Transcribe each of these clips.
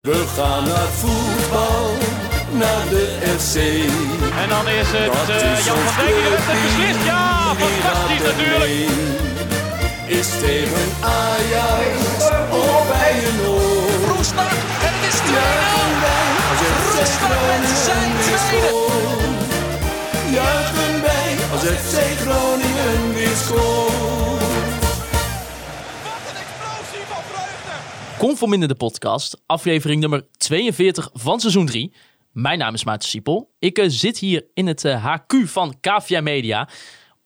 We gaan naar voetbal, naar de FC. En dan is het eh, is Jan van Dijk die wedstrijd clubteam, beslist. Ja, fantastisch natuurlijk. Is tegen Ajax of bij een oor. Roestak en het is 2-0. Juichen wij als FC Roestak met zijn tweede. Juichen wij als FC Groningen weer scoort. Conform in de podcast, aflevering nummer 42 van seizoen 3. Mijn naam is Maarten Siepel. Ik eh, zit hier in het eh, HQ van KVA Media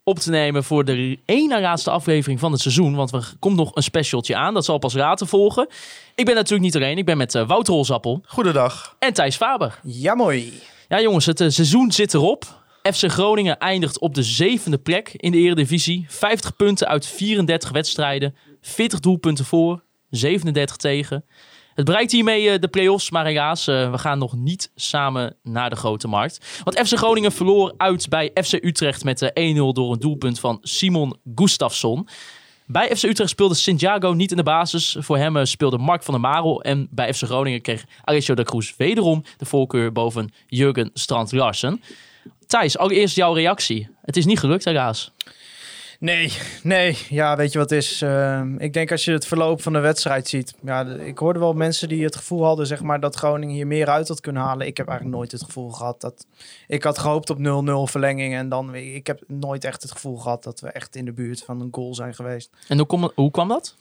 op te nemen voor de ene laatste aflevering van het seizoen. Want er komt nog een specialtje aan, dat zal pas later volgen. Ik ben natuurlijk niet alleen, ik ben met eh, Wouter Rolsappel Goedendag. en Thijs Faber. Ja, mooi. Ja jongens, het eh, seizoen zit erop. FC Groningen eindigt op de zevende plek in de Eredivisie. 50 punten uit 34 wedstrijden. 40 doelpunten voor, 37 tegen. Het bereikt hiermee eh, de play-offs, maar helaas, eh, we gaan nog niet samen naar de grote markt. Want FC Groningen verloor uit bij FC Utrecht met eh, 1-0 door een doelpunt van Simon Gustafsson. Bij FC Utrecht speelde Santiago niet in de basis. Voor hem eh, speelde Mark van der Marel. En bij FC Groningen kreeg Alessio de Cruz wederom de voorkeur boven Jurgen Strand Larsen. Thijs, allereerst jouw reactie. Het is niet gelukt helaas. Nee, nee. Ja, weet je wat is? Ehm, ik denk als je het verloop van de wedstrijd ziet. Ja, ik hoorde wel mensen die het gevoel hadden zeg maar, dat Groningen hier meer uit had kunnen halen. Ik heb eigenlijk nooit het gevoel gehad dat... Ik had gehoopt op 0-0 verlenging. En dan... Ik heb nooit echt het gevoel gehad dat we echt in de buurt van een goal zijn geweest. En hoe, kom, hoe kwam dat?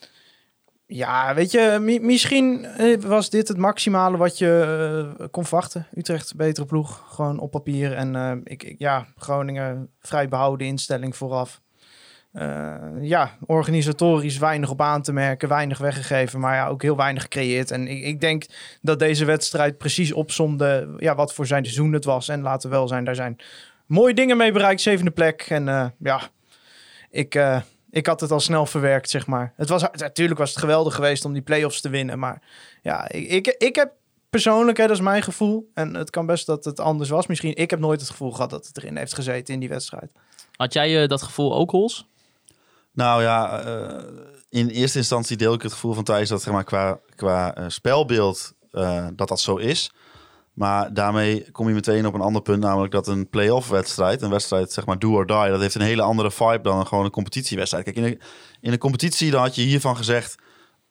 Ja, weet je, mi- misschien eh, was dit het maximale wat je eh, kon verwachten. Utrecht, betere ploeg, gewoon op papier. En eh, ik, ik- ja, Groningen, vrij behouden instelling vooraf. Eh, ja, organisatorisch weinig op aan te merken, weinig weggegeven, maar ja, ook heel weinig gecreëerd. En ik, ik denk dat deze wedstrijd precies opzomde ja, wat voor zijn seizoen het was. En laten we wel zijn, daar zijn mooie dingen mee bereikt, zevende plek. En eh, ja, ik, eh, ik had het al snel verwerkt, zeg maar. Het was, natuurlijk was het geweldig geweest om die play-offs te winnen. Maar ja, ik, ik, heb persoonlijk, hè, dat is mijn gevoel. En het kan best dat het anders was. Misschien, ik heb nooit het gevoel gehad dat het erin heeft gezeten in die wedstrijd. Had jij dat gevoel ook, Hols? Nou ja, eh, in eerste instantie deel ik het gevoel van Thijs dat zeg maar, qua, qua eh, spelbeeld eh, dat dat zo is. Maar daarmee kom je meteen op een ander punt, namelijk dat een play-off wedstrijd, een wedstrijd zeg maar do or die, dat heeft een hele andere vibe dan een, gewoon een competitiewedstrijd. Kijk, in een, in een competitie dan had je hiervan gezegd,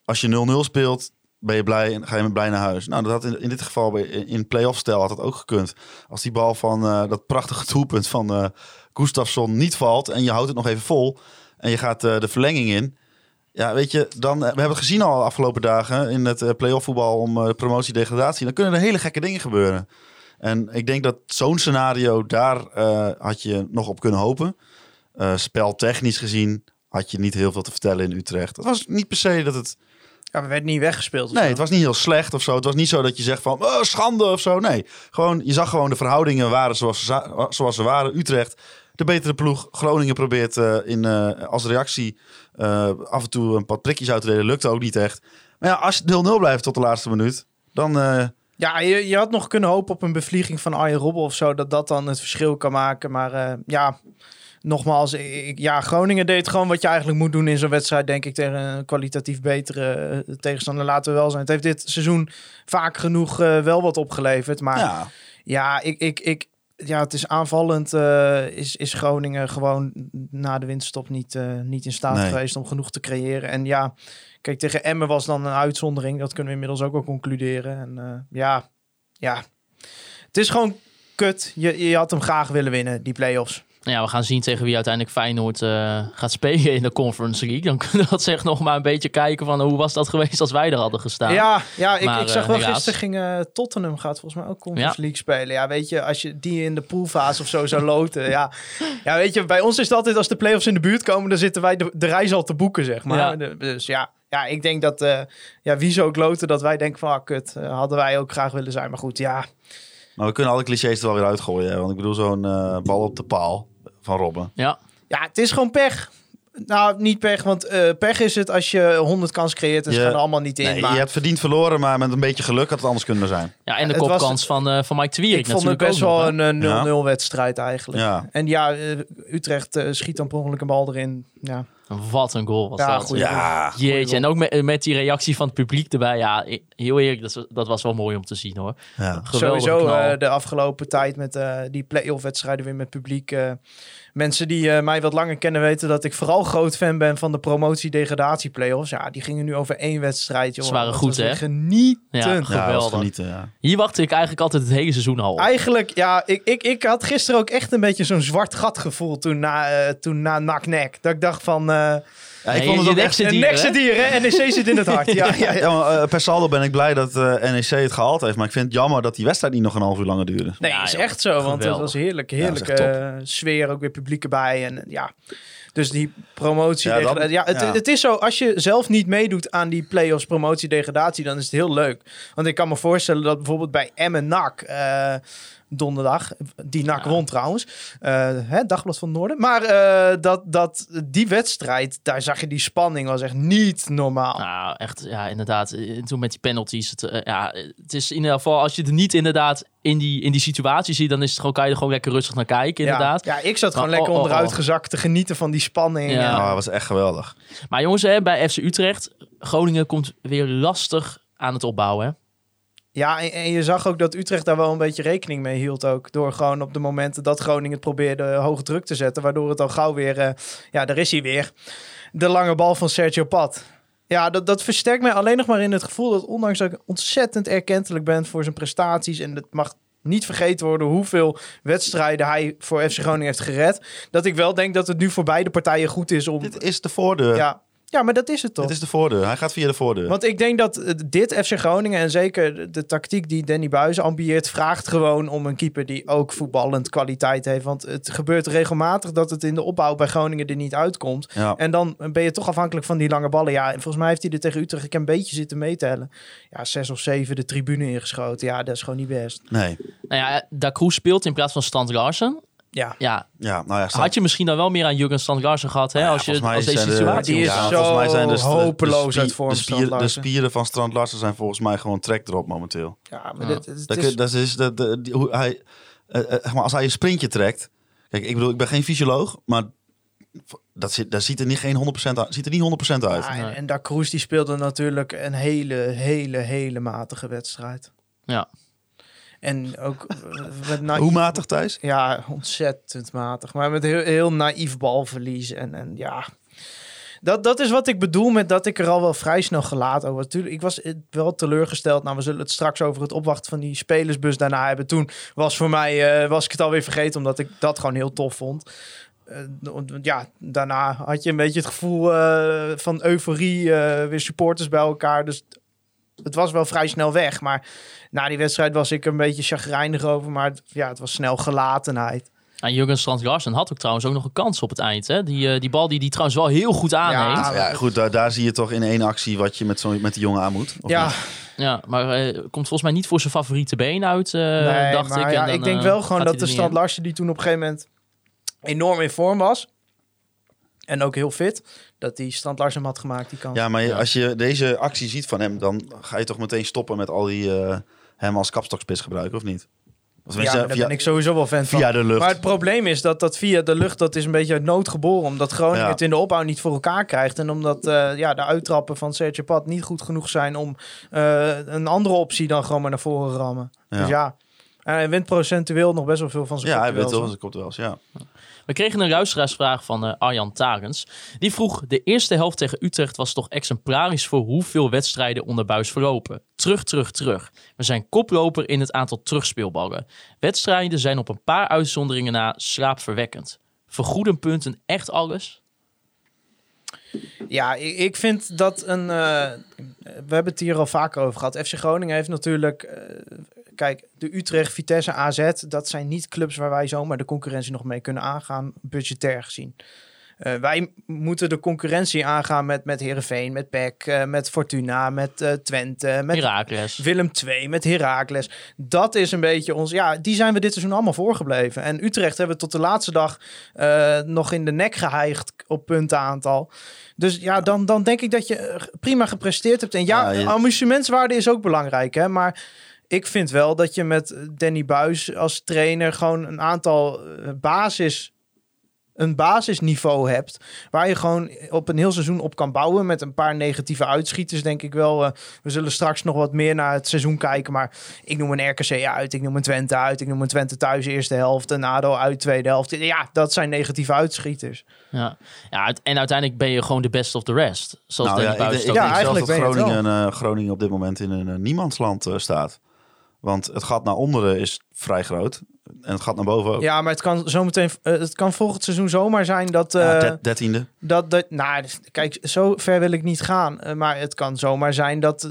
als je 0-0 speelt, ben je blij en ga je blij naar huis. Nou, dat had in, in dit geval bij, in play-off stijl had dat ook gekund. Als die bal van dat prachtige doelpunt van eh Gustafsson niet valt en je houdt het nog even vol en je gaat eh, de verlenging in. Ja, weet je, dan, eh, we hebben het gezien al de afgelopen dagen in het eh, play-off voetbal om promotie-degradatie. Dan kunnen er hele gekke dingen gebeuren. En ik denk dat zo'n scenario, daar had je nog op kunnen hopen. Speltechnisch gezien had je niet heel veel te vertellen in Utrecht. Het was niet per se dat het... Ja, we werden niet weggespeeld. Nee, zo. het was niet heel slecht of zo. Het was niet zo dat je zegt van oh, schande of zo. Nee, gewoon, je zag gewoon de verhoudingen waren zoals ze, zoals ze waren. Utrecht, de betere ploeg. Groningen probeert eh, in, eh, als reactie eh, af en toe een paar prikjes uit te delen. Lukte ook niet echt. Maar ja, als het 0-0 blijft tot de laatste minuut, dan... Ja, je, je had nog kunnen hopen op een bevlieging van Arjen Robben of zo, dat dat dan het verschil kan maken. Maar ja, nogmaals, ik, ja, Groningen deed gewoon wat je eigenlijk moet doen in zo'n wedstrijd, denk ik, tegen een kwalitatief betere tegenstander. Laten we wel zijn. Het heeft dit seizoen vaak genoeg wel wat opgeleverd. Maar ja, ja, ik, ik, ik, ja, het is aanvallend. eh, is, is Groningen gewoon na de winterstop niet, eh, niet in staat Nee. geweest om genoeg te creëren. En ja, kijk, tegen Emmen was dan een uitzondering. Dat kunnen we inmiddels ook wel concluderen. En eh, ja, ja, het is gewoon kut. Je, je had hem graag willen winnen, die play-offs. Nou ja, we gaan zien tegen wie uiteindelijk Feyenoord eh, gaat spelen in de Conference League. Dan kunnen we dat zeg nog maar een beetje kijken van hoe was dat geweest als wij er hadden gestaan. Ja, ja ik, Maar, ik zag eh, wel helaas. gisteren ging eh, Tottenham gaat volgens mij ook Conference Ja. League spelen. Ja, weet je, als je die in de poolfase of zo zou loten. ja. ja, weet je, bij ons is het altijd als de play-offs in de buurt komen, dan zitten wij de, de reis al te boeken, zeg maar. Ja. De- dus ja, ja, ik denk dat, eh, ja, wie zou ook loten dat wij denken van, ah, kut, hadden wij ook graag willen zijn. Maar goed, ja, maar we kunnen alle clichés er wel weer uitgooien. Hè? Want ik bedoel, zo'n bal op de paal van Robben. Ja. ja, het is gewoon pech. Nou, niet pech, want eh, pech is het als je 100 kans creëert en ze Je- gaan er allemaal niet in. Nee, maar je hebt verdiend verloren, maar met een beetje geluk had het anders kunnen zijn. ja, en de Het was- kopkans van, eh van Mike Twierik ik vond het best wel nog, een eh, 0-0 Ja. wedstrijd eigenlijk. Ja. En ja, eh, Utrecht eh, schiet dan per ongeluk een bal erin. Ja, Wat een goal was Ja, dat. goeie Ja, Jeetje, en ook met, met die reactie van het publiek erbij. Ja, heel eerlijk, dat, was- dat was wel mooi om te zien hoor. ja. Sowieso eh, de afgelopen tijd met eh, die play-off wedstrijden weer met publiek. Mensen die eh, mij wat langer kennen weten dat ik vooral groot fan ben van de promotie-degradatie play-offs. Ja, die gingen nu over één wedstrijd. Joh. Ze waren goed, hè? Genieten. Ja, Ja, Geweldig. genieten, ja. Hier wachtte ik eigenlijk altijd het hele seizoen al op. Eigenlijk, ja, ik, ik, ik had gisteren ook echt een beetje zo'n zwart gat gevoel toen na, eh toen na nak-nek. Dat ik dacht van, eh Ja, ik vond het ook echt... een nekse hè? NEC zit in het hart. Ja, ja, eh, per saldo ben ik blij dat eh, NEC het gehaald heeft. Maar ik vind het jammer dat die wedstrijd niet nog een half uur langer duurde. Nee, is echt zo. Want het Geweldig. was heerlijk. Dat Heerlijke sfeer, ook weer publiek erbij. En eh, ja, dus die promotie. Ja, dat- ja, het, ja. het is zo, als je zelf niet meedoet aan die play-offs promotie degradatie, dan is het heel leuk. Want ik kan me voorstellen dat bijvoorbeeld bij Emmen NAC eh, donderdag, die NAC Ja. won trouwens, eh, hè, Dagblad van het Noorden. Maar eh, dat, dat die wedstrijd, daar zag je die spanning, was echt niet normaal. Nou, echt, ja, inderdaad. Toen met die penalties. Het, eh, ja, het is in ieder geval, als je er niet inderdaad in die, in die situatie ziet, dan is het gewoon, kan je er gewoon lekker rustig naar kijken, inderdaad. Ja, ja, ik zat gewoon Maar, lekker oh, oh, onderuit oh. gezakt te genieten van die spanning. Ja. En- Oh, dat was echt geweldig. Maar jongens, hè, bij FC Utrecht, Groningen komt weer lastig aan het opbouwen. Hè? Ja, en, en je zag ook dat Utrecht daar wel een beetje rekening mee hield ook. Door gewoon op de momenten dat Groningen het probeerde hoog druk te zetten. Waardoor het al gauw weer, eh, ja, daar is hij weer. De lange bal van Sergio Pat. Ja, dat, dat versterkt mij alleen nog maar in het gevoel dat ondanks dat ik ontzettend erkentelijk ben voor zijn prestaties. En het mag niet vergeten worden hoeveel wedstrijden hij voor FC Groningen heeft gered. Dat ik wel denk dat het nu voor beide partijen goed is om... Dit is de voordeur. Ja, ja maar dat is het toch? Dit is de voordeur. Hij gaat via de voordeur. Want ik denk dat eh, dit FC Groningen en zeker de, tactiek die Danny Buis ambieert, vraagt gewoon om een keeper die ook voetballend kwaliteit heeft. Want het gebeurt regelmatig dat het in de opbouw bij Groningen er niet uitkomt. Ja. En dan ben je toch afhankelijk van die lange ballen. Ja, en volgens mij heeft hij er tegen Utrecht ik een beetje zitten meetellen. Ja, zes of zeven de tribune ingeschoten. Ja, dat is gewoon niet best. Nee. Nou ja, Da Cruz speelt in plaats van Strand Larsen. Ja, Ja, Ja, nou ja. Had je misschien dan wel meer aan Jurgen Strand Larsen gehad, hè? Nou ja, als, je, als deze de- situatie is zo volgens mij zijn dus de- de hopeloos spie- uit vorm, De, spier, de spieren van Strand Larsen zijn volgens mij gewoon trek erop momenteel. ja maar Ja. dit, Dat, is, dat is de, de, die- hoe hij, eh, eh, maar als hij een sprintje trekt. Kijk, ik bedoel, ik ben geen fysioloog, maar dat, zit, dat ziet er niet, geen 100% uit, ziet er niet 100% uit. Ja, en, Nee. en Da Cruz die speelde natuurlijk een hele, hele, hele matige wedstrijd. Ja. En ook eh, met Hoe matig, Thijs? Ja, ontzettend matig. Maar met heel, heel naïef balverlies. En, en ja, dat, dat is wat ik bedoel met dat ik er al wel vrij snel gelaten over. Tuurlijk, ik was eh, wel teleurgesteld. Nou, we zullen het straks over het opwachten van die spelersbus daarna hebben. Toen was voor mij, eh, was ik het alweer vergeten, omdat ik dat gewoon heel tof vond. Ja, daarna had je een beetje het gevoel van euforie, weer supporters bij elkaar. Dus het was wel vrij snel weg. Maar na die wedstrijd was ik een beetje chagrijnig over. Maar het, ja, het was snel gelatenheid. En Jurgen Strand Larsen had ook trouwens ook nog een kans op het eind. Hè? Die, eh, die bal die die trouwens wel heel goed aanneemt. Ja, Ja, goed, daar, daar zie je toch in één actie wat je met, zo, met die jongen aan moet. Ja, niet? Ja, maar eh, komt volgens mij niet voor zijn favoriete been uit, eh, nee, dacht maar ik. En ja, dan, ik denk wel gewoon dat de Strand. Larsen, die toen op een gegeven moment enorm in vorm was. En ook heel fit. Dat die Strand Larsen hem had gemaakt, die kans. Ja, maar Ja. als je deze actie ziet van hem, dan ga je toch meteen stoppen met al die eh, hem als kapstokspits gebruiken, of niet? Of Ja, daar ben ik sowieso wel fan van. via de lucht. Maar het probleem is dat dat via de lucht, dat is een beetje uit nood geboren. Omdat Groningen Ja. het in de opbouw niet voor elkaar krijgt. En omdat eh, ja, de uittrappen van Sergio Pat niet goed genoeg zijn om eh, een andere optie dan gewoon maar naar voren rammen. Ja. Dus ja, en hij wint procentueel nog best wel veel van zijn ja, hij kopduels, weet wel, komt wel eens, ja. We kregen een luisteraarsvraag van eh, Arjan Tagens. Die vroeg, de eerste helft tegen Utrecht was toch exemplarisch voor hoeveel wedstrijden onder buis verlopen. Terug, terug, terug. We zijn koploper in het aantal terugspeelballen. Wedstrijden zijn op een paar uitzonderingen na slaapverwekkend. Vergoeden punten echt alles? Ja, ik, vind dat een. eh, we hebben het hier al vaker over gehad. FC Groningen heeft natuurlijk. eh, kijk, de Utrecht, Vitesse, AZ. Dat zijn niet clubs waar wij zomaar de concurrentie nog mee kunnen aangaan, budgetair gezien. Eh, wij moeten de concurrentie aangaan met, met Heerenveen, met PEC, eh, met Fortuna, met eh, Twente, met Herakles. Willem II, met Heracles. Dat is een beetje ons... Ja, die zijn we dit seizoen allemaal voorgebleven. En Utrecht hebben we tot de laatste dag eh, nog in de nek geheigd op puntenaantal. Dus ja, dan, dan denk ik dat je prima gepresteerd hebt. En ja, Ja, je- amusementswaarde is ook belangrijk, hè. Maar ik vind wel dat je met Danny Buis als trainer gewoon een aantal basis een basisniveau hebt. Waar je gewoon op een heel seizoen op kan bouwen. Met een paar negatieve uitschieters, denk ik wel. Eh, we zullen straks nog wat meer naar het seizoen kijken. Maar ik noem een RKC uit. Ik noem een Twente uit. Ik noem een Twente thuis eerste helft. Een ADO uit tweede helft. Ja, dat zijn negatieve uitschieters. Ja. ja, en uiteindelijk ben je gewoon de best of the rest. Zoals Nou ja, Danny ik, ik denk Ja, zelfs dat Groningen, eh, Groningen op dit moment in een eh, niemandsland eh, staat. Want het gat naar onderen is vrij groot. En het gat naar boven ook. Ja, maar het kan zometeen. eh, het kan volgend seizoen zomaar zijn dat. Ja, eh, der- dertiende. dat, dat, nou, kijk, zo ver wil ik niet gaan. eh, maar het kan zomaar zijn dat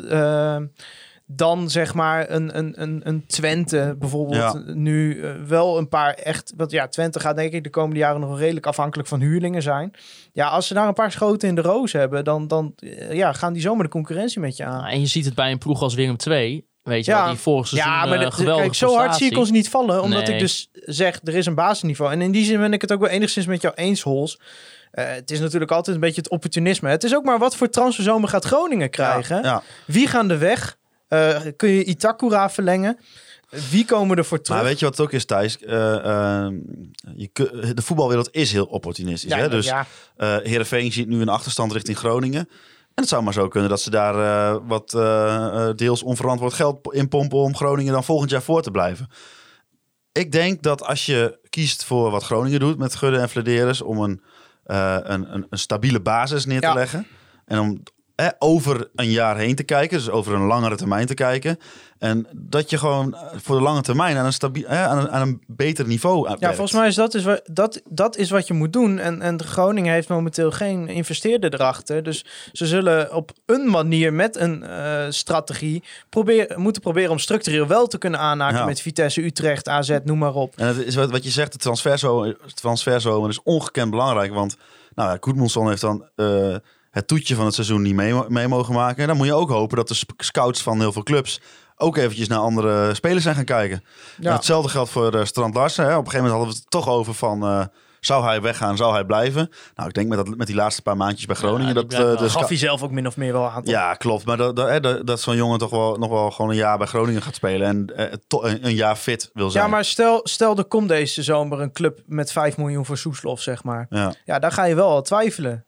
dan zeg maar een, een, een, een Twente bijvoorbeeld Ja. nu wel een paar echt... Want ja, Twente gaat denk ik de komende jaren nog redelijk afhankelijk van huurlingen zijn. Ja, als ze daar een paar schoten in de roos hebben, dan, dan ja, gaan die zomaar de concurrentie met je aan. En je ziet het bij een ploeg als Willem II. Weet je Ja. wel, die vorig seizoen Ja, maar eh, de- geweldige kijk, zo hard zie ik ons niet vallen. Omdat Nee. ik dus zeg, er is een basisniveau. En in die zin ben ik het ook wel enigszins met jou eens, Hols. Eh, het is natuurlijk altijd een beetje het opportunisme. Het is ook maar wat voor transferzomer gaat Groningen krijgen. Ja. Wie gaan de weg? Eh, kun je Itakura verlengen? Wie komen er voor terug? Maar weet je wat het ook is, Thijs? Eh, eh, je, kun- de voetbalwereld is heel opportunistisch. ja, hè? Dus ja. eh Heerenveen ziet nu een achterstand richting Groningen. En het zou maar zo kunnen dat ze daar eh, wat eh, eh, deels onverantwoord geld in pompen om Groningen dan volgend jaar voor te blijven. Ik denk dat als je kiest voor wat Groningen doet met Gudde en Flederis om een, een, een, een stabiele basis neer te Ja. leggen en om over een jaar heen te kijken, dus over een langere termijn te kijken. En dat je gewoon eh, voor de lange termijn aan een, stabiel, aan een, aan een beter niveau Ja, werkt. volgens mij is dat, is wa- dat, dat is wat je moet doen. En, en Groningen heeft momenteel geen investeerder erachter. Dus ze zullen op een manier met een eh, strategie proberen, moeten proberen om structureel wel te kunnen aanhaken Ja. met Vitesse, Utrecht, AZ, noem maar op. En het is wat, wat je zegt, de transferzomer, transferzomer is ongekend belangrijk. Want nou ja, Goedmundsson heeft dan eh, het toetje van het seizoen niet mee, mee mogen maken. En dan moet je ook hopen dat de scouts van heel veel clubs ook eventjes naar andere spelers zijn gaan kijken. Ja. Hetzelfde geldt voor eh, Strand Larsen. Hè. Op een gegeven moment hadden we het toch over van... eh, zou hij weggaan, zou hij blijven? Nou, ik denk met, dat, met die laatste paar maandjes bij Groningen... die dat eh, de Gaf hij zelf ook min of meer wel aan. toch? ja, klopt. Maar dat, dat, hè, dat, dat zo'n jongen toch wel, nog wel gewoon een jaar bij Groningen gaat spelen. En to- een, een jaar fit wil zijn. Ja, maar stel, stel er komt deze zomer een club met 5 miljoen voor Soeslof, zeg maar. Ja, Ja, daar ga je wel al twijfelen.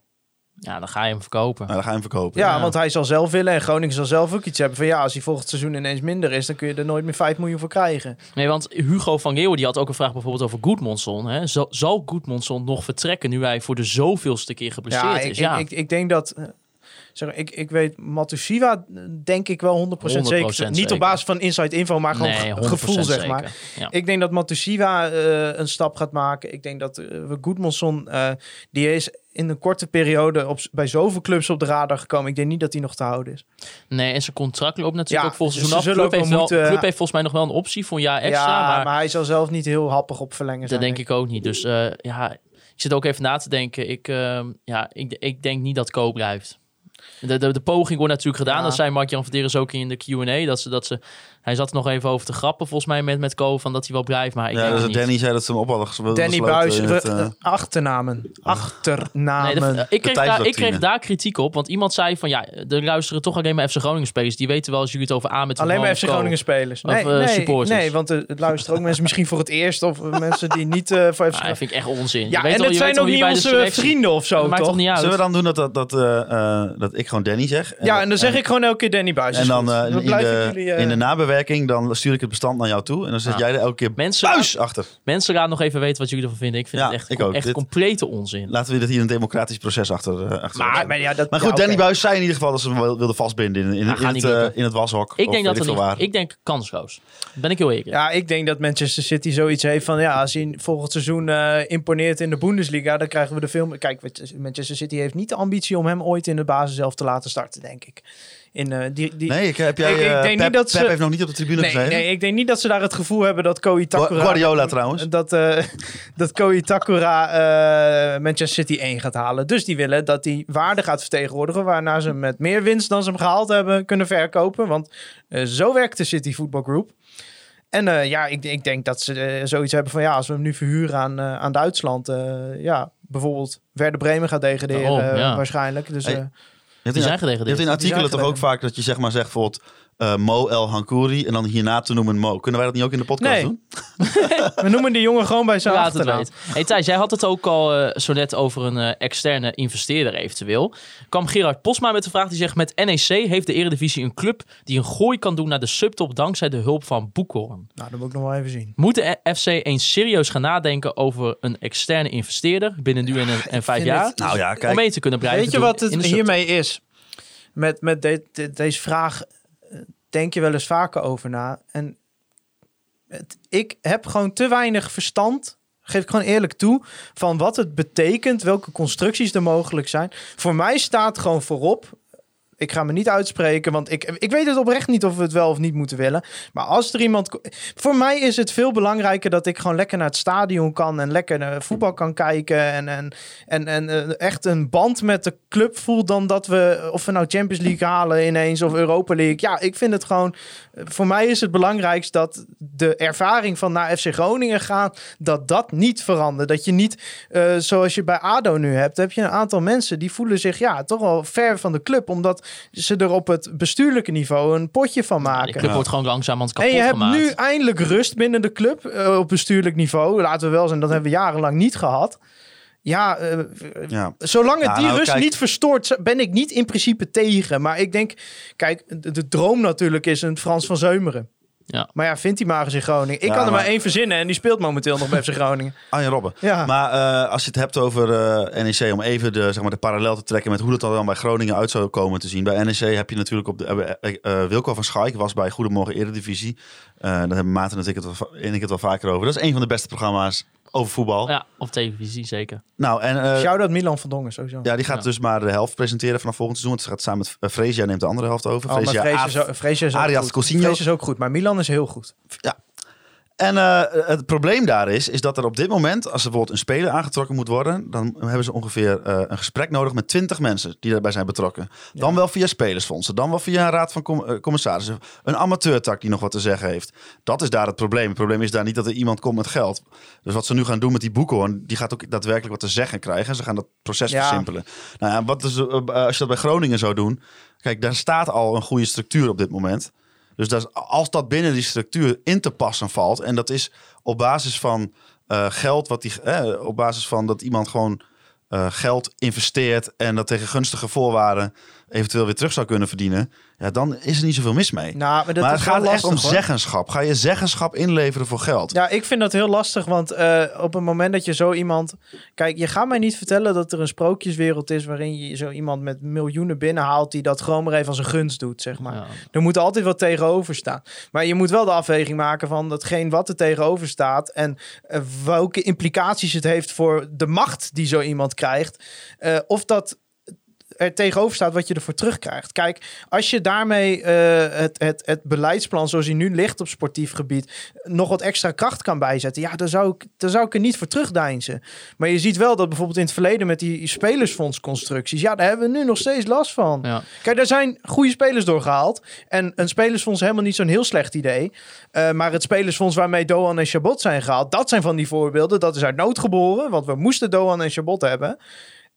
Ja, dan ga je hem verkopen. nou, dan ga je hem verkopen. Ja, Ja. want hij zal zelf willen en Groningen zal zelf ook iets hebben van ja, als hij volgend seizoen ineens minder is, dan kun je er nooit meer 5 miljoen voor krijgen. Nee, want Hugo van Leeuwen die had ook een vraag bijvoorbeeld over Goedmondson. Hè? Zal, zal Goedmondson nog vertrekken nu hij voor de zoveelste keer geblesseerd Ja, is? ik, Ja, ik, ik, ik denk dat. eh, Zeg, ik, ik weet Matusiwa, eh, denk ik wel 100%, 100% zeker. Niet op basis van inside info, maar gewoon nee, ge- 100% gevoel, zeg maar. Ja. Ik denk dat Matusiwa eh, een stap gaat maken. Ik denk dat we Goedmanson, eh die is in een korte periode op, bij zoveel clubs op de radar gekomen. Ik denk niet dat hij nog te houden is. Nee, en zijn contract loopt natuurlijk Ja, ook volgens dus seizoen af. Club ook heeft, wel wel, moeten- Club heeft volgens mij nog wel een optie voor een jaar extra. ja, maar, maar, hij zal zelf niet heel happig op verlengen dat zijn. denk ik ook niet. Dus eh, ja, ik zit ook even na te denken. Ik, ehm, ja, ik, ik denk niet dat Ko blijft. De, de, de poging wordt natuurlijk gedaan. Ja. Dat zei Mark-Jan Verderes ook in de Q&A. Dat ze, dat ze, hij zat er nog even over te grappen volgens mij met, met Ko. Van dat hij wel blijft. Maar ik ja, denk dus niet. Danny zei dat ze hem op hadden ges- Danny Buis, het, eh, eh, achternamen. Achternamen. Nee, de- ik, kreeg daar, ik kreeg daar kritiek op. Want iemand zei van ja, er luisteren toch alleen maar FC Groningen spelers. Die weten wel als jullie het over A met Alleen maar FC Ko. Groningen spelers. Of, Nee, eh, nee, supporters. nee, want het luisteren ook mensen misschien voor het eerst of mensen die niet eh voor FC Ah, dat vind ik echt onzin. Ja, je weet en het je zijn ook niet bij de onze vrienden of zo, Dat maakt toch? toch niet uit? Zullen we dan doen dat, dat, dat, dat ik gewoon Danny zeg? Ja, en dan zeg ik gewoon elke keer Danny Buis. En dan in, de, jullie, dan stuur ik het bestand naar jou toe. En dan zet jij er elke keer Mensen, Buis achter. mensen laten nog even weten wat jullie ervan vinden. Ik vind Ja, het echt, ik ook. echt Dit- complete onzin. Laten we dat hier een democratisch proces achter. eh, achter maar, maar, ja, dat, Maar goed, ja, Danny. Buis zei in ieder geval dat ze hem wel wilden vastbinden in, in, in, gaat het, niet eh, lukken. in het washok. Ik denk dat er veel niet. waar. Ik denk kansloos. Ben ik heel eerlijk. Ja, ik denk dat Manchester City zoiets heeft van... ja, als hij volgend seizoen eh, imponeert in de Bundesliga... dan krijgen we de film... Kijk, Manchester City heeft niet de ambitie om hem ooit in de basis zelf te laten starten, denk ik. In, eh, die, die, Nee, ik, heb jij, Ik- ik eh, denk Pep, niet dat ze- Pep heeft nog niet op de tribune Nee, gezeten. nee, ik denk niet dat ze daar het gevoel hebben dat Ko Itakura... Guardiola trouwens. Dat, eh dat Ko Itakura eh, Manchester City 1 gaat halen. Dus die willen dat die waarde gaat vertegenwoordigen... waarna ze met meer winst dan ze hem gehaald hebben kunnen verkopen. Want eh, zo werkt de City Football Group. En eh, ja, ik, ik denk dat ze eh, zoiets hebben van... ja, als we hem nu verhuren aan, eh, aan Duitsland... eh, ja, bijvoorbeeld Werder Bremen gaat degraderen eh, ja. waarschijnlijk. Dus Hey, eh, Die je hebt in artikelen toch ook vaak dat je zeg maar zegt bijvoorbeeld eh, Mo El Hankouri en dan hierna te noemen Mo. Kunnen wij dat niet ook in de podcast Nee. doen? We noemen die jongen gewoon bij zijn Laat het achternaam. weten. Hey Thijs, jij had het ook al eh, zo net over een eh, externe investeerder eventueel. Kwam Gerard Posma met de vraag die zegt... met NEC heeft de Eredivisie een club die een gooi kan doen naar de subtop... dankzij de hulp van Boekhoorn. Nou, dat moet ik nog wel even zien. Moet de FC eens serieus gaan nadenken over een externe investeerder... binnen nu en, een- en vijf jaar? het- Nou ja, kijk. om mee te kunnen blijven Weet je wat het hiermee is? Met, met de- de- deze vraag denk je wel eens vaker over na. En het, ik heb gewoon te weinig verstand, geef ik gewoon eerlijk toe, van wat het betekent, welke constructies er mogelijk zijn. Voor mij staat gewoon voorop. Ik ga me niet uitspreken, want ik, ik weet het oprecht niet of we het wel of niet moeten willen. Maar als er iemand. Voor mij is het veel belangrijker dat ik gewoon lekker naar het stadion kan en lekker naar voetbal kan kijken. En, en, en, en eh, echt een band met de club voel dan dat we. Of we nou Champions League halen ineens of Europa League. Ja, ik vind het gewoon. Voor mij is het belangrijkst dat de ervaring van naar FC Groningen gaan. Dat dat niet verandert. Dat je niet, eh, zoals je bij ADO nu hebt, heb je een aantal mensen die voelen zich ja, toch wel ver van de club. Omdat ze er op het bestuurlijke niveau een potje van maken. club wordt gewoon langzamerhand kapot En je hebt nu eindelijk rust binnen de club eh, op bestuurlijk niveau. Laten we wel zijn, dat hebben we jarenlang niet gehad. Ja, eh, Ja. zolang het Ja, die nou, rust kijk. niet verstoort, ben ik niet in principe tegen. Maar ik denk, kijk, de, de droom natuurlijk is een Frans van Zeumeren. Ja. Maar ja, vindt hij maar eens in Groningen. Ik Ja, kan er maar maar- één verzinnen en die speelt momenteel nog bij FC Groningen. Arjen Robben. Ja. Maar eh, als je het hebt over eh, NEC, om even de, zeg maar, de parallel te trekken met hoe dat er dan bij Groningen uit zou komen te zien. Bij NEC heb je natuurlijk op de. eh, eh, Wilco van Schaik was bij Goedemorgen Eredivisie. Eh daar hebben Maarten en ik, het wel, en ik het wel vaker over. Dat is een van de beste programma's over voetbal. Ja, op televisie zeker. Nou, en eh, Shout-out Milan van Dongen sowieso. ja, die gaat Ja. dus maar de helft presenteren vanaf volgend seizoen. Het gaat samen met uh, Freesia neemt de andere helft over. Oh, maar Aad- is, ook- Freesia is ook Arias goed. Is ook goed, maar Milan is heel goed. Ja. En eh, het probleem daar is, is dat er op dit moment, als er bijvoorbeeld een speler aangetrokken moet worden, dan hebben ze ongeveer eh, een gesprek nodig met 20 mensen die daarbij zijn betrokken. Dan wel via spelersfondsen, dan wel via een raad van com- eh, commissarissen, een amateurtak die nog wat te zeggen heeft. Dat is daar het probleem. Het probleem is daar niet dat er iemand komt met geld. Dus wat ze nu gaan doen met die boekenhoorn, die gaat ook daadwerkelijk wat te zeggen krijgen. Ze gaan dat proces Ja. versimpelen. Nou ja, wat als je dat bij Groningen zou doen, kijk, daar staat al een goede structuur op dit moment. Dus als dat binnen die structuur in te passen valt, en dat is op basis van eh, geld, wat die, op basis van dat iemand gewoon eh, geld investeert en dat tegen gunstige voorwaarden eventueel weer terug zou kunnen verdienen, ja, dan is er niet zoveel mis mee. Nou, maar dat maar is het gaat echt om hoor. zeggenschap. Ga je zeggenschap inleveren voor geld? Ja, ik vind dat heel lastig, want eh, op het moment dat je zo iemand... Kijk, je gaat mij niet vertellen dat er een sprookjeswereld is... waarin je zo iemand met miljoenen binnenhaalt... die dat gewoon maar even als een gunst doet, zeg maar. Ja. Er moet altijd wat tegenover staan. Maar je moet wel de afweging maken van datgene wat er tegenover staat... en eh, welke implicaties het heeft voor de macht die zo iemand krijgt. Eh, of dat er tegenover staat wat je ervoor terugkrijgt. Kijk, als je daarmee eh, het, het, het beleidsplan zoals hij nu ligt op sportief gebied nog wat extra kracht kan bijzetten, ja, daar zou ik, daar zou ik er niet voor terugdeinzen. Maar je ziet wel dat bijvoorbeeld in het verleden met die spelersfondsconstructies, ja, daar hebben we nu nog steeds last van. Ja. Kijk, daar zijn goede spelers doorgehaald. En een spelersfonds is helemaal niet zo'n heel slecht idee. Eh, maar het spelersfonds waarmee Doan en Chabot zijn gehaald, dat zijn van die voorbeelden. Dat is uit nood geboren, want we moesten Doan en Chabot hebben.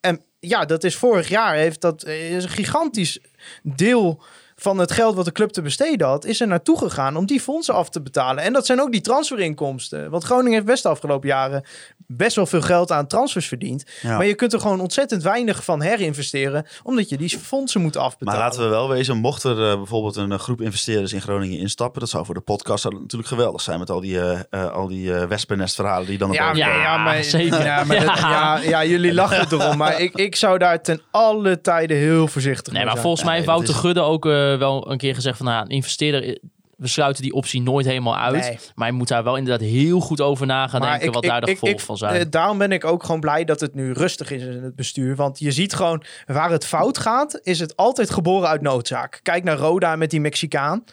En ja, dat is vorig jaar heeft dat eh, is een gigantisch deel van het geld wat de club te besteden had, is er naartoe gegaan om die fondsen af te betalen. En dat zijn ook die transferinkomsten. Want Groningen heeft best de afgelopen jaren best wel veel geld aan transfers verdiend. Ja. Maar je kunt er gewoon ontzettend weinig van herinvesteren, omdat je die fondsen moet Maar afbetalen. laten we wel wezen, mocht er eh, bijvoorbeeld een eh, groep investeerders in Groningen instappen, dat zou voor de podcast natuurlijk geweldig zijn met al die, eh eh, al die eh wespennestverhalen die dan Ja, op ja, ja, maar, zeker. Ja, maar dat- ja, ja, jullie lachen erom. Maar ik, ik zou daar ten alle tijden heel voorzichtig Nee, mee maar zijn. volgens mij heeft Nee, Wouter is- Gudde ook eh, wel een keer gezegd van... Nou, een investeerder, eh, we sluiten die optie nooit helemaal uit. Nee. Maar je moet daar wel inderdaad heel goed over na gaan Maar denken... ik- wat ik- daar de gevolgen van zijn. eh, daarom ben ik ook gewoon blij dat het nu rustig is in het bestuur. Want je ziet gewoon, waar het fout gaat, is het altijd geboren uit noodzaak. Kijk naar Roda met die Mexicaan.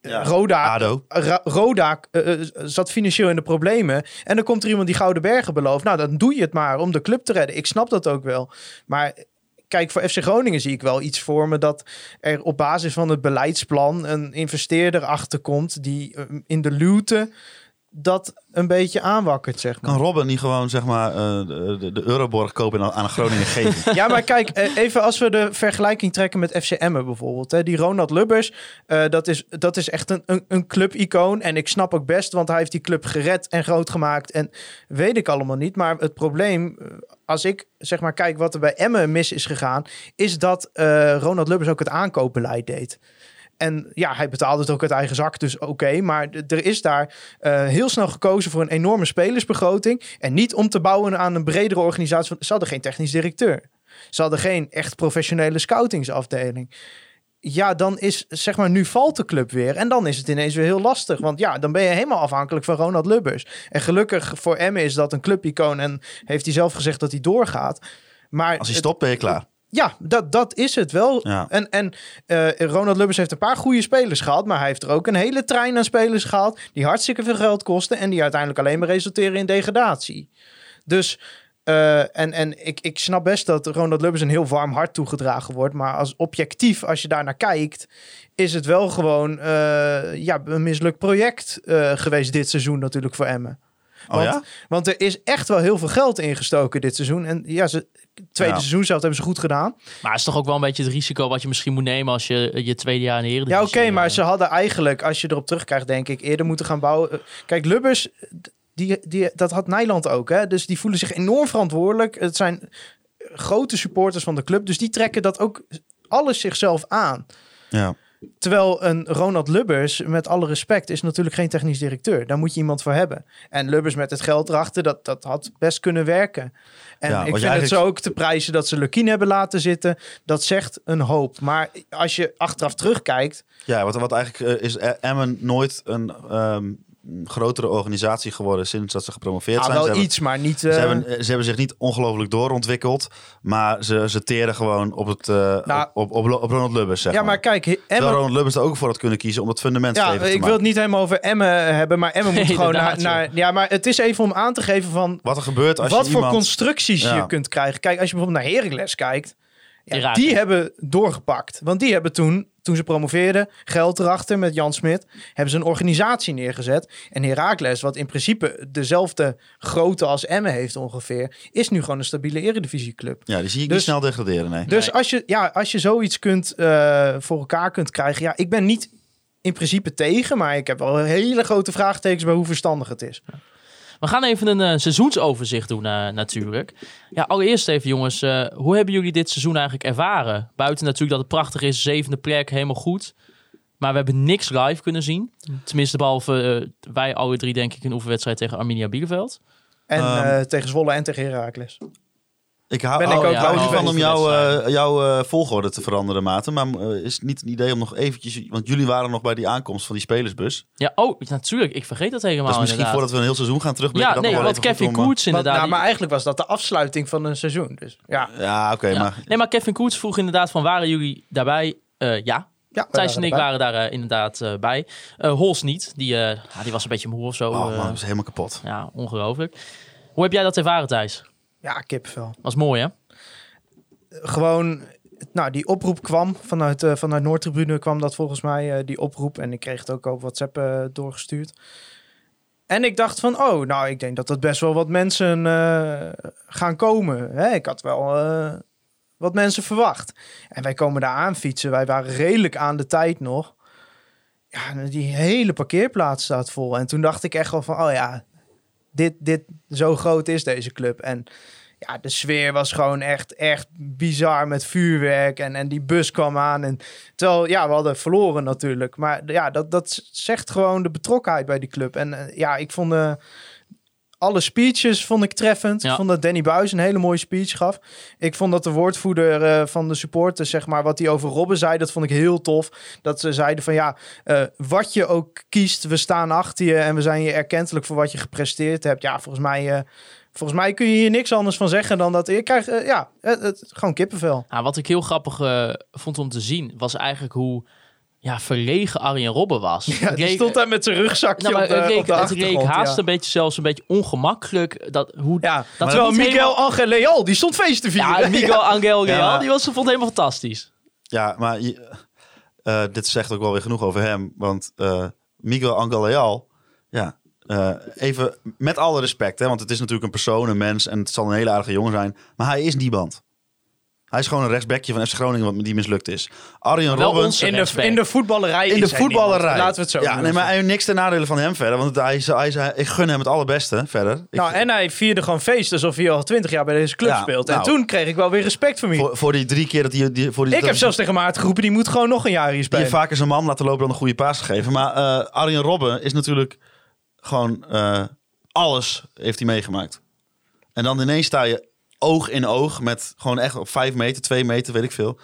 Ja, Roda. Ra- Roda eh, eh, zat financieel in de problemen. En dan komt er iemand die Gouden Bergen belooft. Nou, dan doe je het maar om de club te redden. Ik snap dat ook wel. Maar kijk, voor FC Groningen zie ik wel iets voor me... dat er op basis van het beleidsplan een investeerder achterkomt... die eh, in de luwte dat een beetje aanwakkert, zeg maar. Kan Robben niet gewoon zeg maar eh, de, de, Euroborg kopen en aan Groningen geven? Ja, maar kijk, eh, even als we de vergelijking trekken met FC Emmen bijvoorbeeld. Hè, die Ronald Lubbers, eh, dat, is, dat is echt een, een, een clubicoon. En ik snap ook best, want hij heeft die club gered en groot gemaakt. En weet ik allemaal niet. Maar het probleem, als ik zeg maar kijk wat er bij Emmen mis is gegaan... is dat Ronald Lubbers ook het aankoopbeleid deed. En ja, hij betaalde het ook uit eigen zak, dus oké. maar er is daar eh, heel snel gekozen voor een enorme spelersbegroting. En niet om te bouwen aan een bredere organisatie. want Ze hadden geen technisch directeur. Ze hadden geen echt professionele scoutingsafdeling. Ja, dan is zeg maar nu valt de club weer. En dan is het ineens weer heel lastig. Want ja, dan ben je helemaal afhankelijk van Ronald Lubbers. En gelukkig voor Emmen is dat een clubicoon. En heeft hij zelf gezegd dat hij doorgaat. Maar Als hij stopt, ben je klaar. Ja, dat, dat is het wel. Ja. En, en eh, Ronald Lubbers heeft een paar goede spelers gehad. Maar hij heeft er ook een hele trein aan spelers gehad. Die hartstikke veel geld kosten. En die uiteindelijk alleen maar resulteren in degradatie. Dus. eh, en en ik, ik snap best dat Ronald Lubbers een heel warm hart toegedragen wordt. Maar als objectief, als je daar naar kijkt, is het wel gewoon eh, ja, een mislukt project geweest dit seizoen natuurlijk voor Emmen. Oh Want, ja? want er is echt wel heel veel geld ingestoken dit seizoen. En ja, ze, tweede Ja. seizoen zelf hebben ze goed gedaan. Maar het is toch ook wel een beetje het risico wat je misschien moet nemen als je je tweede jaar in de Ja, Eredivisie... oké, maar eh, ze hadden eigenlijk, als je erop terugkrijgt, denk ik, eerder moeten gaan bouwen. Eh, Kijk, Lubbers, die, die, dat had Nijland ook, hè? Dus die voelen zich enorm verantwoordelijk. Het zijn grote supporters van de club, dus die trekken dat ook alles zichzelf aan. Ja. Terwijl een Ronald Lubbers, met alle respect, is natuurlijk geen technisch directeur. Daar moet je iemand voor hebben. En Lubbers met het geld erachter, dat, dat had best kunnen werken. En Ja, ik vind het zo ook te prijzen dat ze Lukien hebben laten zitten. Dat zegt een hoop. Maar als je achteraf terugkijkt, Ja, wat, wat eigenlijk eh, is E- Emmen nooit een ehm, grotere organisatie geworden sinds dat ze gepromoveerd ah, zijn. wel Ze hebben- iets, maar niet... Ze eh, hebben, eh, ze hebben zich niet ongelooflijk doorontwikkeld, maar ze, ze teren gewoon op, het, eh, Nou, op, op, op Ronald Lubbers, zeg ja, maar kijk, Terwijl Emmen... Ronald Lubbers er ook voor had kunnen kiezen om het fundament Ja, te ik wil het niet helemaal over Emmen hebben, maar Emmen moet gewoon naar, naar... Ja, maar het is even om aan te geven van Wat er gebeurt als wat je voor iemand... constructies Ja. je kunt krijgen. Kijk, als je bijvoorbeeld naar Heracles kijkt, ja, die hebben doorgepakt. Want die hebben toen, toen ze promoveerden, geld erachter met Jan Smit, hebben ze een organisatie neergezet. En Heracles, wat in principe dezelfde grootte als Emmen heeft ongeveer, is nu gewoon een stabiele eredivisieclub. Ja, die zie ik Dus- niet snel degraderen, nee. Dus Nee. als je, ja, als je zoiets kunt, eh, voor elkaar kunt krijgen, ja, ik ben niet in principe tegen, maar ik heb wel hele grote vraagtekens bij hoe verstandig het is. We gaan even een eh, seizoensoverzicht doen eh, natuurlijk. Ja, allereerst even jongens, eh, hoe hebben jullie dit seizoen eigenlijk ervaren? Buiten natuurlijk dat het prachtig is, zevende plek, helemaal goed. Maar we hebben niks live kunnen zien. Tenminste, behalve eh, wij alle drie denk ik een oefenwedstrijd tegen Arminia Bielefeld. En Ehm, eh, tegen Zwolle en tegen Heracles. Ik hou, Ben ik hou- ook hou niet van om jouw, eh, jouw eh, volgorde te veranderen, Maarten. Maar eh, is het niet een idee om nog eventjes... Want jullie waren nog bij die aankomst van die spelersbus. Ja, oh, natuurlijk. Ik vergeet dat helemaal dus misschien inderdaad. voordat we een heel seizoen gaan terugblikken... Ja, dat nee, nog wel want Kevin Koets inderdaad... nou, maar eigenlijk was dat de afsluiting van een seizoen. Dus ja, Ja, oké, ja. maar... Nee, maar Kevin Koets vroeg inderdaad van, waren jullie daarbij? Eh, ja, ja Thijs en ik erbij. waren daar inderdaad eh, bij. Eh Hols niet, die, eh, ja, die was een beetje moe of zo. Oh man, dat is helemaal kapot. ja, ongelooflijk. Hoe heb jij dat ervaren, Thijs? Ja, kipvel. Was mooi, hè? Gewoon, nou, die oproep kwam vanuit, eh vanuit Noordtribune kwam dat volgens mij, eh, die oproep. En ik kreeg het ook op WhatsApp eh, doorgestuurd. En ik dacht van, oh, nou, ik denk dat dat best wel wat mensen gaan komen. Hè? Ik had wel wat mensen verwacht. En wij komen daar aan fietsen. Wij waren redelijk aan de tijd nog. Ja, die hele parkeerplaats staat vol. En toen dacht ik echt wel van, oh ja, dit, dit, zo groot is deze club. En ja, de sfeer was gewoon echt, echt bizar met vuurwerk. En, en die bus kwam aan. En, terwijl, ja, we hadden verloren natuurlijk. Maar ja, dat, dat zegt gewoon de betrokkenheid bij die club. En eh, ja, ik vond eh, alle speeches vond ik treffend. Ja. Ik vond dat Danny Buis een hele mooie speech gaf. Ik vond dat de woordvoerder eh, van de supporters, zeg maar, wat hij over Robben zei, dat vond ik heel tof. Dat ze zeiden van ja, eh, wat je ook kiest, we staan achter je en we zijn je erkentelijk voor wat je gepresteerd hebt. Ja, volgens mij, eh, volgens mij kun je hier niks anders van zeggen dan dat je krijgt, eh, ja, het, het- gewoon kippenvel. Nou, wat ik heel grappig vond om te zien, was eigenlijk hoe ja, verlegen Arjen Robben was. Ja, Het die leek- stond daar met zijn rugzakje nou, op de, het leek, op de het leek achtergrond, haast ja. een beetje zelfs een beetje ongemakkelijk. Dat, hoe, Ja, dat terwijl Miguel helemaal- Angel Leal, die stond feest te vieren. Ja, Miguel Angel maar- die was, vond het helemaal fantastisch. Ja, maar je- eh, dit zegt ook wel weer genoeg over hem. Want eh, Miguel Angel Leal, ja, eh, even met alle respect, hè, want het is natuurlijk een persoon, een mens en het zal een hele aardige jongen zijn, maar hij is niemand. Hij is gewoon een rechtsbackje van FC Groningen wat die mislukt is. Arjen Wel Robben In de, in de voetballerij in de voetballerij. niemand. Laten we het zo Ja, nee, maar hij heeft niks ten nadele van hem verder, want hij, is- hij, ik gun hem het allerbeste verder. Ik- Nou, en hij vierde gewoon feest alsof hij al twintig jaar bij deze club Ja, speelt. En nou. toen kreeg ik wel weer respect voor hem. voor, voor die drie keer dat hij... Die, voor die, Ik dat- heb zelfs tegen Maarten geroepen, die moet gewoon nog een jaar hier die spelen. vaker zijn man laten lopen dan een goede paas geven. Maar eh, Arjen Robben is natuurlijk gewoon eh, alles heeft hij meegemaakt. En dan ineens sta je oog in oog met gewoon echt op vijf meter, twee meter, weet ik veel.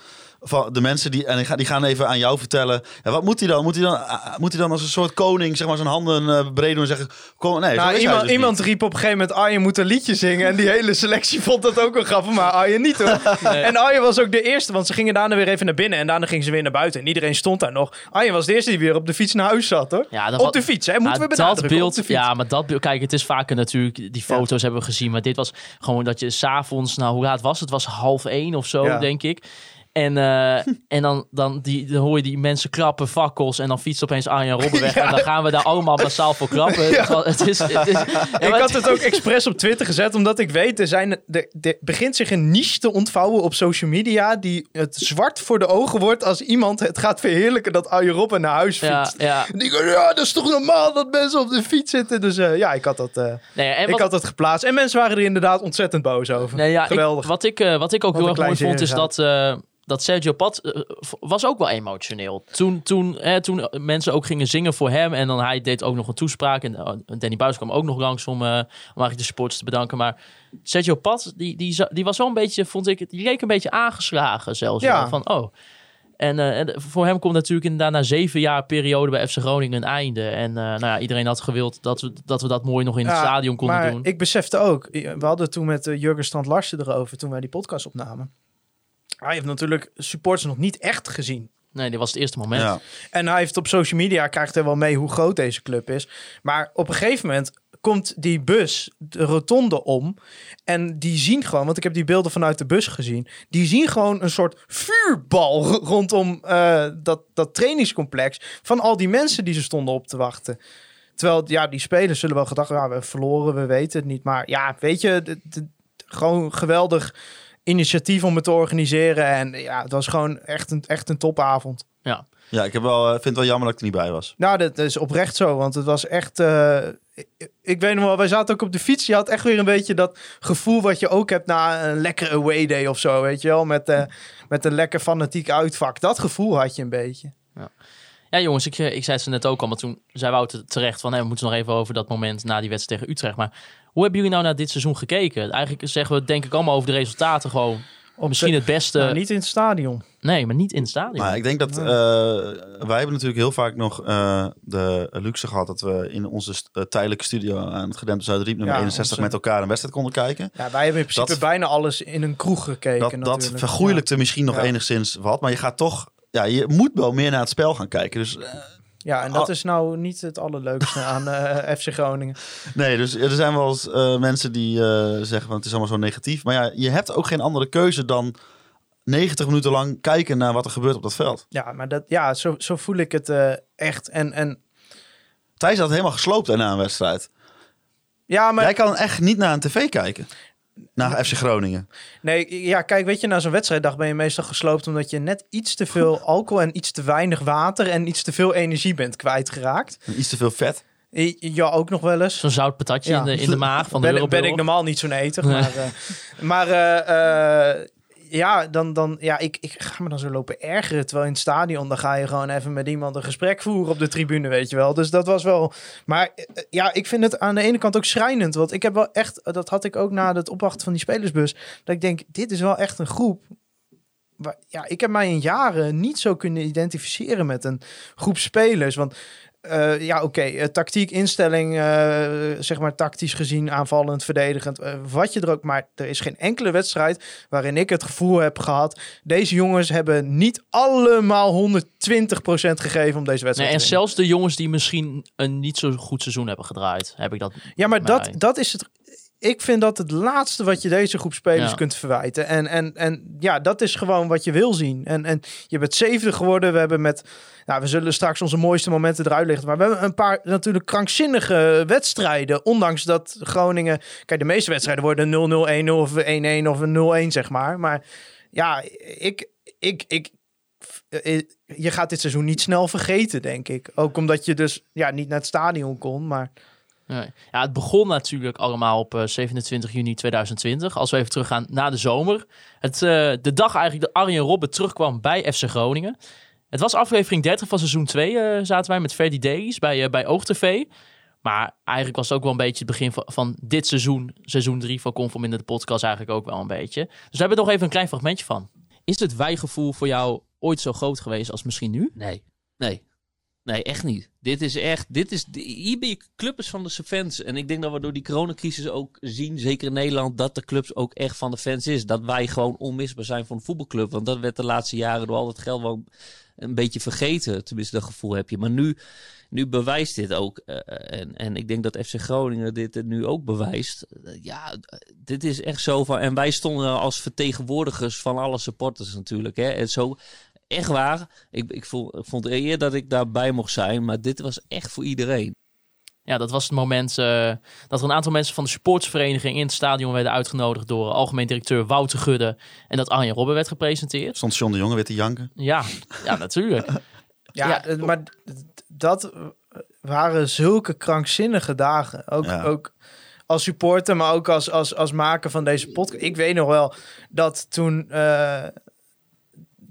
Van de mensen die, en die gaan- even aan jou vertellen. Ja, wat moet hij dan? Moet hij dan, ah, moet hij dan als een soort koning zeg maar, zijn handen eh, breed doen en zeggen: Kom, nee, zo Nou, iemand, dus iemand riep op een gegeven moment, Arjen moet een liedje zingen. En die hele selectie vond dat ook wel grappig, maar Arjen niet hoor. En Arjen was ook de eerste, want ze gingen daarna weer even naar binnen. En daarna gingen ze weer naar buiten. En iedereen stond daar nog. Arjen was de eerste die weer op de fiets naar huis zat hoor. Ja, dat op de fiets, hè? Moeten Ja, we dat beeld, op de fiets. Ja, maar dat beeld, kijk, het is vaker natuurlijk, die foto's hebben we gezien, maar dit was gewoon dat je s'avonds, nou hoe laat was het? Het was half één of zo, Ja. denk ik. En, eh, en dan, dan, die, dan hoor je die mensen klappen, fakkels, en dan fietst opeens Arjen Robben weg. En dan gaan we daar allemaal massaal voor klappen. Het, is, het is, ja, Ik had het ook expres op Twitter gezet, omdat ik weet, er, zijn, er, er begint zich een niche te ontvouwen op social media, die het zwart voor de ogen wordt als iemand het gaat verheerlijken dat Arjen Robben naar huis fietst. ja. En die gaan, ja, dat is toch normaal dat mensen op de fiets zitten. Dus eh, ja, ik had dat, eh, Nee, en ik wat, had dat geplaatst. En mensen waren er inderdaad ontzettend boos over. Nee, ja, ik- Geweldig. wat, ik, wat ik ook Wat heel erg mooi vond, is dat, eh, dat Sergio Pat eh, was ook wel emotioneel. Toen, toen, eh, toen mensen ook gingen zingen voor hem en dan hij deed ook nog een toespraak. En eh, Danny Buis kwam ook nog langs om, eh om de supporters te bedanken. Maar Sergio Pat, die, die, die was wel een beetje, vond ik, die leek een beetje aangeslagen zelfs. Ja. Van, oh. En, en voor hem komt natuurlijk inderdaad na zeven jaar periode bij FC Groningen een einde. En nou ja, iedereen had gewild dat we, dat we dat mooi nog in het Ja, stadion konden maar doen. ik besefte ook, we hadden toen met Jurgen Strand Larsen erover, toen wij die podcast opnamen. Hij heeft natuurlijk supporters nog niet echt gezien. Nee, dit was het eerste moment. Ja. En hij heeft op social media, krijgt hij wel mee hoe groot deze club is. Maar op een gegeven moment komt die bus de rotonde om. En die zien gewoon, want ik heb die beelden vanuit de bus gezien. Die zien gewoon een soort vuurbal rondom eh, dat, dat trainingscomplex. Van al die mensen die ze stonden op te wachten. Terwijl, ja, die spelers zullen wel gedacht, ja, we hebben verloren, we weten het niet. Maar ja, weet je, gewoon geweldig initiatief om het te organiseren. En ja, het was gewoon echt een, echt een topavond. Ja. Ja, ik heb wel, eh, vind het wel jammer dat ik er niet bij was. Nou, dat is oprecht zo, want het was echt... eh, ik, ik weet nog wel, wij zaten ook op de fiets. Je had echt weer een beetje dat gevoel wat je ook hebt na een lekkere away day of zo, weet je wel? Met, eh, met een lekker fanatiek uitvak. Dat gevoel had je een beetje. Ja, jongens, ik, eh, ik zei het ze net ook al, maar toen zei Wouter terecht van, hè, we moeten nog even over dat moment na die wedstrijd tegen Utrecht. Maar hoe hebben jullie nou naar dit seizoen gekeken? Eigenlijk zeggen we denk ik allemaal over de resultaten gewoon. Misschien het beste. Nou, niet in het stadion. Nee, maar niet in het stadion. Maar ik denk dat eh, wij hebben natuurlijk heel vaak nog eh, de luxe gehad dat we in onze st- tijdelijke studio aan het gedempte Zuidriep nummer Ja, 61 onze- met elkaar een wedstrijd konden kijken. Ja, wij hebben in principe Dat- bijna alles in een kroeg gekeken Dat, dat vergoeilijkte misschien nog Ja. enigszins wat, maar je gaat toch, ja, je moet wel meer naar het spel gaan kijken. Dus eh, Ja, en dat is nou niet het allerleukste aan eh, FC Groningen. nee, dus er zijn wel eens eh, mensen die zeggen van het is allemaal zo negatief. Maar ja, je hebt ook geen andere keuze dan 90 minuten lang kijken naar wat er gebeurt op dat veld. Ja, maar dat, ja, zo, zo voel ik het echt. En, en Thijs had helemaal gesloopt hè, na een wedstrijd. ja, maar Jij kan echt niet naar een tv kijken. Naar FC Groningen. Nee, ja, kijk, weet je, na zo'n wedstrijddag ben je meestal gesloopt omdat je net iets te veel alcohol en iets te weinig water en iets te veel energie bent kwijtgeraakt. En Iets te veel vet. Ja, ook nog wel eens. Zo'n zout patatje Ja. in, de, in de maag van de ben, ben ik normaal niet zo'n eter, Nee. maar, eh, maar eh, eh, ja, dan, dan, ja ik, ik ga me dan zo lopen ergeren. Terwijl in het stadion, dan ga je gewoon even met iemand een gesprek voeren op de tribune, weet je wel. Dus dat was wel... Maar eh, ja, ik vind het aan de ene kant ook schrijnend. Want ik heb wel echt, dat had ik ook na het opwachten van die spelersbus, dat ik denk, dit is wel echt een groep ja, ik heb mij in jaren niet zo kunnen identificeren met een groep spelers. Want eh, ja, oké, eh, tactiek, instelling, eh, zeg maar tactisch gezien, aanvallend, verdedigend, wat je er ook. Maar er is geen enkele wedstrijd waarin ik het gevoel heb gehad. Deze jongens hebben niet allemaal 120% gegeven om deze wedstrijd Nee, en te winnen. zelfs de jongens die misschien een niet zo goed seizoen hebben gedraaid, heb ik dat. Ja, maar Maar- dat, dat is het. Ik vind dat het laatste wat je deze groep spelers Ja. kunt verwijten. En, en, en ja, dat is gewoon wat je wil zien. En, en je bent zevende geworden. We hebben met, nou, we zullen straks onze mooiste momenten eruit lichten. Maar we hebben een paar natuurlijk krankzinnige wedstrijden. Ondanks dat Groningen, kijk, de meeste wedstrijden worden 0-0, 1-0 of 1-1 of een 0-1, zeg maar. Maar ja, ik, ik, ik, eh, je gaat dit seizoen niet snel vergeten, denk ik. Ook omdat je dus ja, niet naar het stadion kon, maar... Nee. Ja, het begon natuurlijk allemaal op eh, 27 juni 2020. Als we even teruggaan naar de zomer. Het, eh, de dag eigenlijk dat Arjen Robben terugkwam bij FC Groningen. Het was aflevering 30 van seizoen 2 eh, zaten wij met Ferdy Davies bij, eh bij OogTV. Maar eigenlijk was het ook wel een beetje het begin van, van dit seizoen, seizoen 3 van Conform in de podcast eigenlijk ook wel een beetje. Dus we hebben er nog even een klein fragmentje van. Is het wijgevoel voor jou ooit zo groot geweest als misschien nu? Nee, nee. Nee, echt niet. Dit is echt, dit is, hier ben je clubs van de fans. En ik denk dat we door die coronacrisis ook zien, zeker in Nederland, dat de clubs ook echt van de fans is. Dat wij gewoon onmisbaar zijn voor een voetbalclub. Want dat werd de laatste jaren door al het geld wel een beetje vergeten. Tenminste, dat gevoel heb je. Maar nu, nu bewijst dit ook. eh, en, en ik denk dat FC Groningen dit nu ook bewijst. Eh, ja, dit is echt zo van. En wij stonden als vertegenwoordigers van alle supporters natuurlijk. Hè. En zo, echt waar. Ik, ik, voel, ik vond eer dat ik daarbij mocht zijn. Maar dit was echt voor iedereen. Ja, dat was het moment eh, dat er een aantal mensen van de supportsvereniging in het stadion werden uitgenodigd door algemeen directeur Wouter Gudde. En dat Arjen Robben werd gepresenteerd. Stond John de Jonge weer te janken. Ja, ja natuurlijk. Ja, Ja. eh, maar dat waren zulke krankzinnige dagen. Ook, Ja. ook als supporter, maar ook als, als, als maker van deze podcast. Ik weet nog wel dat toen... eh,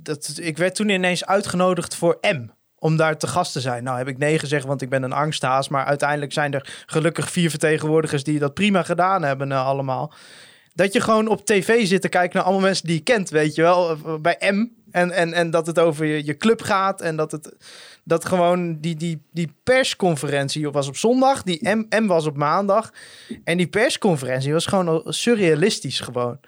dat, ik werd toen ineens uitgenodigd voor M. Om daar te gast te zijn. Nou heb ik nee gezegd, want ik ben een angsthaas. Maar uiteindelijk zijn er gelukkig vier vertegenwoordigers die dat prima gedaan hebben eh, allemaal. Dat je gewoon op tv zit te kijken naar allemaal mensen die je kent, weet je wel. eh, Bij M. En, en, en dat het over je, je club gaat. En dat het dat gewoon die, die, die persconferentie was op zondag. Die M, M was op maandag. En die persconferentie was gewoon al surrealistisch gewoon.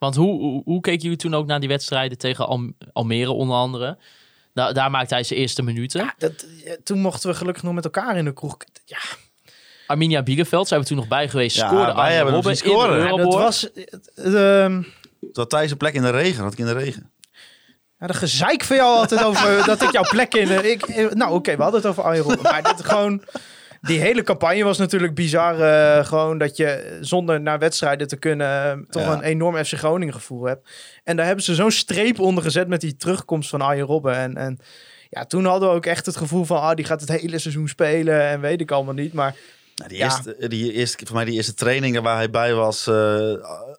Want hoe, hoe, hoe keken jullie toen ook naar die wedstrijden tegen Al- Almere onder andere? Da daar maakte hij zijn eerste minuten. Ja, dat, ja, toen mochten we gelukkig nog met elkaar in de kroeg. Ja, Arminia Bielefeld, zijn we toen nog bij geweest, Ja, scoorde wij hebben hem Robben de dat was... het- het, ehm, Thijs een plek in de regen. Had ik in de regen. Ja, de gezeik van jou altijd over dat ik jouw plek in... Ik, eh, nou, oké, we hadden het over Arjen Robben. Maar dit gewoon... Die hele campagne was natuurlijk bizar. eh, gewoon dat je zonder naar wedstrijden te kunnen... eh, toch Ja. een enorm FC Groningen gevoel hebt. En daar hebben ze zo'n streep onder gezet met die terugkomst van Arjen Robben. En, en ja, toen hadden we ook echt het gevoel van... Ah, die gaat het hele seizoen spelen en weet ik allemaal niet. Maar Nou, die, Ja. eerste, die eerste, voor mij die eerste trainingen waar hij bij was. eh,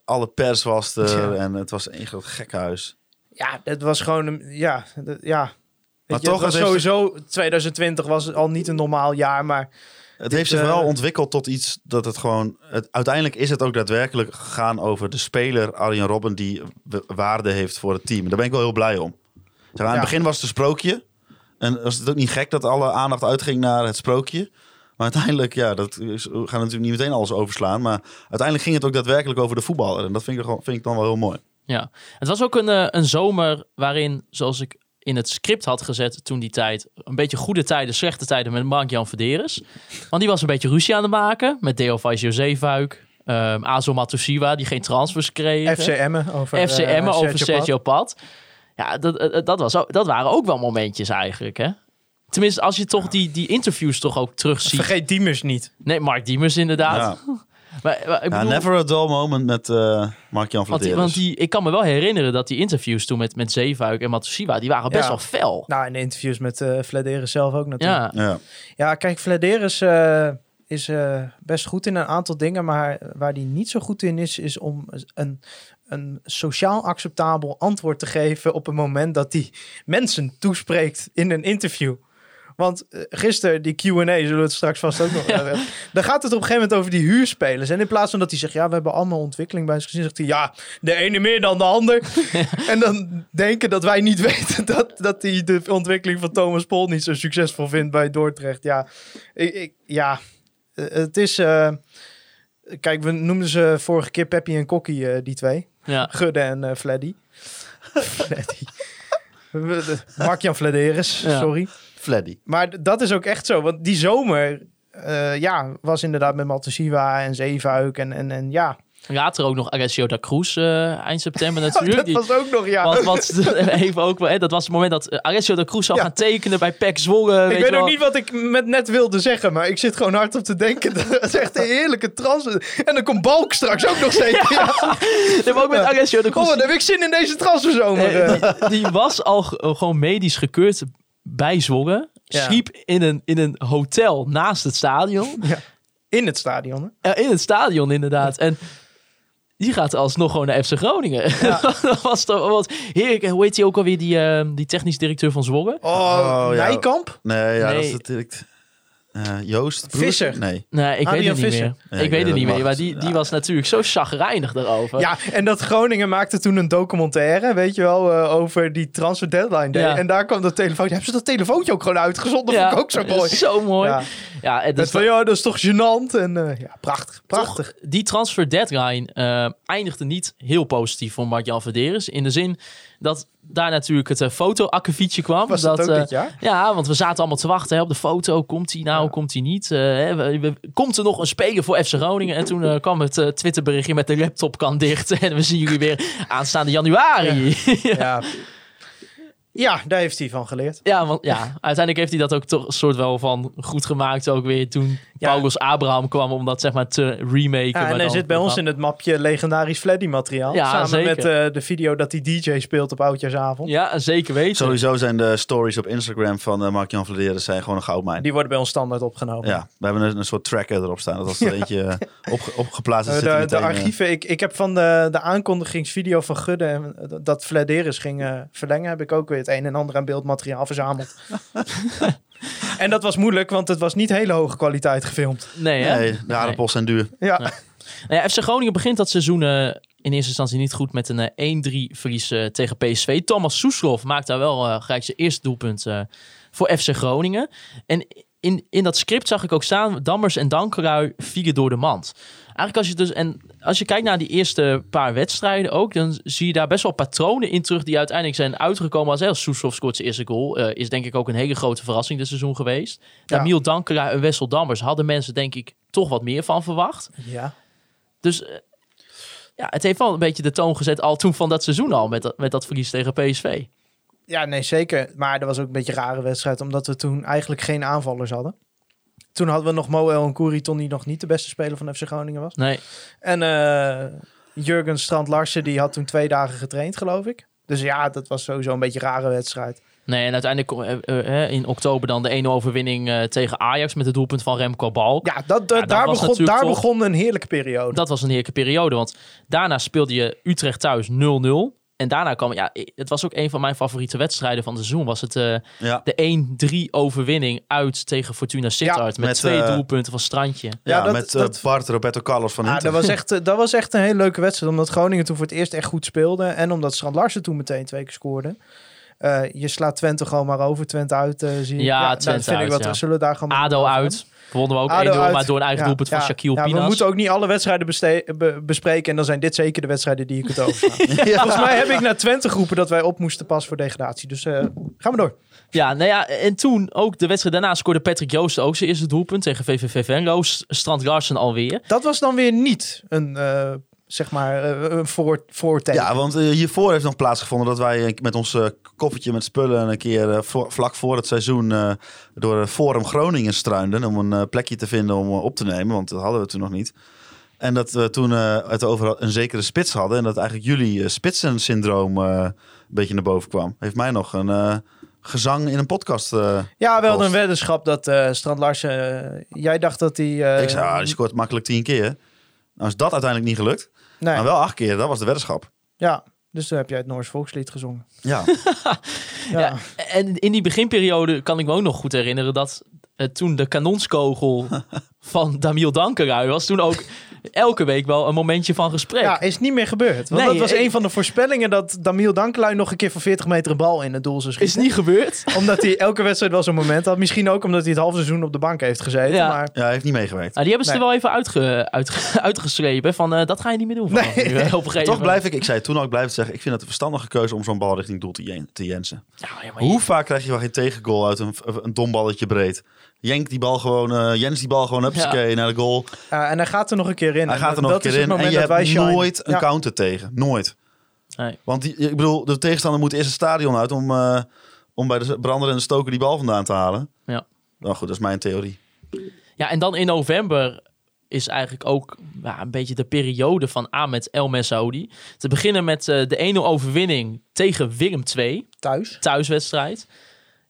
alle pers was er. Ja. En het was een groot gekkenhuis. ja, het was gewoon... een- Ja, dat- ja. Maar je, toch, het was heeft- sowieso... 2020 was al niet een normaal jaar, maar... Het heeft zich eh, wel ontwikkeld tot iets dat het gewoon... Het, uiteindelijk is het ook daadwerkelijk gegaan over de speler Arjen Robben... die waarde heeft voor het team. Daar ben ik wel heel blij om. Zeg, aan Ja. het begin was het een sprookje. En was het ook niet gek dat alle aandacht uitging naar het sprookje. Maar uiteindelijk, ja, dat is, we gaan natuurlijk niet meteen alles overslaan. Maar uiteindelijk ging het ook daadwerkelijk over de voetballer. En dat vind ik, vind ik dan wel heel mooi. Ja, het was ook een, eh, een zomer waarin, zoals ik in het script had gezet toen die tijd, een beetje goede tijden, slechte tijden met Mark-Jan Verderes. Want die was een beetje ruzie aan het maken met Deo Vizio Zeefuik, um, Azo Matusiwa, die geen transfers kregen. FCM'en over, FC eh, Emmen over Sergio Sergio Pad. Ja, dat, eh, dat, was ook, dat waren ook wel momentjes eigenlijk, hè? Tenminste, als je toch die, die interviews toch ook terugziet. Vergeet Diemers niet. Nee, Mark Diemers inderdaad. Ja. Maar, maar ik Ja, never a dull moment met eh Mark-Jan want, die, want die, ik kan me wel herinneren dat die interviews toen met, met Zeefuik en Matusiwa, die waren best Ja. wel fel. Nou, in de interviews met eh Vladeris zelf ook natuurlijk. Ja, Ja. Ja, kijk, Vladeris eh, is eh, best goed in een aantal dingen. Maar waar hij niet zo goed in is, is om een, een sociaal acceptabel antwoord te geven op het moment dat hij mensen toespreekt in een interview. Want eh, gisteren, die Q&A, zullen we het straks vast ook nog hebben. Dan gaat het op een gegeven moment over die huurspelers. En in plaats van dat hij zegt, ja, we hebben allemaal ontwikkeling bij ons gezien, zegt hij, ja, de ene meer dan de ander. en dan denken dat wij niet weten dat, dat hij de ontwikkeling van Thomas Pol niet zo succesvol vindt bij Dordrecht. Ja, ik, ik- ja eh, het is... eh, kijk, we noemden ze vorige keer Peppy en Kokkie, die twee. ja. Gudde en Fleddy. Fleddy. Mark-Jan Flederis, Ja. sorry. Fleddy. Maar dat is ook echt zo. Want die zomer eh, ja, was inderdaad met Matosiwa en Zeefuik en, en, en ja. Later ook nog Alessio da Cruz eh, eind september natuurlijk. dat was ook nog, ja. Want, want even ook wel, hè, dat was het moment dat eh, Alessio da Cruz zou Ja. gaan tekenen bij PEC Zwolle. ik weet ook niet wat ik met net wilde zeggen, maar ik zit gewoon hard op te denken. Dat is echt een heerlijke trans. En dan komt Balk straks ook nog zeker. Ja. Maar ook met Alessio da Cruz. Oh, wat heb ik zin in deze transferzomer. Die, die was al gewoon medisch gekeurd bij Zwolle. Ja. Sliep in een, in een hotel naast het stadion. In het stadion, hè? Eh, in het stadion inderdaad. En die gaat alsnog gewoon naar FC Groningen. dat was toch wat heerlijk. En Hoe heet die ook alweer, die, eh, die technisch directeur van Zwolle? Oh, Oh, ja. Nijkamp? Nee, ja, dat Nee. is natuurlijk... eh, Joost? Broers? Visser. Nee. Nee, ik weet Adriaan het niet Visser. meer. Ja, ik ik weet het weet niet meer. Maar die, die Ja. was natuurlijk zo chagrijnig daarover. Ja, en dat Groningen maakte toen een documentaire, weet je wel, eh, over die transfer deadline day. Ja. En daar kwam dat telefoontje. Hebben ze dat telefoontje ook gewoon uitgezonden? Ja, vond ik ook zo mooi. Zo mooi. Ja. Dat dus van, ja, dat is toch gênant? En eh, ja, prachtig, prachtig. Toch, die transfer deadline eh, eindigde niet heel positief voor Mark-Jan Verderes. In de zin dat daar natuurlijk het uh, foto-akkefietje kwam. Was dat, ook eh, dit jaar? Ja, want we zaten allemaal te wachten hè, op de foto. Komt hij nou, komt hij niet? Eh, hè, we- we- komt er nog een speler voor FC Groningen? En toen eh, kwam het eh, Twitterberichtje met de laptop kan dicht. En we zien jullie weer aanstaande januari. Ja, Ja. Ja, daar heeft hij van geleerd. want ja, uiteindelijk heeft hij dat ook toch een soort wel van goed gemaakt. Ook weer toen Ja. Paulus Abraham kwam om dat zeg maar te remaken. Ja, maar en hij zit bij ons in het mapje legendarisch Fleddy materiaal. Ja, samen zeker. met eh, de video dat hij DJ speelt op Oudjaarsavond. Ja, zeker weten. Sowieso zijn de stories op Instagram van eh Mark-Jan Vladeren zijn gewoon een goudmijn. Die worden bij ons standaard opgenomen. Ja, we hebben een, een soort tracker erop staan. Dat als er eentje eh, opge- opgeplaatst is, zit hij de, de archieven, ik, ik heb van de, de aankondigingsvideo van Gudde en dat Flederis ging verlengen, heb ik ook weer het een en ander aan beeldmateriaal verzameld. en dat was moeilijk, want het was niet hele hoge kwaliteit gefilmd. Nee, hè? Nee, de aardappels zijn duur. Ja, Nou ja, FC Groningen begint dat seizoen eh, in eerste instantie niet goed met een eh, 1-3 verlies eh, tegen PSV. Thomas Soeslof maakt daar wel eh, gelijk zijn eerste doelpunt eh, voor FC Groningen. En in, in dat script zag ik ook staan, Dammers en Dankerui vielen door de mand. Eigenlijk als je dus, en als je kijkt naar die eerste paar wedstrijden ook, dan zie je daar best wel patronen in terug die uiteindelijk zijn uitgekomen als, Soeslof scoort zijn eerste goal. eh, is denk ik ook een hele grote verrassing dit seizoen geweest. Ja. Damiel Dankerui en Wessel Dammers hadden mensen denk ik toch wat meer van verwacht. ja. Dus eh, ja, het heeft wel een beetje de toon gezet al toen van dat seizoen al met dat, met dat verlies tegen PSV. ja, nee zeker. Maar dat was ook een beetje een rare wedstrijd, omdat we toen eigenlijk geen aanvallers hadden. Toen hadden we nog Moel en Kouriton, die nog niet de beste speler van FC Groningen was. Nee, En eh Jurgen Strand Larsen, die had toen twee dagen getraind, geloof ik. Dus ja, dat was sowieso een beetje een rare wedstrijd. nee en uiteindelijk eh, eh, in oktober dan de ene overwinning tegen Ajax met het doelpunt van Remco Balk. Ja, dat, daar, begon, daar toch- begon een heerlijke periode. Dat was een heerlijke periode, want daarna speelde je Utrecht thuis 0-0. En daarna kwam, ja, het was ook een van mijn favoriete wedstrijden van het seizoen. Was het eh, Ja, de 1-3 overwinning uit tegen Fortuna Sittard. met, met, twee eh, doelpunten van Strandje. ja, Ja, dat- met eh, dat- Bart Roberto Carlos van Ja, Inter. dat, was echt, dat was echt een hele leuke wedstrijd. Omdat Groningen toen voor het eerst echt goed speelde. En omdat Strand Larsen toen meteen twee keer scoorde. Eh, je slaat Twente gewoon maar over. Twente uit, eh, zie ik. Ja, nou, Twente dat vind ik uit, wat, ja. Zullen we daar gewoon ADO uit. Wonnen we ook 1-0, ADO uit. maar door een eigen Ja, doelpunt van ja. Shaquille Ja, Pinas. we moeten ook niet alle wedstrijden be- bespreken. En dan zijn dit zeker de wedstrijden die je kunt overslaan. Volgens mij heb ik naar Twente geroepen dat wij op moesten pas voor degradatie. Dus eh, gaan we door. Ja, nou ja, en toen ook de wedstrijd daarna scoorde Patrick Joost ook zijn eerste doelpunt tegen VVV Venlo. Strand Larsen alweer. Dat was dan weer niet een, zeg maar, eh, een voor, voorteken. Ja, want eh, hiervoor heeft nog plaatsgevonden dat wij eh, met ons koffertje met spullen een keer vlak voor het seizoen door het Forum Groningen struinden om een plekje te vinden om op te nemen, want dat hadden we toen nog niet. En dat we toen het over een zekere spits hadden en dat eigenlijk jullie spitsensyndroom een beetje naar boven kwam. Heeft mij nog een gezang in een podcast. Ja, we hadden Kost. een weddenschap dat eh, Strand Larsen... jij dacht dat hij... ik zei, ah, die scoort makkelijk tien keer. Nou is dat uiteindelijk niet gelukt, nee, maar wel acht keer. Dat was de weddenschap. Ja, dus toen heb jij het Noors volkslied gezongen. Ja, Ja. Ja. En in die beginperiode kan ik me ook nog goed herinneren dat eh, toen de kanonskogel van Damiel Dankerui was, toen ook elke week wel een momentje van gesprek. Ja, is niet meer gebeurd. Want Nee, dat was ik- een van de voorspellingen dat Damiel Dankelui nog een keer van 40 meter een bal in het doel zou is schieten. niet gebeurd. Omdat hij elke wedstrijd wel zo'n moment had. Misschien ook omdat hij het halve seizoen op de bank heeft gezeten. Ja. Maar ja hij heeft niet meegewerkt. Nou, die hebben ze Nee. er wel even uitge, uitge- uitgeschreven van eh, dat ga je niet meer doen. Nee. nu, hè, op een gegeven Toch blijf ik, ik zei toen al, ik blijf het zeggen, ik vind het een verstandige keuze om zo'n bal richting doel te, jen- te jensen. Ja, ja, maar je- Hoe vaak krijg je wel geen tegengoal uit een, een dom balletje breed? Jenk die bal gewoon, eh, Jens die bal gewoon hupsakee naar de goal. Ja, en hij gaat er nog een keer in. Hij En gaat er nog dat een keer in en je hebt shine. nooit een Ja. counter tegen. Nooit. Nee. Want die, ik bedoel, de tegenstander moet eerst het stadion uit om, eh, om bij de brander en de stoker die bal vandaan te halen. Ja. Nou goed, dat is mijn theorie. Ja, en dan in november is eigenlijk ook ja, een beetje de periode van Ahmed El Messaoudi. Te beginnen met eh, de 1-0 overwinning tegen Willem II, Thuis. thuiswedstrijd.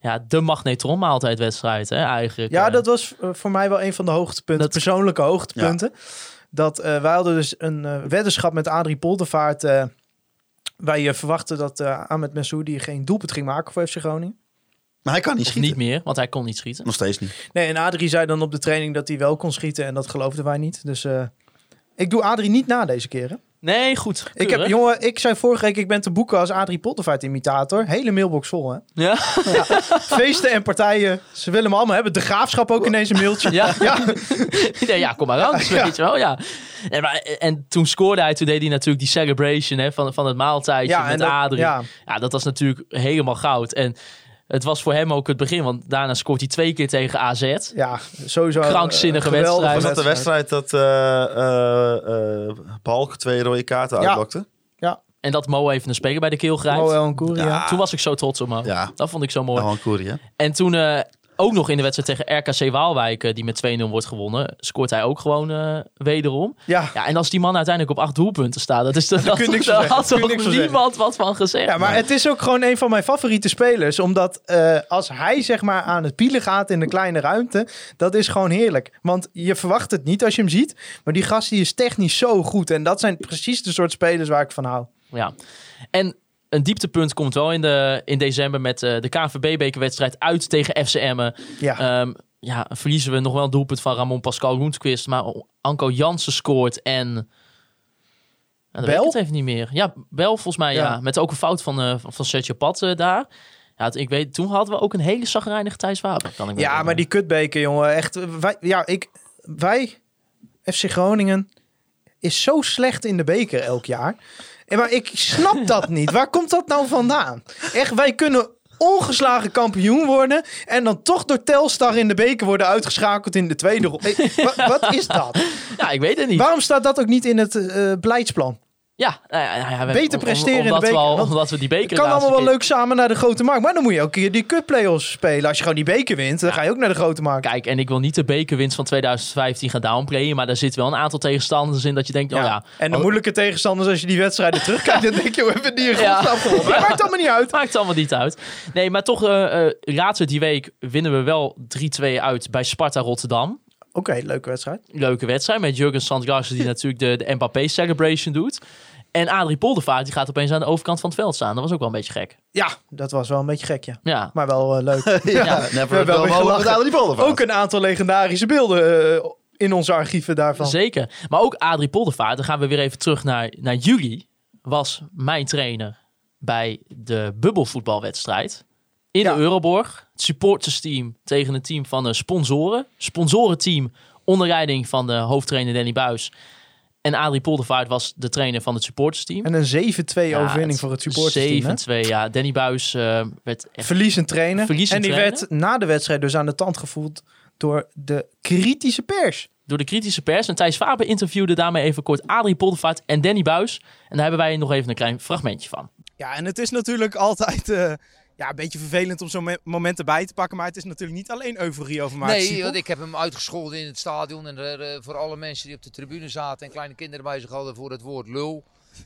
Ja, de magnetronmaaltijdwedstrijd hè, eigenlijk. Ja, Eh, dat was eh, voor mij wel een van de hoogtepunten, Dat- persoonlijke hoogtepunten. Dat eh, wij hadden dus een eh, weddenschap met Adrie Poldervaart. eh wij verwachten dat eh Ahmed Messoudi geen doelpunt ging maken voor FC Groningen. Maar hij kan niet of schieten. niet meer, want hij kon niet schieten. Nog steeds niet. Nee, en Adrie zei dan op de training dat hij wel kon schieten en dat geloofden wij niet. Dus eh, ik doe Adrie niet na deze keer. Nee, goed. Ik heb, jongen, ik zei vorige week, ik ben te boeken als Adrie Poldervaart imitator. Hele mailbox vol, hè? Ja? Feesten en partijen, ze willen hem allemaal hebben. De graafschap ook ineens een mailtje. Ja. Ja. ja, ja, kom maar langs, Ja. weet je wel. Ja. En, maar, en toen scoorde hij, toen deed hij natuurlijk die celebration hè, van, van het maaltijdje Ja, met dat- Adrie. ja. Ja. dat was natuurlijk helemaal goud. En het was voor hem ook het begin, want daarna scoort hij twee keer tegen AZ. Ja, sowieso. Krankzinnige een geweldige wedstrijd. Was dat de wedstrijd dat eh eh eh, Balk twee rode kaarten Ja. uitlokte? En dat Mo even een speler bij de keel grijpt. Oh, El Nkouri, ja. Toen was ik zo trots op Mo. Ja. Dat vond ik zo mooi. En En toen eh, ook nog in de wedstrijd tegen RKC Waalwijk, eh, die met 2-0 wordt gewonnen, scoort hij ook gewoon eh, wederom. Ja. Ja, en als die man uiteindelijk op acht doelpunten staat, dat is de, niks van daar had Kun je toch niemand wat van gezegd. Ja, maar het is ook gewoon een van mijn favoriete spelers. Omdat eh, als hij zeg maar aan het pielen gaat in de kleine ruimte, dat is gewoon heerlijk. Want je verwacht het niet als je hem ziet. Maar die gast die is technisch zo goed. En dat zijn precies de soort spelers waar ik van hou. Ja. En een dieptepunt komt wel in, de, in december met eh, de KNVB-bekerwedstrijd uit tegen FCM. Ja. Ehm ja, verliezen we nog wel een doelpunt van Ramon Pascal Roentquist. Maar Anko Jansen scoort en... Ik Bel? het even niet meer. Ja, Bel volgens mij, ja. Ja. Met ook een fout van, eh van Sergio Pat eh, daar. Ja, ik weet, toen hadden we ook een hele zagrijnige Thijs Faber. Kan ik Ja, maar die kutbeker, jongen. Echt, wij, ja, ik, wij, FC Groningen, is zo slecht in de beker elk jaar. En maar ik snap dat niet. Waar komt dat nou vandaan? Echt, wij kunnen ongeslagen kampioen worden en dan toch door Telstar in de beker worden uitgeschakeld in de tweede ronde. Eh, wa- wat is dat? Ja, ik weet het niet. Waarom staat dat ook niet in het eh, beleidsplan? Ja, nou ja, ja, we- Beter om- presteren in de we beker, al- want omdat we die beker Het kan allemaal wel leuk samen naar de grote markt, maar dan moet je ook een keer die kutplayoffs spelen. Als je gewoon die beker wint, dan ga je ook naar de grote markt. Kijk, en ik wil niet de bekerwinst van 2015 gaan downplayen, maar daar zit wel een aantal tegenstanders in dat je denkt, oh ja, En de oh, moeilijke tegenstanders, als je die wedstrijden terugkijkt, dan denk je, we hebben die in Ja. godsnaam gewonnen. Maar maakt allemaal niet uit. maakt allemaal niet uit. Nee, maar toch, eh, laatst die week winnen we wel 3-2 uit bij Sparta Rotterdam. Oké, leuke wedstrijd. Leuke wedstrijd met Jurgen Sandgarsen die natuurlijk de, de Mbappé celebration doet. En Adrie Poldervaart die gaat opeens aan de overkant van het veld staan. Dat was ook wel een beetje gek. Ja, dat was wel een beetje gek, ja. Ja, Maar wel eh, leuk. Ja, Ja. never We hebben wel met. Adrie Poldervaart. Ook een aantal legendarische beelden eh, in onze archieven daarvan. zeker. Maar ook Adrie Poldervaart, dan gaan we weer even terug naar, naar juli, was mijn trainer bij de bubbelvoetbalwedstrijd. In Ja. de Euroborg. Het supportersteam tegen een team van de sponsoren. Sponsorenteam onder leiding van de hoofdtrainer Danny Buis. En Adrie Poldervaart was de trainer van het supportersteam. En een 7-2 Ja, overwinning voor het supportersteam. hè? 7-2, ja. Danny Buis eh, werd echt... Verliezend trainen. Verliezend en die trainen. werd na de wedstrijd dus aan de tand gevoeld door de kritische pers. door de kritische pers. En Thijs Faber interviewde daarmee even kort Adrie Poldervaart en Danny Buis. En daar hebben wij nog even een klein fragmentje van. Ja, en het is natuurlijk altijd eh, ja, een beetje vervelend om zo'n me- moment erbij te pakken. Maar het is natuurlijk niet alleen euforie over Maarten Nee, want ik heb hem uitgescholden in het stadion. En er, eh, voor alle mensen die op de tribune zaten en kleine kinderen bij zich hadden voor het woord lul.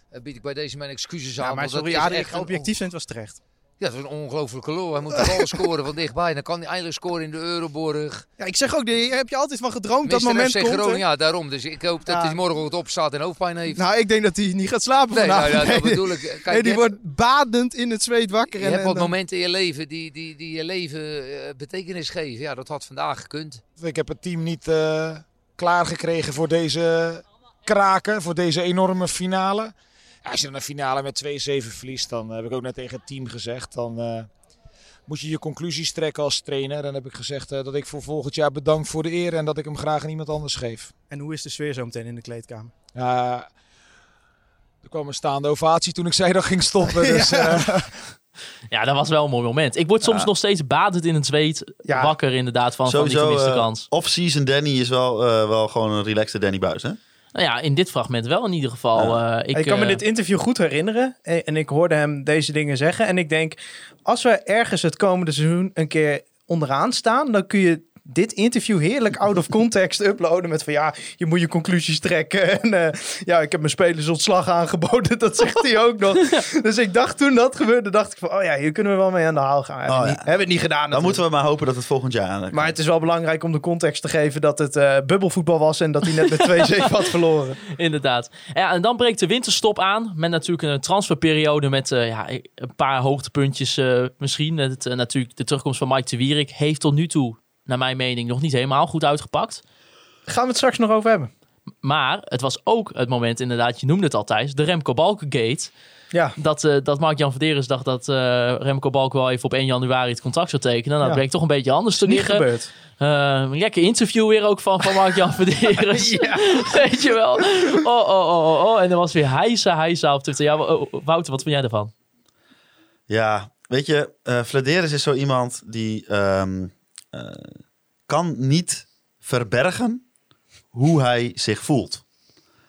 eh, bied ik bij deze mijn excuses aan. Ja, maar want dat sorry, is Adrie, echt objectief zijn, het was terecht. Ja, dat is een ongelofelijke lul. Hij moet de bal scoren van dichtbij. Dan kan hij eindelijk scoren in de Euroborg. Ja, ik zeg ook, daar heb je altijd van gedroomd dat moment FC komt. Groningen, ja, daarom. Dus ik hoop dat Ja. hij morgen opstaat en hoofdpijn heeft. Nou, ik denk dat hij niet gaat slapen nee, nou, vanavond. ja, dat bedoel ik. Kijk, nee, die hebt- wordt badend in het zweet wakker. Je en, hebt en wat dan- momenten in je leven die, die, die je leven eh, betekenis geven. Ja, dat had vandaag gekund. Ik heb het team niet eh klaargekregen voor deze kraken, voor deze enorme finale. Ja, als je dan een finale met 2-7 verliest, dan heb ik ook net tegen het team gezegd, dan eh, moet je je conclusies trekken als trainer. Dan heb ik gezegd eh, dat ik voor volgend jaar bedank voor de eer en dat ik hem graag aan iemand anders geef. En hoe is de sfeer zo meteen in de kleedkamer? Ja, er kwam een staande ovatie toen ik zei dat ging stoppen. Dus, eh, Ja, dat was wel een mooi moment. Ik word soms Ja. nog steeds badend in het zweet Ja. wakker inderdaad van, van die Sowieso, gemiste eh, kans. off-season Danny is wel, eh, wel gewoon een relaxte Danny Buis, hè? Nou ja, in dit fragment wel in ieder geval. Ja. Eh, ik, Ik, kan me eh, dit interview goed herinneren. En, en ik hoorde hem deze dingen zeggen. En ik denk, als we ergens het komende seizoen een keer onderaan staan, dan kun je dit interview heerlijk out of context uploaden. Met van ja, je moet je conclusies trekken. En eh, ja, ik heb mijn spelers ontslag aangeboden. Dat zegt hij ook nog. Dus ik dacht toen dat gebeurde, dacht ik van oh ja, hier kunnen we wel mee aan de haal gaan. Hebben, Oh we, ja. niet, hebben we het niet gedaan. Dan natuurlijk. moeten we maar hopen dat het volgend jaar aan Maar het is wel belangrijk om de context te geven dat het eh, bubbelvoetbal was en dat hij net met 2-7 had verloren. Inderdaad. Ja, en dan breekt de winterstop aan. Met natuurlijk een transferperiode met eh, ja, een paar hoogtepuntjes misschien. Het, natuurlijk de terugkomst van Mike de Wierik heeft tot nu toe, naar mijn mening, nog niet helemaal goed uitgepakt. Gaan we het straks nog over hebben. Maar het was ook het moment, inderdaad, je noemde het al Thijs, de Remco Balkengate. Ja, Dat, eh, dat Mark-Jan Verderes dacht dat eh, Remco Balk wel even op 1 januari het contract zou tekenen. Nou, dat Ja. bleek toch een beetje anders te niet liggen. gebeurd. Eh, een lekker interview weer ook van, van Mark-Jan Verderes. Ja. Weet je wel. Oh, oh, oh, oh, oh. En er was weer heisa, heisa op Twitter. Ja, oh, Wouter, wat vind jij ervan? Ja, weet je, eh Vladeris is zo iemand die ehm, kan niet verbergen hoe hij zich voelt.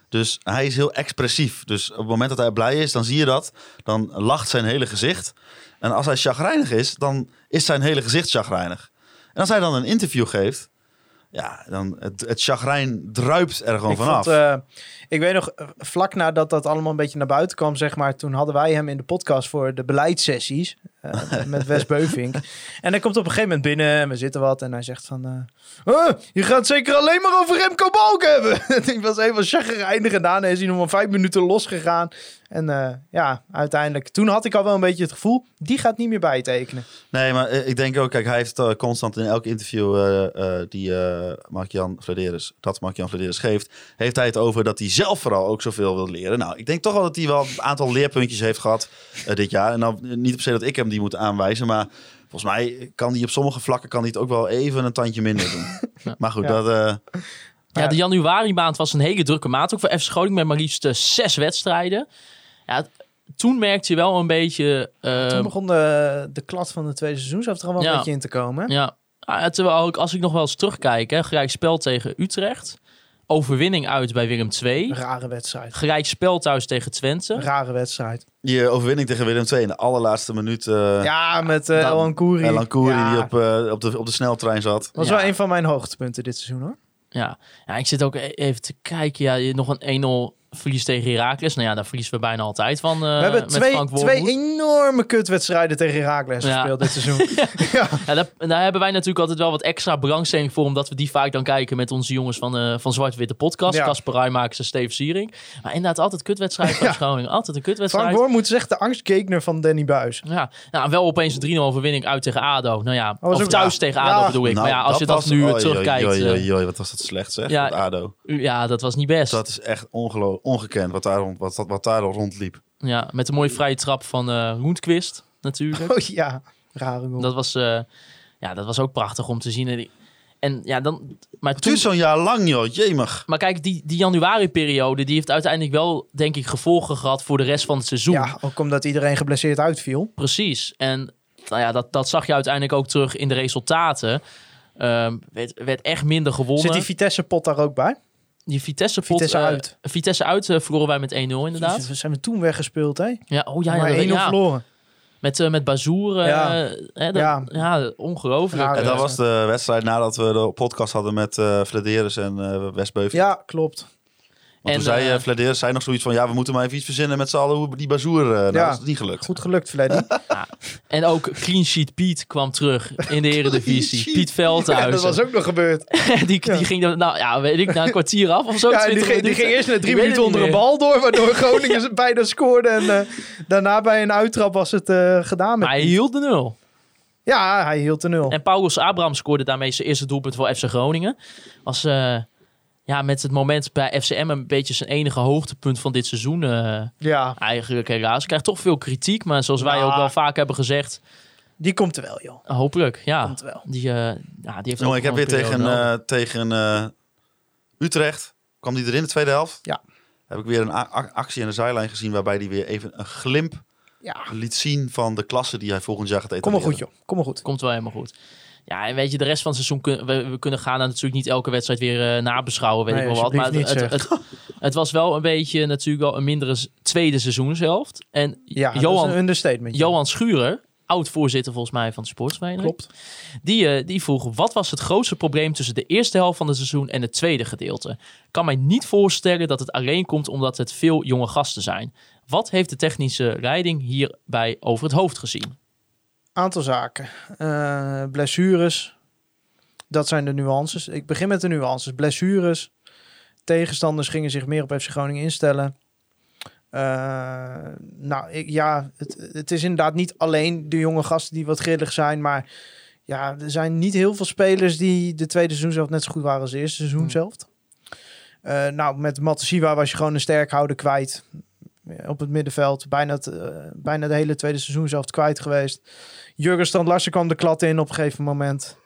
Dus hij is heel expressief. Dus op het moment dat hij blij is, dan zie je dat. Dan lacht zijn hele gezicht. En als hij chagrijnig is, dan is zijn hele gezicht chagrijnig. En als hij dan een interview geeft, ja, dan het, het chagrijn druipt er gewoon ik vanaf. vond, eh, ik weet nog, vlak nadat dat allemaal een beetje naar buiten kwam, zeg maar, toen hadden wij hem in de podcast voor de beleidssessies eh, met Wes Beuvink. En hij komt op een gegeven moment binnen en we zitten wat en hij zegt van, eh, "Oh, je gaat zeker alleen maar over Remco Balk hebben. En ik was even chagrijnig en daarna is hij nog maar vijf minuten losgegaan. En eh, ja, uiteindelijk, toen had ik al wel een beetje het gevoel, die gaat niet meer bijtekenen. Nee, maar eh, ik denk ook, kijk, hij heeft eh, constant in elk interview eh, eh, die eh Mark-Jan dat Mark-Jan geeft, heeft hij het over dat hij zelf vooral ook zoveel wil leren. Nou, ik denk toch wel dat hij wel een aantal leerpuntjes heeft gehad eh, dit jaar. En dan niet per se dat ik hem die moet aanwijzen, maar volgens mij kan hij op sommige vlakken kan hij het ook wel even een tandje minder doen. Maar goed, Ja. dat... eh, Ja, de januari maand was een hele drukke maand. Ook voor FC Groningen met maar liefst eh, zes wedstrijden. Ja, toen merkte je wel een beetje... eh, toen begon de, de klad van de tweede seizoen zelf er al wel een ja. beetje in te komen. Ja, Ah, terwijl ook als ik nog wel eens terugkijk, hè, gelijk spel tegen Utrecht, overwinning uit bij Willem II, rare wedstrijd. gelijk spel thuis tegen Twente. Rare wedstrijd. die overwinning tegen Willem II in de allerlaatste minuut. eh Ja, met uh, Dan- El Ankouri. El Ankouri Ja, die op, eh, op, de, op de sneltrein zat. was Ja. wel een van mijn hoogtepunten dit seizoen hoor. Ja. ja, ik zit ook e- even te kijken. Ja, je- nog een 1-0 verlies tegen Heracles. Nou ja, daar verliezen we bijna altijd van. eh, We hebben met twee, Frank twee enorme kutwedstrijden tegen Herakles Ja. gespeeld dit seizoen. ja. Ja, daar, daar hebben wij natuurlijk altijd wel wat extra belangstelling voor, omdat we die vaak dan kijken met onze jongens van, eh van Zwart-Witte Podcast. Ja. Casper Rijmakers en Steve Siering. Maar inderdaad, altijd kutwedstrijd van Ja. Groningen. Altijd een Frank kutwedstrijd. Wormoed zegt de angstgekner van Danny Buis. Ja, nou, wel opeens een 3-0 overwinning uit tegen ADO. Nou ja, was of thuis ja. tegen ADO Ja. bedoel ik. Nou, maar ja, als je dat was- nu terugkijkt... oei, eh, wat was dat slecht zeg, Ja. met ADO. ja, dat was niet best. Dat is echt ongelo- ongekend wat daar, rond, wat, wat daar al rondliep. Ja, met een mooie vrije trap van eh Roentquist natuurlijk. Oh ja, rare goal. Dat was, eh, ja, dat was ook prachtig om te zien. En En ja, dan... Maar Het toen, duurt zo'n jaar lang, joh. Jemig. maar kijk, die, die januari-periode... die heeft uiteindelijk wel, denk ik, gevolgen gehad... voor de rest van het seizoen. Ja, ook omdat iedereen geblesseerd uitviel. Precies. En nou ja, dat, dat zag je uiteindelijk ook terug in de resultaten. Ehm werd, werd echt minder gewonnen. Zit die Vitesse-pot daar ook bij? Die Vitesse pot, Vitesse eh, uit. Vitesse uit eh, verloren wij met 1-0 inderdaad. Jezus, we zijn we toen weggespeeld, hè? Ja, oh ja, ja, maar dat- 1-0 ja. verloren. Met, eh met Bazoer. eh, Ja. hè, dat- Ja. ja. ongelooflijk. Ja, En dat was de wedstrijd nadat we de podcast hadden met eh Vladeris en eh Westbeuving. Ja, klopt. Want En, toen zei eh, eh, Vladeris zei nog zoiets van... ja, we moeten maar even iets verzinnen met z'n allen hoe die bazoer... eh nou, Ja. dat is niet gelukt. Goed gelukt, Freddy. En ook Clean Sheet Piet kwam terug in de Eredivisie. Piet Ja, Veldhuizen. dat was ook nog gebeurd. die, die ging, er, nou ja, weet ik, na een kwartier af of zo. Ja, die 20 ging, die ging eerst net drie Ik minuten onder een bal door, waardoor Groningen ze bijna scoorde. En eh, daarna bij een uittrap was het eh, gedaan. Met Maar hij hield de nul. Ja, hij hield de nul. En Paulus Abraham scoorde daarmee zijn eerste doelpunt voor FC Groningen. Was eh, ja, met het moment bij FCM een beetje zijn enige hoogtepunt van dit seizoen. eh, Ja, eigenlijk helaas. Krijgt toch veel kritiek, maar zoals wij Ja. ook wel vaak hebben gezegd, die komt er wel, joh. hopelijk. Ja, Komt er wel. die, eh, ja, die heeft Jongen, ik heb weer tegen, eh, tegen eh, Utrecht... kwam die erin de tweede helft. Ja. Heb ik weer een actie aan de zijlijn gezien... waarbij hij weer even een glimp Ja, liet zien van de klasse die hij volgend jaar gaat kom etableren. maar goed, joh. Kom maar goed. Komt wel helemaal goed. Ja, en weet je, de rest van het seizoen kun, we, we kunnen gaan natuurlijk niet elke wedstrijd weer eh, nabeschouwen, weet Nee, ik wel wat. Maar het, niet, het, het, het was wel een beetje natuurlijk wel een mindere tweede seizoenshelft. En Ja, Johan, een understatement. Johan Schurer, oud-voorzitter volgens mij van de sportsvereniging, Klopt. die, eh, die vroeg, wat was het grootste probleem tussen de eerste helft van het seizoen en het tweede gedeelte? Ik kan mij niet voorstellen dat het alleen komt omdat het veel jonge gasten zijn. Wat heeft de technische leiding hierbij over het hoofd gezien? Aantal zaken. Eh, blessures. Dat zijn de nuances. Ik begin met de nuances. Blessures. Tegenstanders gingen zich meer op FC Groningen instellen. Eh, nou, ik, ja, het, het is inderdaad niet alleen de jonge gasten die wat grillig zijn, maar ja, er zijn niet heel veel spelers die de tweede seizoen zelf net zo goed waren als de eerste seizoen zelf. Eh, nou, met Matasiwa was je gewoon een sterkhouder kwijt eh, op het middenveld. Bijna, het, eh, bijna de hele tweede seizoen zelf kwijt geweest. Jurgen Strand Larsen kwam de klad in op een gegeven moment.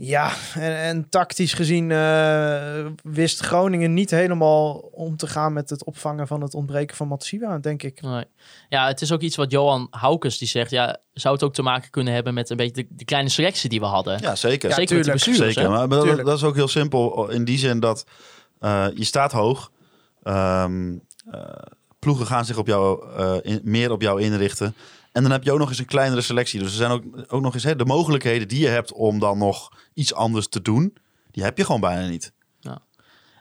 Ja, en, en tactisch gezien eh, wist Groningen niet helemaal om te gaan met het opvangen van het ontbreken van Matasiwa, denk ik. Nee. Ja, het is ook iets wat Johan Haukes die zegt. Ja, zou het ook te maken kunnen hebben met een beetje de, de kleine selectie die we hadden? Ja, zeker. Ja, Zeker met die tuurlijk. blessures, Zeker, maar dat, is ook heel simpel in die zin dat eh, je staat hoog. Ehm, eh, ploegen gaan zich op jou, eh, in- meer op jou inrichten. En dan heb je ook nog eens een kleinere selectie. Dus er zijn ook, ook nog eens hè, de mogelijkheden die je hebt om dan nog iets anders te doen. Die heb je gewoon bijna niet. Ja.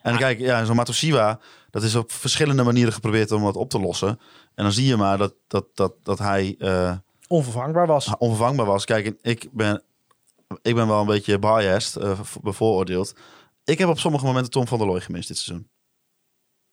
En kijk, ja, zo'n Matosiwa, dat is op verschillende manieren geprobeerd om dat op te lossen. En dan zie je maar dat, dat, dat, dat hij eh, Onvervangbaar was. onvervangbaar was. Kijk, ik ben, ik ben wel een beetje biased, eh, bevooroordeeld. Ik heb op sommige momenten Tom van der Looy gemist dit seizoen.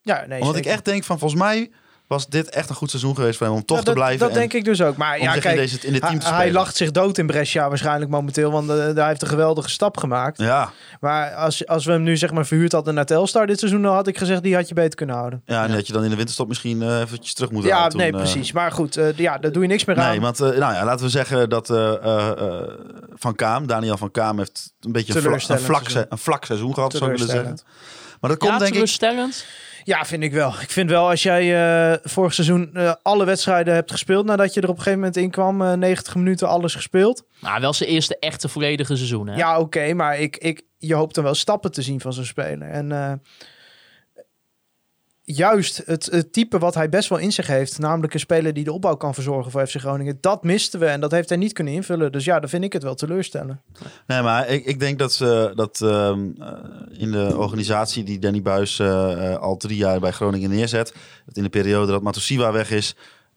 Ja, nee, Omdat ik echt denk van, volgens mij was dit echt een goed seizoen geweest voor hem om toch Ja, te blijven. Dat en denk ik dus ook. Maar ja, kijk, in, deze, in dit team te hij, lacht zich dood in Brescia waarschijnlijk momenteel, want eh, hij heeft een geweldige stap gemaakt. Ja, Maar als, als we hem nu zeg maar verhuurd hadden naar Telstar dit seizoen, dan had ik gezegd, die had je beter kunnen houden. ja, en dat je dan in de winterstop misschien eh, eventjes terug moet Ja, halen. nee, eh, precies. Maar goed, ja, daar doe je niks meer aan. Nee, want nou ja, laten we zeggen dat eh, eh, eh, Van Kaam, Daniel Van Kaam, heeft een beetje een, vla- een, vlak, se- seizoen. een vlak seizoen gehad, zou ik willen zeggen. Maar dat komt ja, denk ik... Ja, vind ik wel. Ik vind wel als jij eh, vorig seizoen eh, alle wedstrijden hebt gespeeld nadat je er op een gegeven moment in kwam, eh, 90 minuten alles gespeeld. Nou, wel zijn eerste echte volledige seizoen, hè? Ja, oké, maar ik, ik, je hoopt dan wel stappen te zien van zo'n speler. En juist het, het type wat hij best wel in zich heeft, namelijk een speler die de opbouw kan verzorgen voor FC Groningen, dat misten we en dat heeft hij niet kunnen invullen. Dus ja, dan vind ik het wel teleurstellend. Nee, maar ik, ik denk dat ze dat ehm, eh, in de organisatie die Danny Buis eh, eh, al drie jaar bij Groningen neerzet, dat in de periode dat Matosiwa weg is,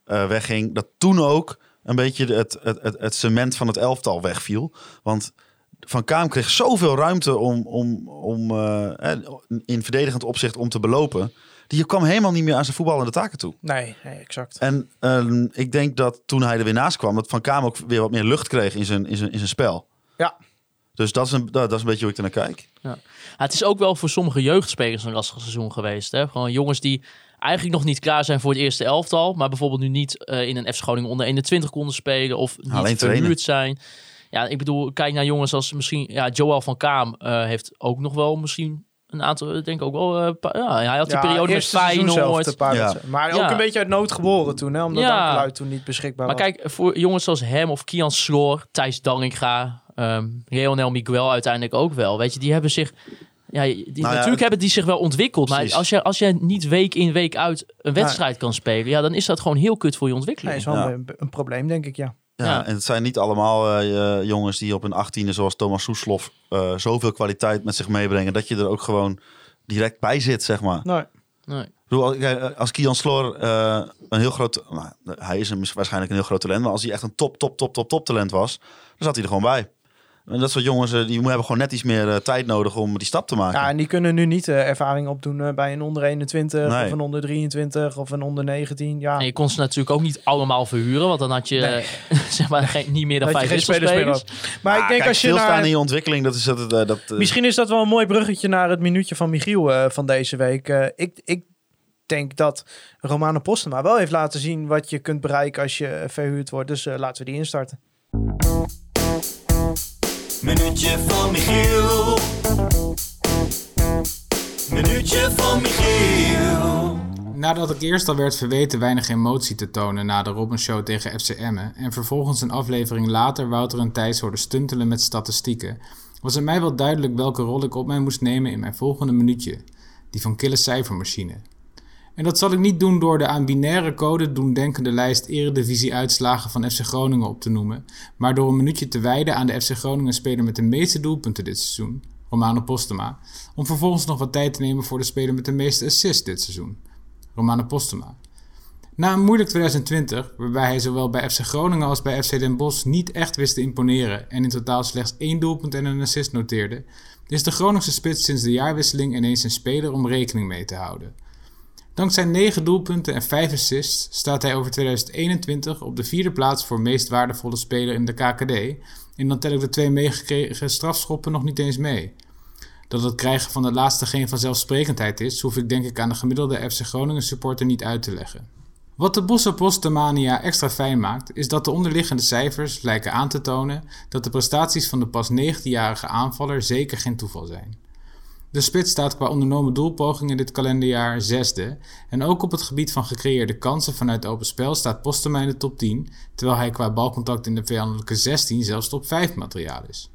eh, wegging, dat toen ook een beetje het, het, het, het cement van het elftal wegviel. Want Van Kaam kreeg zoveel ruimte om, om, om eh, eh, in verdedigend opzicht om te belopen. Die kwam helemaal niet meer aan zijn voetballende taken toe. Nee, nee exact. En ehm, ik denk dat toen hij er weer naast kwam, dat Van Kaam ook weer wat meer lucht kreeg in zijn, in zijn, in zijn spel. Ja. Dus dat is, een, dat, is een beetje hoe ik er naar kijk. Ja, het is ook wel voor sommige jeugdspelers een lastig seizoen geweest. Hè? Gewoon jongens die eigenlijk nog niet klaar zijn voor het eerste elftal. Maar bijvoorbeeld nu niet eh, in een Groningen onder 21 konden spelen. Of niet Alleen trainen. verhuurd zijn. Ja, ik bedoel, kijk naar jongens als misschien... Ja, Joel van Kaam eh, heeft ook nog wel misschien een aantal... Ik denk ook wel... eh, pa- ja, hij had die Ja, periode met Feyenoord. Ja. Maar Ja. ook een beetje uit nood geboren toen, hè, omdat Ja. toen niet beschikbaar Maar was. kijk, voor jongens zoals hem of Kian Sloor, Thijs Dallinga, ehm Leonel Miguel uiteindelijk ook wel. Weet je, die hebben zich... Ja, die, Nou ja, natuurlijk hebben die zich wel ontwikkeld. Precies. Maar als je, als je niet week in week uit een wedstrijd kan spelen... Ja, dan is dat gewoon heel kut voor je ontwikkeling. Nee, is wel Ja. een, een probleem, denk ik, ja. Ja, Ja. En het zijn niet allemaal eh, eh, jongens die op een achttiende, zoals Thomas Soeslof, eh zoveel kwaliteit met zich meebrengen. Dat je er ook gewoon direct bij zit, zeg maar. Nee. Nee. Bedoel, als- Kian Sloor eh, een heel groot... Nou, hij is een, waarschijnlijk een heel groot talent. Maar als hij echt een top, top, top, top, top talent was... dan zat hij er gewoon bij. En dat soort jongens, eh, die hebben gewoon net iets meer eh, tijd nodig om die stap te maken. Ja, en die kunnen nu niet eh, ervaring opdoen eh, bij een onder 21 Nee. of een onder 23 of een onder 19. Ja, En je kon ze natuurlijk ook niet allemaal verhuren. Want dan had je Nee. zeg maar, geen, niet meer dan vijf spelers. Maar ik denk kijk, als je stilstaan naar... in je ontwikkeling, dat is dat... dat eh, Misschien is dat wel een mooi bruggetje naar het minuutje van Michiel eh, van deze week. Eh, ik, ik denk dat Romano Postema wel heeft laten zien wat je kunt bereiken als je verhuurd wordt. Dus eh, laten we die instarten. Minuutje van Michiel. Minuutje van Michiel. Nadat ik eerst al werd verweten weinig emotie te tonen na de Robben Show tegen FC Emmen en vervolgens een aflevering later Wouter en Thijs hoorde stuntelen met statistieken, was het mij wel duidelijk welke rol ik op mij moest nemen in mijn volgende minuutje, die van kille cijfermachine. En dat zal ik niet doen door de aan binaire code doen denkende lijst eredivisie-uitslagen van FC Groningen op te noemen, maar door een minuutje te wijden aan de FC Groningen speler met de meeste doelpunten dit seizoen, Romano Postema, om vervolgens nog wat tijd te nemen voor de speler met de meeste assists dit seizoen, Romano Postema. Na een moeilijk 2020, waarbij hij zowel bij FC Groningen als bij FC Den Bosch niet echt wist te imponeren en in totaal slechts één doelpunt en een assist noteerde, is de Groningse spits sinds de jaarwisseling ineens een speler om rekening mee te houden. Dankzij 9 doelpunten en 5 assists staat hij over 2021 op de vierde plaats voor meest waardevolle speler in de KKD. En dan tel ik de twee meegekregen strafschoppen nog niet eens mee. Dat het krijgen van de laatste geen vanzelfsprekendheid is, hoef ik denk ik aan de gemiddelde FC Groningen supporter niet uit te leggen. Wat de Bosse Postemania extra fijn maakt, is dat de onderliggende cijfers lijken aan te tonen dat de prestaties van de pas 19-jarige aanvaller zeker geen toeval zijn. De spits staat qua ondernomen doelpogingen dit kalenderjaar zesde. En ook op het gebied van gecreëerde kansen vanuit open spel staat Postema in de top 10, terwijl hij qua balcontact in de vijandelijke 16 zelfs top 5 materiaal is.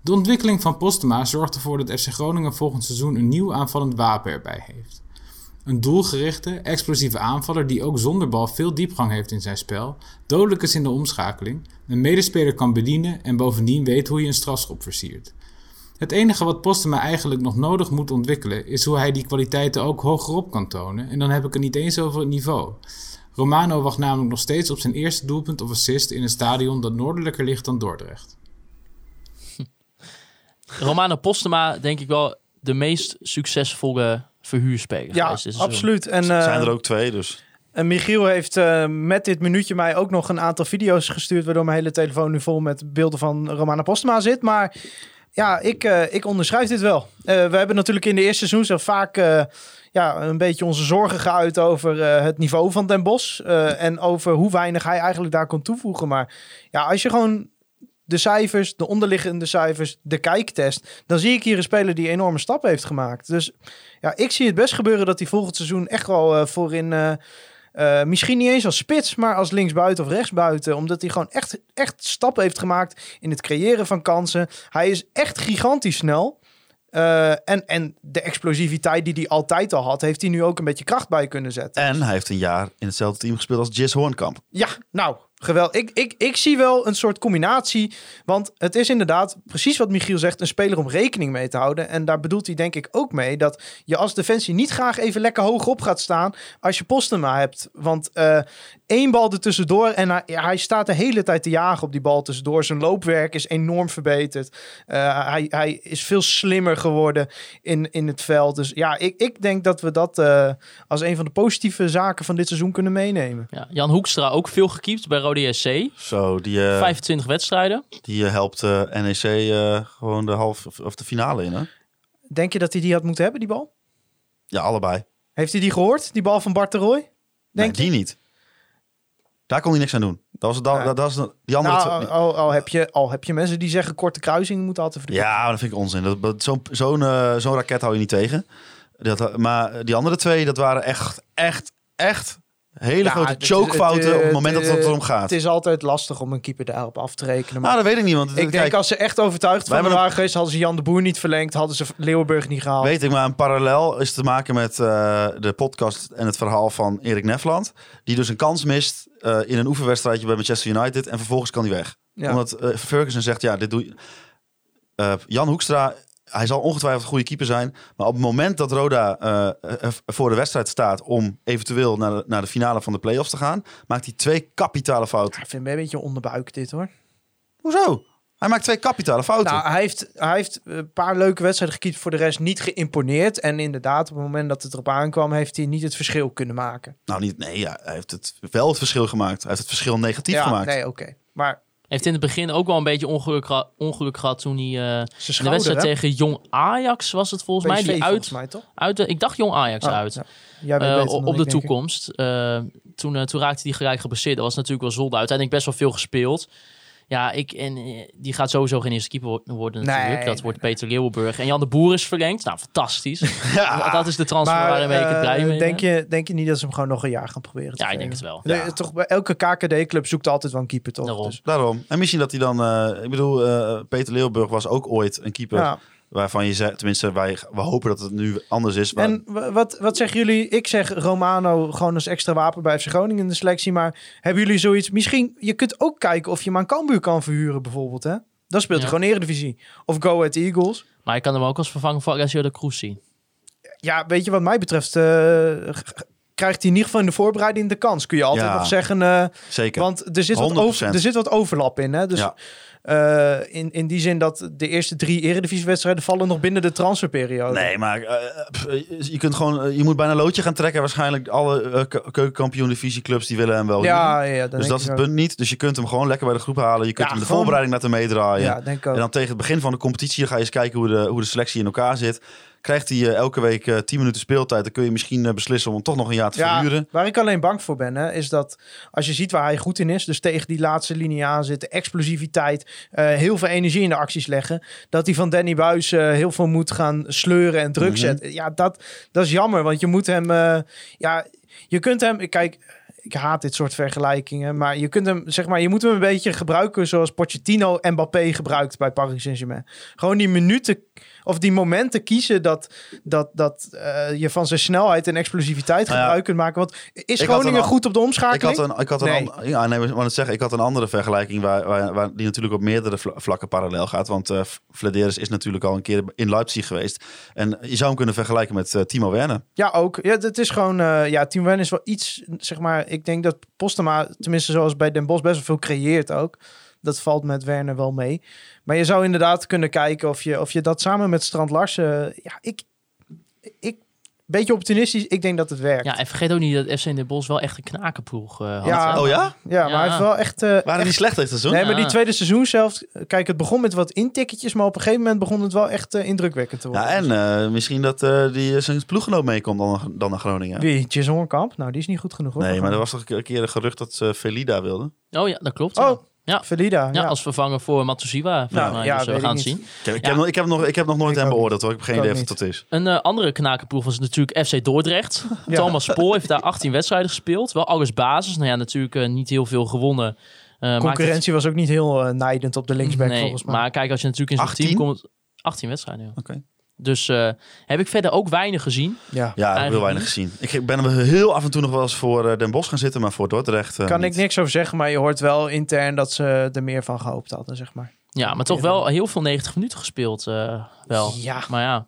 De ontwikkeling van Postema zorgt ervoor dat FC Groningen volgend seizoen een nieuw aanvallend wapen erbij heeft. Een doelgerichte, explosieve aanvaller die ook zonder bal veel diepgang heeft in zijn spel, dodelijk is in de omschakeling, een medespeler kan bedienen en bovendien weet hoe je een strafschop versiert. Het enige wat Postema eigenlijk nog nodig moet ontwikkelen is hoe hij die kwaliteiten ook hogerop kan tonen en dan heb ik het niet eens over het niveau. Romano wacht namelijk nog steeds op zijn eerste doelpunt of assist in een stadion dat noordelijker ligt dan Dordrecht. Romano Postema, denk ik wel de meest succesvolle verhuurspeler. Ja, absoluut. En, zijn eh, er ook twee, dus. En Michiel heeft eh, met dit minuutje mij ook nog een aantal video's gestuurd, waardoor mijn hele telefoon nu vol met beelden van Romana Postma zit. Maar ja, ik, eh, ik onderschrijf dit wel. Eh, we hebben natuurlijk in de eerste seizoen zo vaak eh, ja, een beetje onze zorgen geuit over het niveau van Den Bos en over hoe weinig hij eigenlijk daar kon toevoegen. Maar ja, als je gewoon de cijfers, de onderliggende cijfers, de kijktest, dan zie ik hier een speler die enorme stappen heeft gemaakt. Dus ja, ik zie het best gebeuren dat hij volgend seizoen echt wel voorin. Eh, misschien niet eens als spits, maar als linksbuiten of rechtsbuiten. Omdat hij gewoon echt, echt stappen heeft gemaakt in het creëren van kansen. Hij is echt gigantisch snel. Eh, en, en de explosiviteit die hij altijd al had, heeft hij nu ook een beetje kracht bij kunnen zetten. En hij heeft een jaar in hetzelfde team gespeeld als Jis Hoornkamp. Ja, nou, geweldig. Ik, ik, ik zie wel een soort combinatie. Want het is inderdaad precies wat Michiel zegt: een speler om rekening mee te houden. En daar bedoelt hij denk ik ook mee dat je als defensie niet graag even lekker hoog op gaat staan als je Postema hebt. Want eh, één bal er tussendoor en hij staat de hele tijd te jagen op die bal tussendoor. Zijn loopwerk is enorm verbeterd. Eh, hij, hij is veel slimmer geworden in, in het veld. Dus ja, ik, ik denk dat we dat eh, als een van de positieve zaken van dit seizoen kunnen meenemen. Ja, Jan Hoekstra ook veel gekiept bij Rode SC. Zo, die, eh, 25 wedstrijden. die eh, helpt eh, NEC eh, gewoon de half of, de finale in, hè? Denk je dat hij die had moeten hebben, die bal? Ja, allebei. Heeft hij die gehoord, die bal van Bart de Roy? Nee, Denk die niet. Daar kon hij niks aan doen. Dat was, dat, Ja. dat, dat was die andere Nou, twee- al, al, heb je, al heb je mensen die zeggen korte kruisingen moeten altijd de Ja, maar dat vind ik onzin. Zo'n zo'n eh, zo'n raket hou je niet tegen. Dat, maar die andere twee, dat waren echt, echt, echt hele Ja, grote chokefouten op het eh, moment dat het erom gaat. Het is altijd lastig om een keeper daarop af te rekenen. Maar Nou, dat weet ik niet. Want ik kijk, denk als ze echt overtuigd van waren geweest, hadden ze Jan de Boer niet verlengd, hadden ze Leeuwenburg niet gehaald. Weet ik, maar een parallel is te maken met eh, de podcast en het verhaal van Erik Nefland. Die dus een kans mist eh, in een oefenwedstrijdje bij Manchester United. En vervolgens kan hij weg. Ja. Omdat Ferguson zegt, ja, dit doe je... Jan Hoekstra, hij zal ongetwijfeld een goede keeper zijn. Maar op het moment dat Roda eh, eh, voor de wedstrijd staat om eventueel naar de, naar de finale van de play-offs te gaan, maakt hij twee kapitale fouten. Ik vind het een beetje onderbuik dit hoor. Hoezo? Hij maakt twee kapitale fouten. Nou, hij heeft, hij heeft een paar leuke wedstrijden gekiept, voor de rest niet geïmponeerd. En inderdaad, op het moment dat het erop aankwam, heeft hij niet het verschil kunnen maken. Nou, niet, nee, ja, hij heeft het wel het verschil gemaakt. Hij heeft het verschil negatief ja, gemaakt. nee, oké. Maar Heeft in het begin ook wel een beetje ongeluk, ongeluk gehad toen hij eh, in de schouder, wedstrijd hè? tegen Jong Ajax was het volgens mij. Die uit, volgens mij, toch? uit de, ik dacht Jong Ajax Oh, uit. ja. Eh, op ik, de toekomst. Eh, toen, toen raakte hij gelijk geblesseerd. Dat was natuurlijk wel zonde. Uiteindelijk best wel veel gespeeld. Ja, ik, en, eh, die gaat sowieso geen eerste keeper wo- worden natuurlijk. Nee, dat wordt Peter Leeuwenburg. En Jan de Boer is verlengd. Nou, fantastisch. Dat is de transfer Maar ik het eh, blij mee denk, je, denk je niet dat ze hem gewoon nog een jaar gaan proberen te Ja, ik denk het wel. Nee, Toch, bij elke KKD-club zoekt altijd wel een keeper, toch? Daarom. Dus, Daarom. En misschien dat hij dan... eh, ik bedoel, eh, Peter Leeuwburg was ook ooit een keeper... waarvan je zegt... Tenminste, wij, we hopen dat het nu anders is. Maar En wa- wat, wat zeggen jullie? Ik zeg Romano gewoon als extra wapen bij FC Groningen in de selectie. Maar hebben jullie zoiets? Misschien, je kunt ook kijken of je hem aan Cambuur kan verhuren bijvoorbeeld, hè? Dan speelt hij gewoon Eredivisie. Of Go Ahead Eagles. Maar ik kan hem ook als vervanger van Alessio de Cruz zien. Ja, weet je wat mij betreft... eh, krijgt hij in ieder geval in de voorbereiding de kans. Kun je altijd Ja. nog zeggen... eh, zeker. want er zit, wat 100%. over, er zit wat overlap in, hè? Dus Ja. eh, in, in die zin dat de eerste drie Eredivisiewedstrijden vallen nog binnen de transferperiode. Nee, maar eh, pff, je kunt gewoon, je moet bijna een loodje gaan trekken. Waarschijnlijk alle ke- keukenkampioen divisieclubs die willen hem wel. Ja, ja, dus dat is het punt niet. Dus je kunt hem gewoon lekker bij de groep halen. Je kunt Ja, hem de gewoon- voorbereiding laten meedraaien. Ja, denk ik ook. En dan tegen het begin van de competitie ga je eens kijken hoe de, hoe de selectie in elkaar zit. Krijgt hij eh, elke week eh 10 minuten speeltijd, dan kun je misschien eh, beslissen om hem toch nog een jaar te verhuren. Waar ik alleen bang voor ben, hè, is dat als je ziet waar hij goed in is, dus tegen die laatste linie aan zitten, explosiviteit, eh, heel veel energie in de acties leggen, dat hij van Danny Buis eh, heel veel moet gaan sleuren en druk Mhm. zetten. Ja, dat, dat is jammer, want je moet hem, eh, ja, je kunt hem, kijk, ik haat dit soort vergelijkingen, maar je kunt hem, zeg maar, je moet hem een beetje gebruiken zoals Pochettino Mbappé gebruikt bij Paris Saint-Germain. Gewoon die minuten of die momenten kiezen dat, dat, dat eh, je van zijn snelheid en explosiviteit Nou ja, gebruik kunt maken. Want is ik Groningen een- goed op de Ik omschakeling? had een, ik had een, Nee. an- ja, nee, maar zeggen, ik had een andere vergelijking waar, waar, waar die natuurlijk op meerdere vla- vlakken parallel gaat. Want Vladeris is natuurlijk al een keer in Leipzig geweest. En je zou hem kunnen vergelijken met eh, Timo Werner. Ja, ook. Ja, het is gewoon, ja, Team Wen is wel iets, zeg maar, ik denk dat Postema, tenminste zoals bij Den Bosch, best wel veel creëert ook. Dat valt met Werner wel mee. Maar je zou inderdaad kunnen kijken of je, of je dat samen met Strand Larsen, ja, ik, ik, beetje optimistisch, ik denk dat het werkt. Ja, en vergeet ook niet dat FC in de Bos wel echt een knakenploeg eh, had. Ja. Oh ja? Ja, maar hij heeft wel echt... eh, Waren echt- die slecht dit seizoen? Nee, maar die tweede seizoen zelf... Kijk, het begon met wat intikketjes, maar op een gegeven moment begon het wel echt eh, indrukwekkend te worden. Ja, en eh, misschien dat eh, die zijn ploeggenoot meekomt dan, dan naar Groningen. Wie? Jason? Nou, die is niet goed genoeg hoor. Nee, maar er was toch een keer een gerucht dat ze Felida wilde. Oh ja, dat klopt. Oh, Ja. Felida. Ja, Ja, als vervanger voor volgens Nou, mij. ja, dus, eh, we gaan zien. Ik heb, ik Ja. heb, nog, ik heb, nog, ik heb nog nooit Ik hem beoordeeld hoor. Ik heb geen idee of het dat is. Een eh, andere knakenploeg was natuurlijk FC Dordrecht. Ja. Thomas Spoor heeft daar 18 wedstrijden gespeeld. Wel alles basis. Nou ja, natuurlijk eh, niet heel veel gewonnen. Eh, maakt Concurrentie was ook niet heel nijdend op de linksback nee, volgens mij. Maar kijk, als je natuurlijk in zo'n 18? team komt... 18 wedstrijden, ja. Oké. Dus eh, heb ik verder ook weinig gezien. ja. Ja, ik heb heel weinig niet. gezien. Ik ben er heel af en toe nog wel eens voor eh, Den Bosch gaan zitten, maar voor Dordrecht eh, Kan ik niks over zeggen, maar je hoort wel intern dat ze er meer van gehoopt hadden, zeg maar. Ja, maar toch wel heel veel 90 minuten gespeeld. eh, wel. Ja, Maar ja.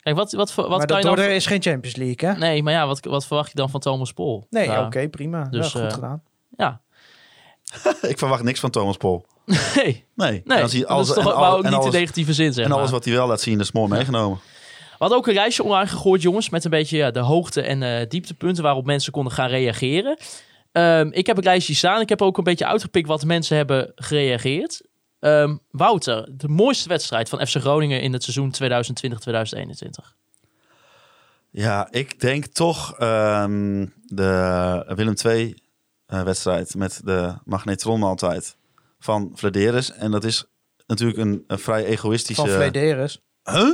Kijk, wat, wat, wat maar kan dat je dan... Dordrecht is geen Champions League, hè? Nee, maar ja, wat, wat verwacht je dan van Thomas Pol? Nee, Ja. oké, prima. Dus, ja, goed gedaan. Ja. ik verwacht niks van Thomas Pol. Nee, Nee. als hij dat alles, is toch en ook, al- maar ook en niet alles, in negatieve zin, zeg en alles maar. wat hij wel laat zien is mooi meegenomen. We hadden ook een lijstje online gegooid, jongens, met een beetje ja, de hoogte- en eh, dieptepunten waarop mensen konden gaan reageren. Ehm, ik heb een lijstje staan. Ik heb ook een beetje uitgepikt wat mensen hebben gereageerd. Ehm, Wouter, de mooiste wedstrijd van FC Groningen in het seizoen 2020-2021. Ja, ik denk toch ehm, de Willem II eh, wedstrijd met de magnetronmaaltijd van Vladeris. En dat is natuurlijk een, een vrij egoïstische... Van Flederis. Huh?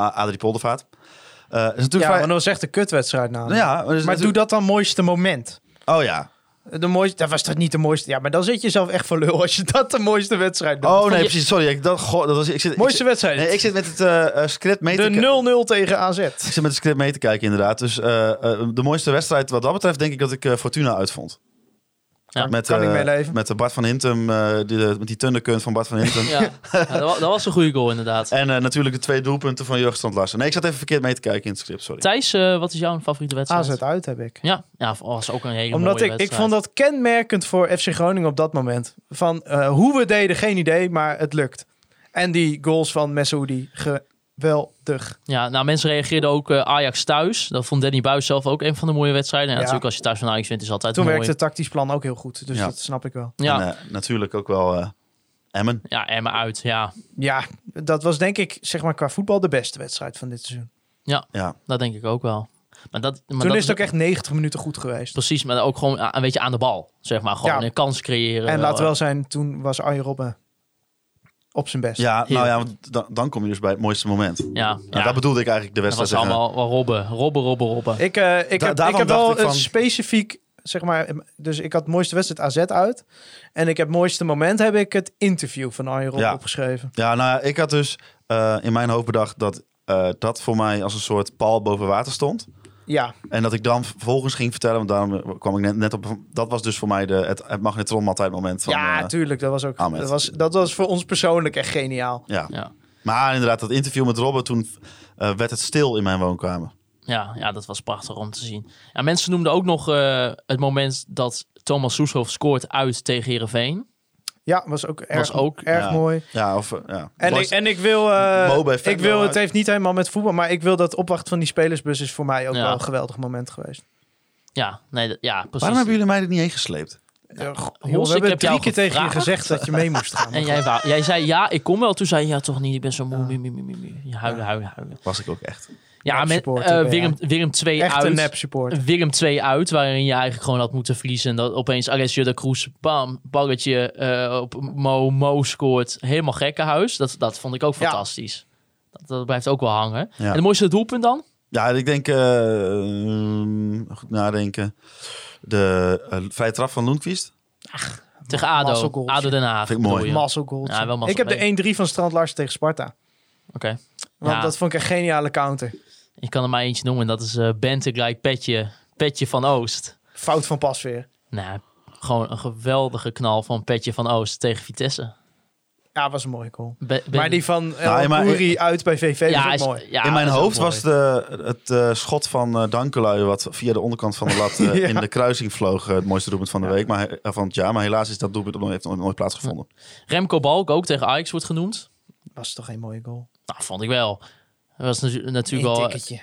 A- Adrie Poldervaart. Eh, is natuurlijk Ja, vrij... maar dat was echt een kutwedstrijd nou. ja, maar, doe dat dan mooiste moment. Oh ja. De mooiste, dat was toch niet de mooiste? Ja, maar dan zit je zelf echt voor lul als je dat de mooiste wedstrijd doet. Oh nee, je- precies. Sorry. Ik, dat, goh, dat was, ik zit, ik Mooiste zit- wedstrijd. nee, ik zit met het eh, eh, script mee te de kijken. 0-0 tegen AZ. Ik zit met het script mee te kijken, inderdaad. Dus de mooiste wedstrijd wat dat betreft, denk ik dat ik Fortuna uitvond. Ja, met, kan ik eh, meeleven. Met de Bart van Hintem, eh, die, met die tunderkunt van Bart van Hintem. Ja, ja dat, wa- dat was een goede goal inderdaad. En eh, natuurlijk de twee doelpunten van Jurgen Larsen. Nee, ik zat even verkeerd mee te kijken in het script, sorry. Thijs, wat is jouw favoriete wedstrijd? AZ uit heb ik. Ja, ja, was ook een hele Omdat mooie ik, ik wedstrijd. vond dat kenmerkend voor FC Groningen op dat moment. Van eh, hoe we deden, geen idee, maar het lukt. En die goals van Messoudi, geweldig. Ja, nou mensen reageerden ook eh, Ajax thuis. Dat vond Danny Buis zelf ook een van de mooie wedstrijden. Ja, Ja. natuurlijk als je thuis van Ajax wint is altijd Toen mooi. werkte het tactisch plan ook heel goed. Dus Ja. dat snap ik wel. Ja, En, eh, natuurlijk ook wel eh, Emmen. ja, Emma uit. Ja, Ja, dat was denk ik zeg maar qua voetbal de beste wedstrijd van dit seizoen. Ja. dat denk ik ook wel. Maar dat, maar Toen dat is het ook echt 90 minuten goed geweest. Precies, maar ook gewoon een beetje aan de bal. Zeg maar, gewoon Ja. een kans creëren. En laat wel zijn, toen was Arjen Robben op zijn best. Ja, nou ja, want dan, dan kom je dus bij het mooiste moment. Ja, Nou, ja. dat bedoelde ik eigenlijk de dat wedstrijd. was zeggen. allemaal wel robben. Robben, robben, robben. Ik, eh, ik Da- heb, ik daarvan heb dacht wel ik van- een specifiek, zeg maar, dus ik had het mooiste wedstrijd AZ uit. En ik heb het mooiste moment, heb ik het interview van Arjen Robben Ja. opgeschreven. Ja, nou ja, ik had dus eh, in mijn hoofd bedacht dat eh, dat voor mij als een soort paal boven water stond. Ja, En dat ik dan vervolgens ging vertellen, want daarom kwam ik net, net op. Dat was dus voor mij de, het, het magnetron moment van. ja, eh, tuurlijk. Dat was ook, Ahmed. dat was, dat was voor ons persoonlijk echt geniaal. ja. Ja. Maar inderdaad, dat interview met Robert, toen eh, werd het stil in mijn woonkamer. Ja, ja, dat was prachtig om te zien. Ja, mensen noemden ook nog eh, het moment dat Thomas Soeshoff scoort uit tegen Heerenveen. Ja, was ook erg, ook- erg ja. mooi. Ja, of ja. En Was- ik, en ik wil, eh, ik wil, het heeft niet helemaal met voetbal, maar ik wil dat opwachten van die spelersbus is voor mij ook Ja. wel een geweldig moment geweest. Ja, nee, ja, precies. Waarom hebben jullie mij er niet heen gesleept? Ja, goh, Jos, we hebben heb drie keer tegen je gezegd dat je mee moest gaan. En jij, wou, jij zei ja, ik kom wel. Toen zei je ja, toch niet. Ik ben zo moe. Mie, mie, mie, mie, mie. Ja, huilen, huilen, huilen. Was ik ook echt. Ja, met eh, ben Willem, Willem 2 Echt uit. nep support. Willem 2 uit, waarin je eigenlijk gewoon had moeten verliezen. En dat opeens Alessio de Cruz, bam, balletje eh, op Mo, Mo scoort. Helemaal gekkenhuis. Dat, dat vond ik ook Ja. fantastisch. Dat, dat blijft ook wel hangen. Ja. En het mooiste doelpunt dan? Ja, ik denk, mm, goed nadenken. De uh, vrije trap van Lundqvist. Tegen ADO. ADO Den Haag. Vind ik mooi. Ja, ik heb de 1-3 van Strand Larsen tegen Sparta. Oké. Want Ja. dat vond ik een geniale counter. Ik kan er maar eentje noemen. Dat is eh Bente gelijk Petje. Petje van Oost. Fout van Pasveer. Nou, gewoon een geweldige knal van Petje van Oost tegen Vitesse. Ja, was een mooie goal. Be- ben- Maar die van El Nou, maar- Koeri uit bij VV ja, was is- ook mooi. ja, in mijn hoofd was de, het eh, schot van eh Dankelui, wat via de onderkant van de lat eh, Ja. in de kruising vloog, eh, het mooiste doelpunt van de week, maar, eh, van het jaar. Maar helaas is dat doelpunt nog- heeft nog nooit plaatsgevonden. Remco Balk ook tegen Ajax wordt genoemd. Was toch een mooie goal. Nou, vond ik wel. Dat was natu- natuurlijk tikketje.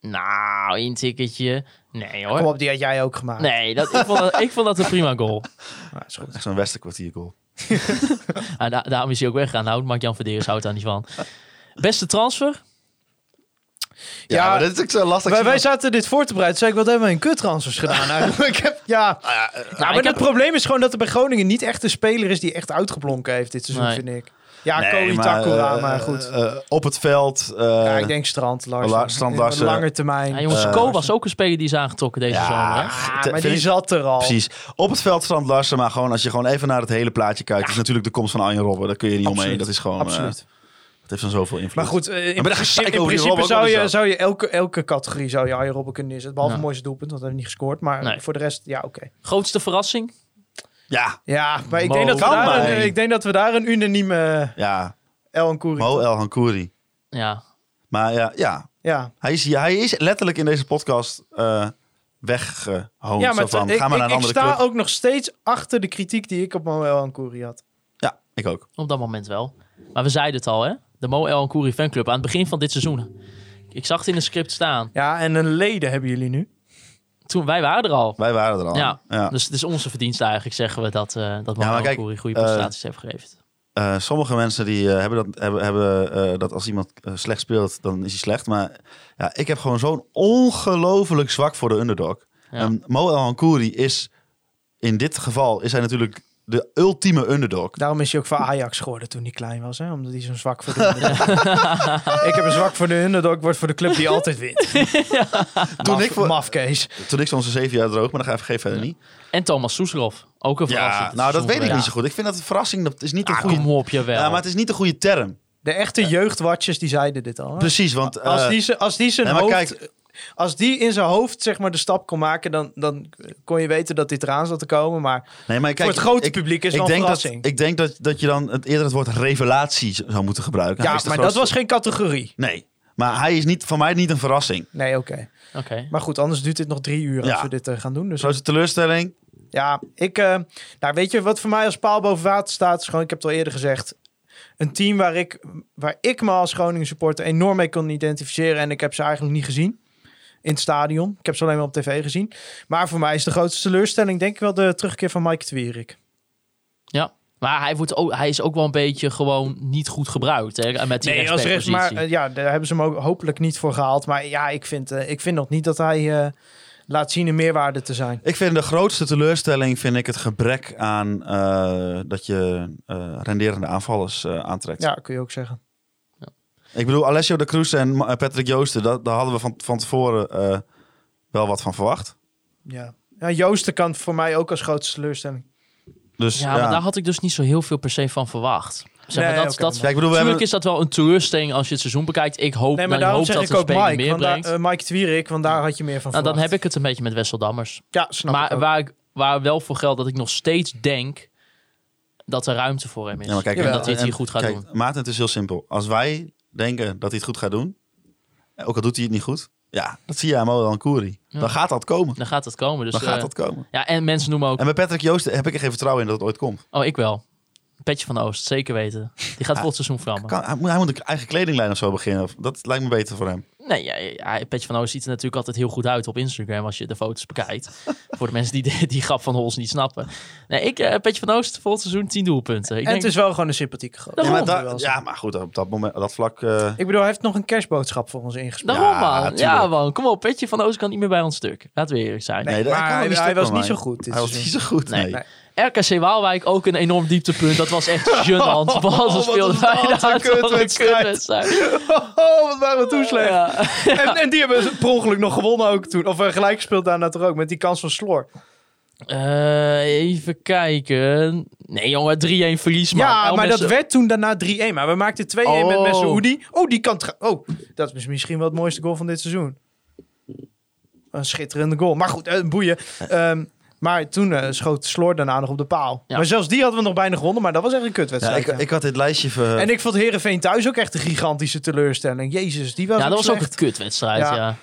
Nou, één ticketje. Nee Kom hoor. op, die had jij ook gemaakt. Nee, dat, ik, vond dat, ik vond dat een prima goal. Nou, is goed. Zo'n westerkwartier goal. Ah, da- daarom is hij ook weggegaan. Nou, Mark-Jan Verderes houdt daar niet van. Beste transfer? Ja, Ja, maar dit is ook zo lastig. Wij, wij zaten dit voor te bereiden. Zei ik, wat hebben we in kuttransfers gedaan eigenlijk? ik heb, ja, ja, maar ik het heb- probleem is gewoon dat er bij Groningen niet echt een speler is die echt uitgeblonken heeft dit seizoen, Nee. vind ik. Ja, Nee, Koei maar, Takura, eh, maar goed. eh, op het veld. eh, ja, ik denk Strand, Larsen. La- Strand, Larsen. de lange termijn. Ja, jongens, Eh, Ko was ook een speler die is aangetrokken deze Ja, zomer. Hè? Ah, maar die ik- zat er al. Precies. Op het veld Strand Larsen, maar gewoon als je gewoon even naar het hele plaatje kijkt, is natuurlijk de komst van Arjen Robben. Daar kun je niet omheen. Dat is gewoon. eh, Absoluut. dat heeft dan zoveel invloed. Maar goed, eh, in, in principe zou je, zou je elke, elke categorie zou je Arjen Robben kunnen neerzetten. Behalve Ja. het mooiste doelpunt, want hij heeft niet gescoord. Maar Nee. voor de rest, ja, oké. Grootste verrassing? Ja, Ja, maar ik Mo- denk, dat we Kan daar maar. een, ik denk dat we daar een unanieme ja. El Koeri... Mo El Hankouri. Ja. Maar ja, ja. Ja, Hij, is, hij is letterlijk in deze podcast eh weggehoond. ja zo maar van, ik, ga maar naar ik, een ik andere sta club. ook nog steeds achter de kritiek die ik op Moel en Koeri had. Ja, ik ook. Op dat moment wel. Maar we zeiden het al, hè? De Mo El Kouri fanclub aan het begin van dit seizoen. Ik zag het in de script staan. Ja, en een leden hebben jullie nu. Toen, wij waren er al. Wij waren er al. Ja, ja. dus het is onze verdienste eigenlijk, zeggen we, dat, eh dat kijk, Kouri goede eh, prestaties heeft geleverd. Eh, sommige mensen die eh, hebben, dat, hebben, hebben eh, dat als iemand eh, slecht speelt, dan is hij slecht. Maar ja, ik heb gewoon zo'n ongelooflijk zwak voor de underdog. Ja. En Mo El Hankouri is in dit geval is hij natuurlijk de ultieme underdog. Daarom is hij ook voor Ajax geworden toen hij klein was. Hè? Omdat hij zo'n zwak voor de underdog Ik heb een zwak voor de underdog. Ik word voor de club die altijd wint. Toen Maf- ik voor- Mafkees. Toen ik zo'n zeven jaar droog, maar dan ga ik even verder niet. En Thomas Soeslof. Ook een verrassing. Ja, nou dat weet ik niet zo goed. Ik vind dat een verrassing, dat is niet een Ah, goede... kom op, jawel. Ja, maar het is niet een goede term. De echte jeugdwatchers die zeiden dit al. hè? Precies, want... eh, Als die, ze- als die zijn nee, maar hoofd... kijk- als die in zijn hoofd zeg maar de stap kon maken, dan, dan kon je weten dat dit eraan zat te komen. Maar Nee, maar kijk, voor het grote ik- publiek is ik het wel een denk dat, verrassing. ik denk dat, dat je dan het, eerder het woord revelatie zou moeten gebruiken. Ja, maar dat was geen categorie. Nee, maar hij is niet, voor mij niet een verrassing. Nee, oké. Oké. Maar goed, anders duurt dit nog drie uur als we dit eh, gaan doen. Dus Grootste teleurstelling? ja, ik... eh, nou, weet je wat voor mij als paal boven water staat? Is gewoon, ik heb het al eerder gezegd... Een team waar ik, waar ik me als Groningen supporter enorm mee kon identificeren. En ik heb ze eigenlijk niet gezien in het stadion. Ik heb ze alleen maar op tv gezien. Maar voor mij is de grootste teleurstelling denk ik wel de terugkeer van Mike Twierik. Ja. Maar hij, wordt ook, hij is ook wel een beetje gewoon niet goed gebruikt. Hè, met die Nee, als rechts, maar eh, ja, daar hebben ze hem ook hopelijk niet voor gehaald. Maar ja, ik vind, eh, ik vind nog niet dat hij eh, laat zien een meerwaarde te zijn. Ik vind de grootste teleurstelling vind ik het gebrek aan eh, dat je eh, renderende aanvallers aantrekt. Ja, kun je ook zeggen. Ik bedoel, Alessio de Cruz en Ma- Patrick Joosten, dat, daar hadden we van, van tevoren eh, wel wat van verwacht. Ja. ja, Joosten kan voor mij ook als grootste teleurstelling. Dus ja, maar daar had ik dus niet zo heel veel per se van verwacht. Zeg maar, Nee, dat, dat, Ja, ik bedoel, we hebben- is dat wel een teleurstelling als je het seizoen bekijkt. Ik hoop, Nee, maar nou, ik hoop dat ik de ook Mike. meer Want brengt. eh, Mike Twierik, want daar had je meer van nou, dan heb ik het een beetje met Wessel Dammers. Ja, snap ik Maar ook. waar, ik, waar wel voor geldt dat ik nog steeds denk dat er ruimte voor hem is. Ja, maar kijk, en dat hij het hier goed gaat kijk, doen. Maarten, het is heel simpel. Als wij denken dat hij het goed gaat doen, ook al doet hij het niet goed, ja, dat zie je aan Modan Koeri. Ja. Dan gaat dat komen. Dan gaat het komen. Dus, Dan gaat eh, dat komen. Ja, en mensen noemen ook... En bij Patrick Joosten heb ik er geen vertrouwen in dat het ooit komt. Oh, ik wel. Petje van Oost, zeker weten. Die gaat volgend seizoen vrammen. Kan, hij, moet, hij moet een eigen kledinglijn of zo beginnen. Dat lijkt me beter voor hem. Nee, ja, ja, Petje van Oost ziet er natuurlijk altijd heel goed uit op Instagram als je de foto's bekijkt. Voor de mensen die de- die grap van Hols niet snappen. Nee, ik, eh, Petje van Oost, volgend seizoen 10 doelpunten. Ik en denk, het is wel gewoon een sympathieke gozer. Ja, maar, ja, maar goed, op dat, moment, dat vlak... eh, Ik bedoel, hij heeft nog een kerstboodschap voor ons ingesproken. Daarom Ja, man. Ja man, kom op. Petje van Oost kan niet meer bij ons stuk. Laten we eerlijk zijn. nee, maar hij- was niet zo goed Hij was seizoen. niet zo goed, nee. Nee. RKC Waalwijk ook een enorm dieptepunt. Dat was echt gênant. Wat ze speelden een wij daar. een een kutwedstrijd. Oh, wat waren we toen slecht. Ja. En, en die hebben per ongeluk nog gewonnen ook toen. Of uh, gelijk gespeeld daarna toch ook, met die kans van Sloor. Eh, even kijken. Nee jongen, 3-1 verlies man. Ja, El maar dat werd toen daarna 3-1. Maar we maakten 2-1 met Oh. Messehoudi. Oh, die kan... Oh, dat is misschien wel het mooiste goal van dit seizoen. Een schitterende goal. Maar goed, eh, boeien. Ehm, maar toen eh, schoot Sloor daarna nog op de paal. Ja. Maar zelfs die hadden we nog bijna gewonnen. Maar dat was echt een kutwedstrijd. ik, ja. ik had dit lijstje... ver- En ik vond Herenveen thuis ook echt een gigantische teleurstelling. Jezus, die was Ja, ook dat was ook een kutwedstrijd, Ja. ja.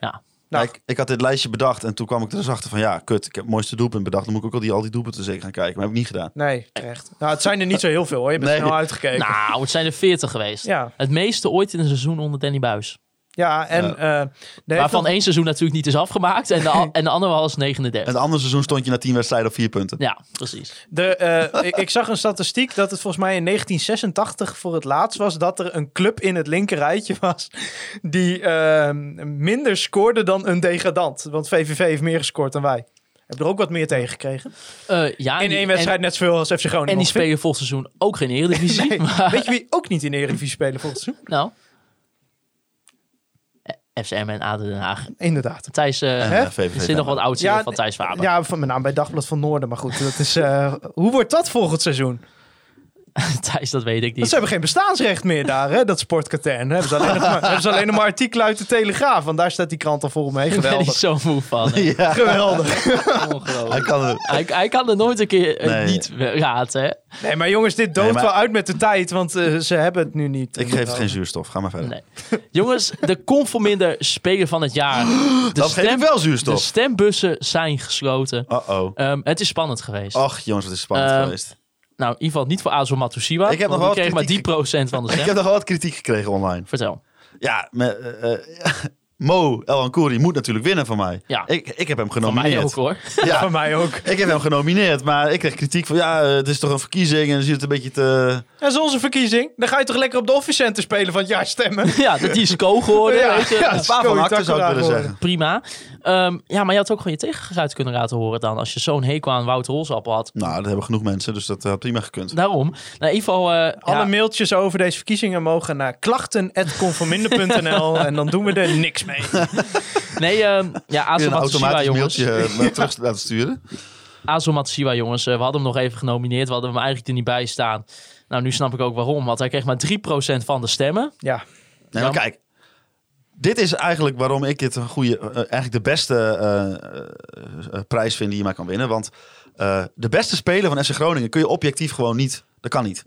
Ja, Nou. ik, ik had dit lijstje bedacht en toen kwam ik er dus achter van... Ja, kut, ik heb het mooiste doelpunt bedacht. Dan moet ik ook al die, al die doelpunten zeker gaan kijken. Maar heb ik niet gedaan. Nee, terecht. Nou, het zijn er niet zo heel veel hoor. Je bent Nee. snel uitgekeken. Nou, het zijn er 40 geweest. Ja, Het meeste ooit in een seizoen onder Danny Buis. Ja en... Eh, Waarvan nog- één seizoen natuurlijk niet is afgemaakt. En de, al- en de andere was 39. En het andere seizoen stond je na 10 wedstrijden op 4 punten. Ja, precies. De, eh, ik, ik zag een statistiek dat het volgens mij in 1986 voor het laatst was dat er een club in het linkerrijtje was die eh, minder scoorde dan een degradant. Want VVV heeft meer gescoord dan wij. Heb er ook wat meer tegen gekregen. Eh, ja, In één wedstrijd En, net zoveel als FC Groningen. en die spelen volgend seizoen ook geen Eredivisie. Nee. maar- Weet je wie ook niet in Eredivisie spelen volgens seizoen? Nou. Eh, FCM en ADO Den Haag. Inderdaad. Thijs, eh, Hè? eh, VVV er zit nog wat oud Ja, van Thijs Faber. Ja, van mijn naam bij Dagblad van Noorden. Maar goed, dat is, eh, hoe wordt dat volgend seizoen? Thijs, dat weet ik Want niet. ze hebben geen bestaansrecht meer daar, hè, dat sportkatern. Hebben ze alleen nog maar, hebben ze alleen nog maar artikelen uit de Telegraaf. Want daar staat die krant al vol mee. Ik ben niet Geweldig. zo moe van. hè. Ja, Geweldig. Ongelooflijk. hij kan er... Hij, hij kan er nooit een keer eh, Nee. niet raad, hè? Nee, maar jongens, dit doodt Nee, maar- wel uit met de tijd. Want eh, ze hebben het nu niet. Ik geef het geen zuurstof. Ga maar verder. Nee. Jongens, de conforminder speler van het jaar. De, Dan geef ik wel de zuurstof. stembussen zijn gesloten. Uh-oh. Ehm, het is spannend geweest. Och jongens, wat is spannend Ehm, geweest. Nou, in ieder geval niet voor Azo Matusiwa. Ik heb nog wel kreeg maar die procent van de Ik stem. heb nog wel wat kritiek gekregen online. Vertel. Ja, met, eh, eh, Mo El Ankouri moet natuurlijk winnen van mij. Ja. Ik, ik heb hem Van genomineerd. mij ook hoor. Ja, Van mij ook. ik heb hem genomineerd, maar ik kreeg kritiek van ja, eh, het is toch een verkiezing en dan zit het een beetje te... Dat is onze verkiezing. Dan ga je toch lekker op de Office Center spelen van het jaar stemmen. Ja, dat die is co geworden. Ja, weet je. ja, Een paar van acte zou ik willen zeggen. Prima. Ehm, ja, maar je had ook gewoon je tegengeluid kunnen laten horen dan. Als je zo'n hekel aan Wouter Holsappel had. Nou, dat hebben genoeg mensen, dus dat had prima gekund. Daarom. Nou, in ieder geval... eh, Alle ja, mailtjes over deze verkiezingen mogen naar klachten.conforminder.nl en dan doen we er niks mee. nee, ehm, ja, Azo Weer een Matusiwa, automatisch jongens. mailtje eh, terug laten sturen. Azo Matusiwa, jongens. eh, we hadden hem nog even genomineerd. We hadden hem eigenlijk er niet bij staan. Nou, nu snap ik ook waarom. Want hij kreeg maar 3% van de stemmen. Ja, Nee, maar kijk, dit is eigenlijk waarom ik dit een goede, eh, eigenlijk de beste eh, eh, prijs vind die je maar kan winnen. Want de beste speler van FC Groningen kun je objectief gewoon niet. Dat kan niet.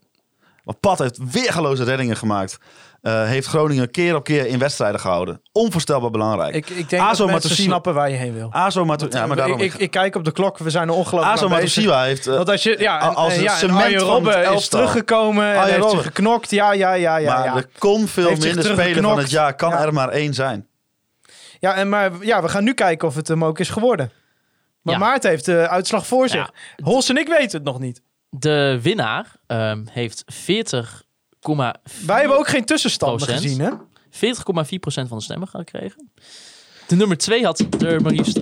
Want Pat heeft weergeloze reddingen gemaakt. Eh, heeft Groningen keer op keer in wedstrijden gehouden. Onvoorstelbaar belangrijk. ik, ik denk Azo dat mensen Matusiwa- snappen waar je heen wil. Azo Matu ja, maar daarom. ik, ik, ik kijk op de klok, we zijn er ongelooflijk Azo aan bezig. Matusiwa heeft. eh, Want als je, ja, en, als ja, cement Robben het is elftal. teruggekomen en heeft Robben. geknokt. Ja, ja, ja, ja. maar ja. er kon veel Heeft minder speler van het jaar. Kan Ja. er maar één zijn. Ja, en maar ja, we gaan nu kijken of het hem ook is geworden. Maar Ja. Maarten heeft de uitslag voor zich. Ja. Hols en ik weten het nog niet. De winnaar ehm, heeft 40%, Wij hebben ook geen tussenstanden Procent. gezien, hè? 40,4% van de stemmen gekregen. De nummer 2 had er maar liefst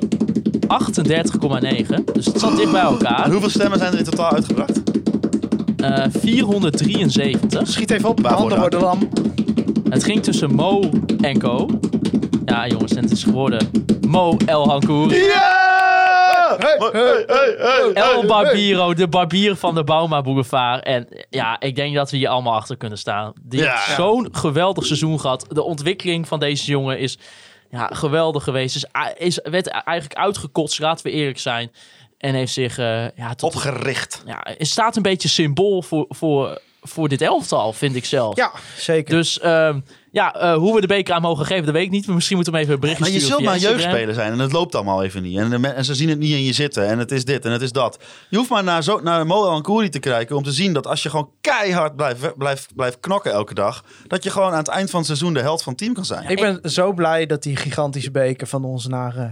38,9. Dus het zat dicht bij elkaar. En hoeveel stemmen zijn er in totaal uitgebracht? Eh 473. Schiet even op, de dan? worden lam. Het ging tussen Mo en Co. Ja, jongens, en het is geworden Mo El Hankour. Ja! Hey, hey, hey, hey, El Barbiro, de barbier van de Bauma Boulevard. En ja, ik denk dat we hier allemaal achter kunnen staan. Die Ja. heeft zo'n geweldig seizoen gehad. De ontwikkeling van deze jongen is ja, geweldig geweest. Is, is, werd eigenlijk uitgekotst, laten we eerlijk zijn. En heeft zich eh, ja, tot, Opgericht. ja, het staat een beetje symbool voor, voor, voor dit elftal, vind ik zelf. Ja, zeker. Dus ehm, ja, eh, hoe we de beker aan mogen geven, dat weet ik niet. Maar misschien moeten we hem even een berichtje Maar je zult maar Instagram. jeugdspeler zijn en het loopt allemaal even niet. En, de en ze zien het niet in je zitten en het is dit en het is dat. Je hoeft maar naar, zo, naar Mo Ankouri te kijken om te zien dat als je gewoon keihard blijft, blijft, blijft knokken elke dag, dat je gewoon aan het eind van het seizoen de held van het team kan zijn. Ik ben zo blij dat die gigantische beker van ons naar uh,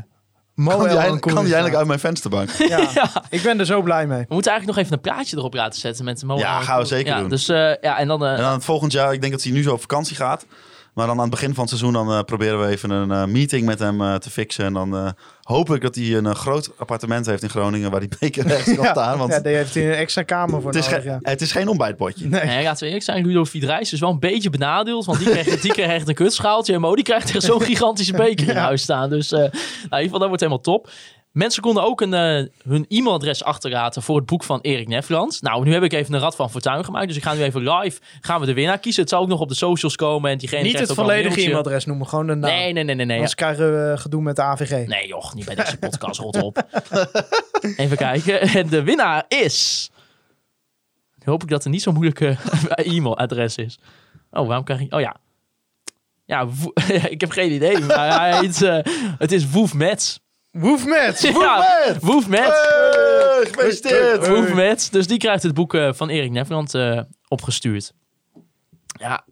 kan die, eindelijk- kan die eindelijk uit mijn vensterbank? Ja, ik ben er zo blij mee. We moeten eigenlijk nog even een plaatje erop laten zetten met de Mo. Ja, gaan we zeker ja, doen. Dus eh, ja, en dan... eh, En dan het volgend jaar, ik denk dat hij nu zo op vakantie gaat. Maar dan aan het begin van het seizoen dan eh, proberen we even een eh, meeting met hem eh, te fixen. En dan eh, hoop ik dat hij een groot appartement heeft in Groningen waar die beker rechts kan staan. Want ja, daar heeft hij een extra kamer voor het, is nodig, geen- ja. het is geen ontbijtpotje. Nee. Nee, laten we eerlijk zijn, Ludo Vidrijs is wel een beetje benadeeld. Want die kreeg, die kreeg echt een kutschaaltje. En Mo die krijgt echt zo'n gigantische beker in huis staan. Dus eh, nou, in ieder geval, dat wordt helemaal top. Mensen konden ook een, eh, hun e-mailadres achterlaten voor het boek van Erik Nefland. Nou, nu heb ik even een rad van fortuin gemaakt. Dus ik ga nu even live, gaan we de winnaar kiezen. Het zal ook nog op de socials komen. En diegene Niet het volledige e-mailadres noemen, gewoon de naam. Nee, nee, nee, nee. nee. Anders krijgen we eh, gedoe met de AVG. Nee joh, niet bij deze podcast, rot op. Even kijken. En de winnaar is... Nu hoop ik dat er niet zo'n moeilijke e-mailadres is. Oh, waarom krijg ik... Oh ja. Ja, ik heb geen idee. Maar hij heet, eh, het is Woef Mets. Woef Mets! Ja, Woef Mets. Hey, gefeliciteerd! Dus die krijgt het boek eh, van Erik Nefland eh, opgestuurd. Ja,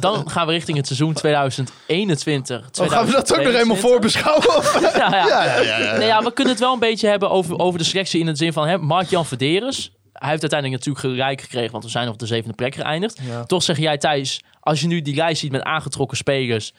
dan gaan we richting het seizoen 2021. Oh, gaan we dat ook nog 2022. helemaal voorbeschouwen? Of? Ja, ja. Ja, ja. Nee, ja, we kunnen het wel een beetje hebben over, over de selectie in het zin van hè, Mark-Jan Verderes. Hij heeft uiteindelijk natuurlijk gelijk gekregen, want we zijn op de zevende plek geëindigd. Ja. Toch zeg jij Thijs, als je nu die lijst ziet met aangetrokken spelers.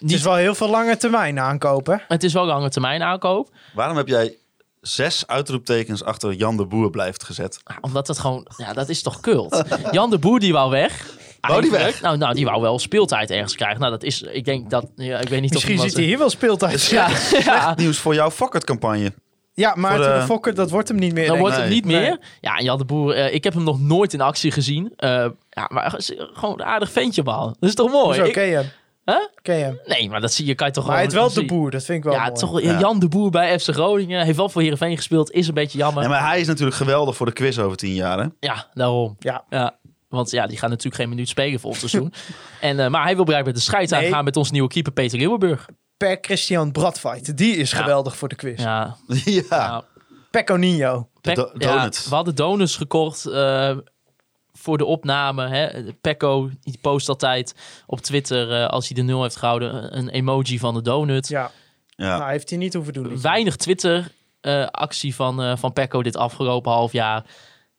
Het is wel heel veel lange termijn aankopen. Het is wel lange termijn aankoop. Waarom heb jij zes uitroeptekens achter Jan de Boer blijft gezet? Omdat het gewoon, ja, dat is toch kult. Jan de Boer die wou weg. Wou die weg? Nou, nou, die wou wel speeltijd ergens krijgen. Nou, dat is, ik denk dat, ja, ik weet niet Misschien of ziet hij hier wel speeltijd. Ja, ja, Nieuws voor jouw Fokkert-campagne. Ja, Maarten Voor de- de Fokker, dat wordt hem niet meer. Dan denk wordt ik. het niet Nee. meer. Ja, Jan de Boer, eh, ik heb hem nog nooit in actie gezien. Eh, ja, maar gewoon een aardig ventje, man. Dat is toch mooi? Ik- ken je hem? Huh? Ken je hem? Nee, maar dat zie je, kan je toch Maar hij heet gewoon wel de boer, dat vind ik wel Ja, mooi. toch wel- Ja. Jan de Boer bij FC Groningen. Heeft wel voor Heerenveen gespeeld. Is een beetje jammer. Ja, Ja, maar hij is natuurlijk geweldig voor de quiz over tien jaar. Hè? daarom. Ja. Ja. Want ja, die gaat natuurlijk geen minuut spelen voor ons seizoen. en, eh, maar hij wil blijkbaar de strijd Nee. aangaan met onze nieuwe keeper Peter Leeuwenburg. Per Christian Bradfight, die is Ja. geweldig voor de quiz. Ja, ja. ja. Pecco Nino. De do- ja, donuts. we hadden donuts gekocht eh, voor de opname. Hè. Pecco die post altijd op Twitter, eh, als hij de nul heeft gehouden, een emoji van de donut. Ja, Ja. nou heeft hij niet hoeven doen. Weinig Twitter-actie van, eh, van Pecco dit afgelopen half jaar.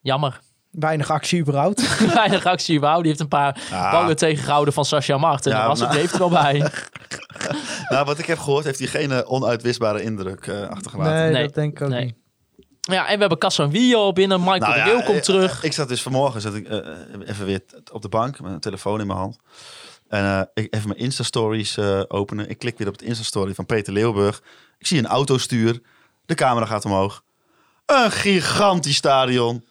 Jammer. Weinig actie überhaupt. Weinig actie, wauw. Die heeft een paar Ah. ballen tegengehouden van Sascha Mart. En Ja, daar was het bleef er wel bij. Nou, wat ik heb gehoord, heeft hij geen eh, onuitwisbare indruk eh, achtergelaten. Nee, Nee, dat denk ik ook nee. niet. Ja, en we hebben Casanvillo binnen. Michael Nou de ja, Leeuw komt eh, terug. Ik zat dus vanmorgen zat ik, eh, even weer op de bank met een telefoon in mijn hand. En eh, ik even mijn Insta-stories eh, openen. Ik klik weer op het Insta-story van Peter Leeuwburg. Ik zie een autostuur. De camera gaat omhoog. Een gigantisch stadion.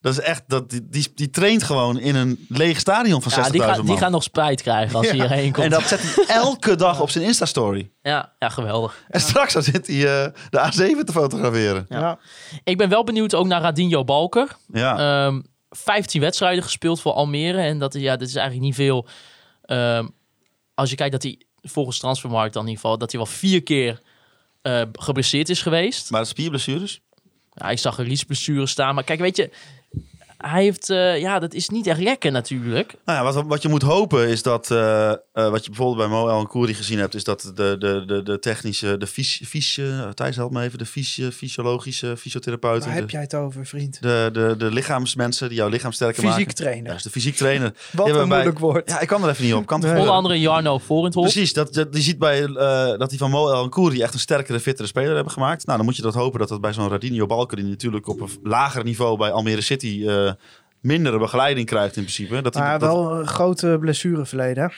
Dat is echt, dat, die, die, die traint gewoon in een leeg stadion van 60.000 Ja, die, man. gaat, die gaan nog spijt krijgen als hij hierheen komt. en dat zet hij elke dag op zijn Insta-story. Ja, ja, geweldig. En straks dan zit hij eh, de A7 te fotograferen. Ja. Ja. Ik ben wel benieuwd ook naar Radinho Balker. Ja. Ehm 15 wedstrijden gespeeld voor Almere. En dat, is- ja, dat is eigenlijk niet veel. Ehm, als je kijkt dat hij volgens Transfermarkt dan in ieder geval... dat hij wel vier keer eh, geblesseerd is geweest. maar de spierblessures? Ja, ik zag een liesblessure staan. Maar kijk, weet je... hij heeft, eh, ja, dat is niet echt lekker natuurlijk. Nou ja, wat, wat je moet hopen is dat, eh, eh, wat je bijvoorbeeld bij Mo El Kouri gezien hebt, is dat de, de, de, de technische, de fys, fys, eh, Thijs help me even, de fys, fysiologische fysiotherapeuten. Waar heb jij het over, vriend? de, de, de lichaamsmensen die jouw lichaam sterker Fysiek maken. trainer. Ja, dus de fysiek trainer. Wat een bij- moeilijk woord. Ja, ik kan er even niet op. Kan Nee. Onder andere Jarno Vorenthof. Precies, dat, dat, die ziet bij, eh, dat die van Mo El Kouri echt een sterkere, fittere speler hebben gemaakt. Nou, dan moet je dat hopen dat dat bij zo'n Radinho Balker, die natuurlijk op een lager niveau bij Almere City eh, mindere begeleiding krijgt in principe. Dat Maar dat- wel een grote blessureverleden.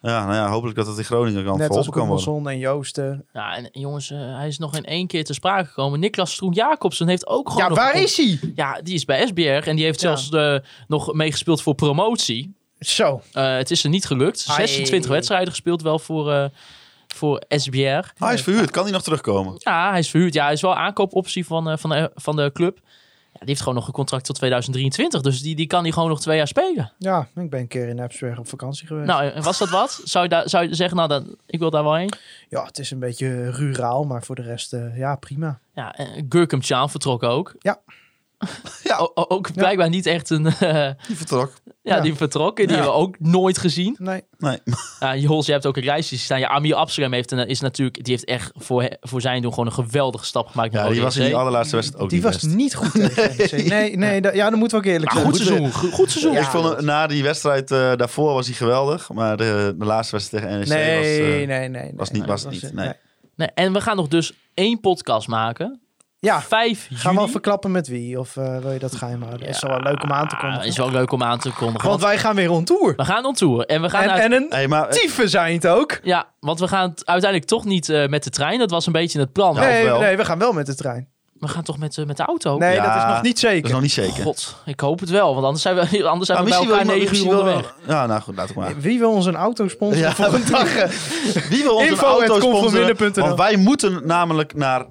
ja, nou ja, hopelijk dat het in Groningen kan Net als. Gudmundsson en Joosten. Ja, en jongens, eh, hij is nog in één keer te sprake gekomen. Niklas Stroen-Jacobsen heeft ook gewoon Ja, waar een- is hij? Ja, die is bij SBR en die heeft Ja. zelfs eh, nog meegespeeld voor promotie. Zo. Eh, het is er niet gelukt. Ai. 26 wedstrijden gespeeld wel voor, eh, voor SBR. Hij is verhuurd, kan hij nog terugkomen? Ja, hij is verhuurd. Ja, hij is wel aankoopoptie van, van, de, van de club. Ja, die heeft gewoon nog een contract tot 2023. Dus die, die kan hij gewoon nog twee jaar spelen. Ja, ik ben een keer in Epsberg op vakantie geweest. Nou, en was dat wat? Zou je, daar, zou je zeggen, nou, dan, ik wil daar wel heen? Ja, het is een beetje ruraal, maar voor de rest, eh, ja, prima. Ja, en Gurkum Chan vertrok ook. Ja. Ja. O- ook blijkbaar niet echt een... eh, Die vertrok. ja, Ja. die vertrokken. Die Ja. hebben we ook nooit gezien. Nee. Nee. Ja, Jols, je hebt ook een lijstje staan. Ja, Amir Absalem heeft een, is natuurlijk, die heeft echt voor, voor zijn doen gewoon een geweldige stap gemaakt. Ja, die was in die allerlaatste wedstrijd ook Die niet was best. niet goed tegen NEC. Nee, nee, da- ja, dan moeten we ook eerlijk zijn. goed seizoen, go- goed seizoen. Ja, ik vond hem- na die wedstrijd eh, daarvoor was hij geweldig. Maar de, de laatste wedstrijd tegen NEC Nee, was, eh, nee, nee, nee. was niet. nee, Was niet nee. nee. Nee, en we gaan nog dus één podcast maken. Ja, 5 juli. gaan we al verklappen met wie? Of eh, wil je dat geheim houden? is wel leuk om aan te Ja, kondigen. is wel leuk om aan te kondigen. Want wij gaan weer on tour. we gaan on tour. En we gaan En, uit- en een Hey, maar, eh, tyfe zijn het ook. Ja, want we gaan het uiteindelijk toch niet eh, met de trein. Dat was een beetje het plan. Nou, nee, wel. nee, we gaan wel met de trein. We gaan toch met, met de auto? Nee, Ja, dat is nog niet dat zeker. is nog niet zeker. God, ik hoop het wel. Want anders zijn we, anders zijn we bij misschien elkaar wil- negen uur misschien wil- onderweg. Ja, nou goed, laat ik maar. Wie wil ons een auto sponsoren Ja. voor een dag? Wie wil onze Info auto sponsoren? Want wij moeten namelijk naar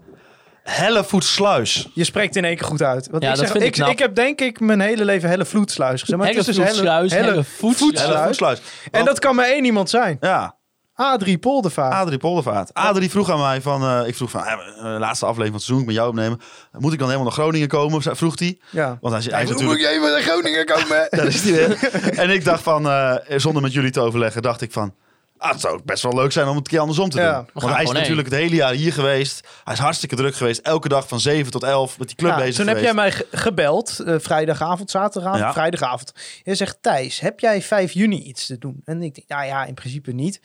Hellevoetsluis. Je spreekt in één keer goed uit. Want Ja, ik, dat zeg, vind ik ik, knap. ik heb denk ik mijn hele leven Helle Vloedsluis gezegd. Maar het is dus Hellevloedsluis, Helle, Helle Hellevloedsluis. Voetsluis. Hellevoetsluis. En dat kan maar één iemand zijn. Ja, Adrie Poldervaart. Adrie Poldervaart. Adrie vroeg aan mij van... eh, ik vroeg van, eh, laatste aflevering van het seizoen, ik met jou opnemen. Moet ik dan helemaal naar Groningen komen? Vroeg hij. ja. Want hij, hij is natuurlijk... moet je even naar Groningen komen? Daar is hij weer. en ik dacht van, eh, zonder met jullie te overleggen, dacht ik van... Ah, het zou best wel leuk zijn om het een keer andersom te doen. Want hij is natuurlijk het hele jaar hier geweest. Hij is hartstikke druk geweest. Elke dag van 7 tot 11 met die club Ja, bezig toen heb jij geweest. mij ge- gebeld, eh, vrijdagavond, zaterdagavond, Ja. vrijdagavond. Je zegt, Thijs, heb jij 5 juni iets te doen? En ik denk, nou ja, in principe niet.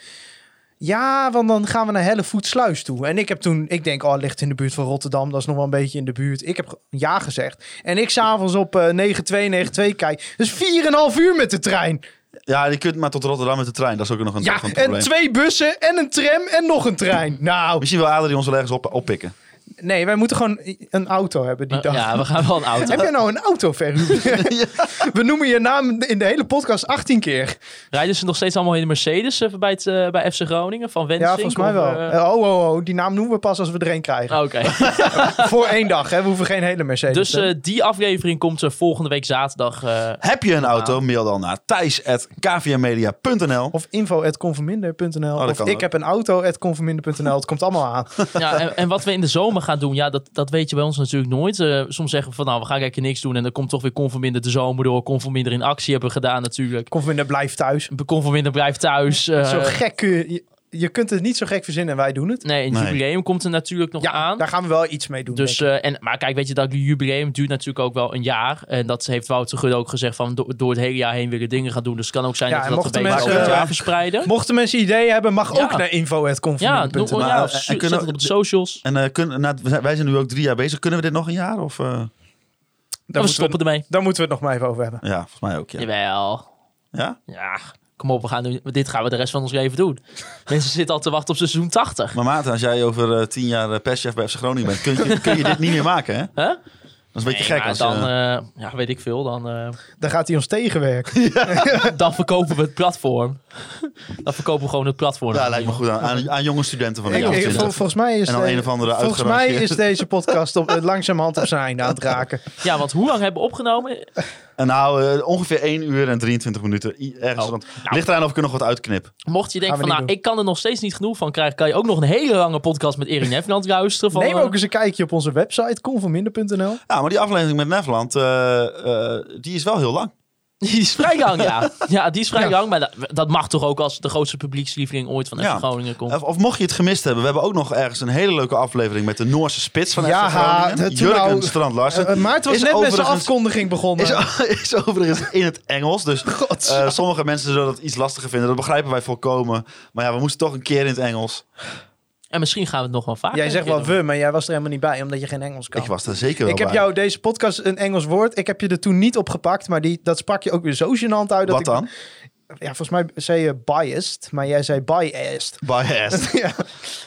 Ja, want dan gaan we naar Hellevoetsluis toe. En ik heb toen, ik denk, oh, ligt in de buurt van Rotterdam. Dat is nog wel een beetje in de buurt. Ik heb ja gezegd. En ik s'avonds op eh 9292 kijk. Dus 4,5 uur met de trein. Ja, je kunt maar tot Rotterdam met de trein. Dat is ook nog een, Ja, een en probleem. twee bussen en een tram en nog een trein. Nou, Misschien wil Adrie ons wel ergens op, oppikken. Nee, wij moeten gewoon een auto hebben die dag. Ja, we gaan wel een auto. Heb jij nou een auto verhuurd? We noemen je naam in de hele podcast 18 keer. Rijden ze nog steeds allemaal in de Mercedes eh, bij, het, eh, bij FC Groningen? Van Wensink? Ja, volgens mij wel. eh, oh, oh, oh, die naam noemen we pas als we er een krijgen. Oké. Voor één dag, hè. We hoeven geen hele Mercedes. Dus eh, die aflevering komt er volgende week zaterdag. eh, Heb je een auto? Mail dan naar thijs.kvmmedia.nl Of info.conforminder.nl. dat of ik ook. heb een auto.conforminder.nl. Het komt allemaal aan. ja, en, en wat we in de zomer gaan doen, ja, dat, dat weet je bij ons natuurlijk nooit. Eh, soms zeggen we van, nou, we gaan kijken niks doen. En dan komt toch weer Conforminder de zomer door. Conforminder in actie hebben we gedaan natuurlijk. Conforminder blijft thuis. Conforminder blijft thuis. eh, Zo gek kun je, kunt het niet zo gek verzinnen en wij doen het. Nee, een Nee. jubileum komt er natuurlijk nog Ja, aan. daar gaan we wel iets mee doen. Dus, eh, en, maar kijk, weet je, dat jubileum duurt natuurlijk ook wel een jaar. En dat heeft Wouter Gudde ook gezegd van do- door het hele jaar heen willen dingen gaan doen. Dus het kan ook zijn Ja, dat we dat een beetje het jaar eh, verspreiden. Mochten mensen ideeën hebben, mag Ja. ook naar Ja, Maar, ja eh, of en zet kunnen we- op de socials. En eh, kun, nou, wij zijn nu ook drie jaar bezig. Kunnen we dit nog een jaar? Of, eh, Daar En we moeten stoppen we, ermee. daar moeten we het nog maar even over hebben. ja, volgens mij ook. Ja. Jawel. ja? Ja, kom op, we gaan nu, dit gaan we de rest van ons leven doen. Mensen zitten al te wachten op seizoen 80. Maar Maarten, als jij over eh, tien jaar eh, perschef bij FC Groningen bent, kun je, kun je dit niet meer maken, hè? Hè? Dat is een beetje Nee, gek. Als dan, je, eh, ja, weet ik veel, dan, eh, Dan gaat hij ons tegenwerken. dan verkopen we het platform. dan verkopen we gewoon het platform. ja, lijkt me goed aan, aan, aan jonge studenten van de Ik- jonge ik- studenten. vol- volgens mij is, En dan de- een of andere volgens mij is deze podcast op, langzamerhand op zijn einde aan het raken. Ja, want hoe lang hebben we opgenomen? En nou, eh, ongeveer 1 uur en 23 minuten. I- Ergens. Oh. Want, ligt eraan of ik er nog wat uitknip. Mocht je denken van, nou, ik kan er nog steeds niet genoeg van krijgen, kan je ook nog een hele lange podcast met Erik Nefland luisteren. Van, Neem eh, ook eens een kijkje op onze website, conforminder.nl. Ja, maar die aflevering met Neverland, eh, eh, die is wel heel lang. Die is vrij lang, ja. Ja, die is vrij Ja. lang, maar dat, dat mag toch ook als de grootste publiekslieveling ooit van FC Ja. Groningen komt. Of, of mocht je het gemist hebben, we hebben ook nog ergens een hele leuke aflevering met de Noorse spits van Ja, FC Groningen. Jurgen nou, Strand Larsen. Eh, Maarten was Is net met zijn afkondiging begonnen. Is, is overigens in het Engels. Dus eh, sommige mensen zullen dat iets lastiger vinden. Dat begrijpen wij volkomen. Maar ja, we moesten toch een keer in het Engels. En misschien gaan we het nog wel vaker Jij zegt wel doen. we, maar jij was er helemaal niet bij, omdat je geen Engels kan. Ik was er zeker wel Ik heb bij. jou deze podcast een Engels woord. Ik heb je er toen niet op gepakt, maar die, dat sprak je ook weer zo gênant uit. Dat Wat ik, dan? Ja, volgens mij zei je biased, maar jij zei biased. Biased. ja.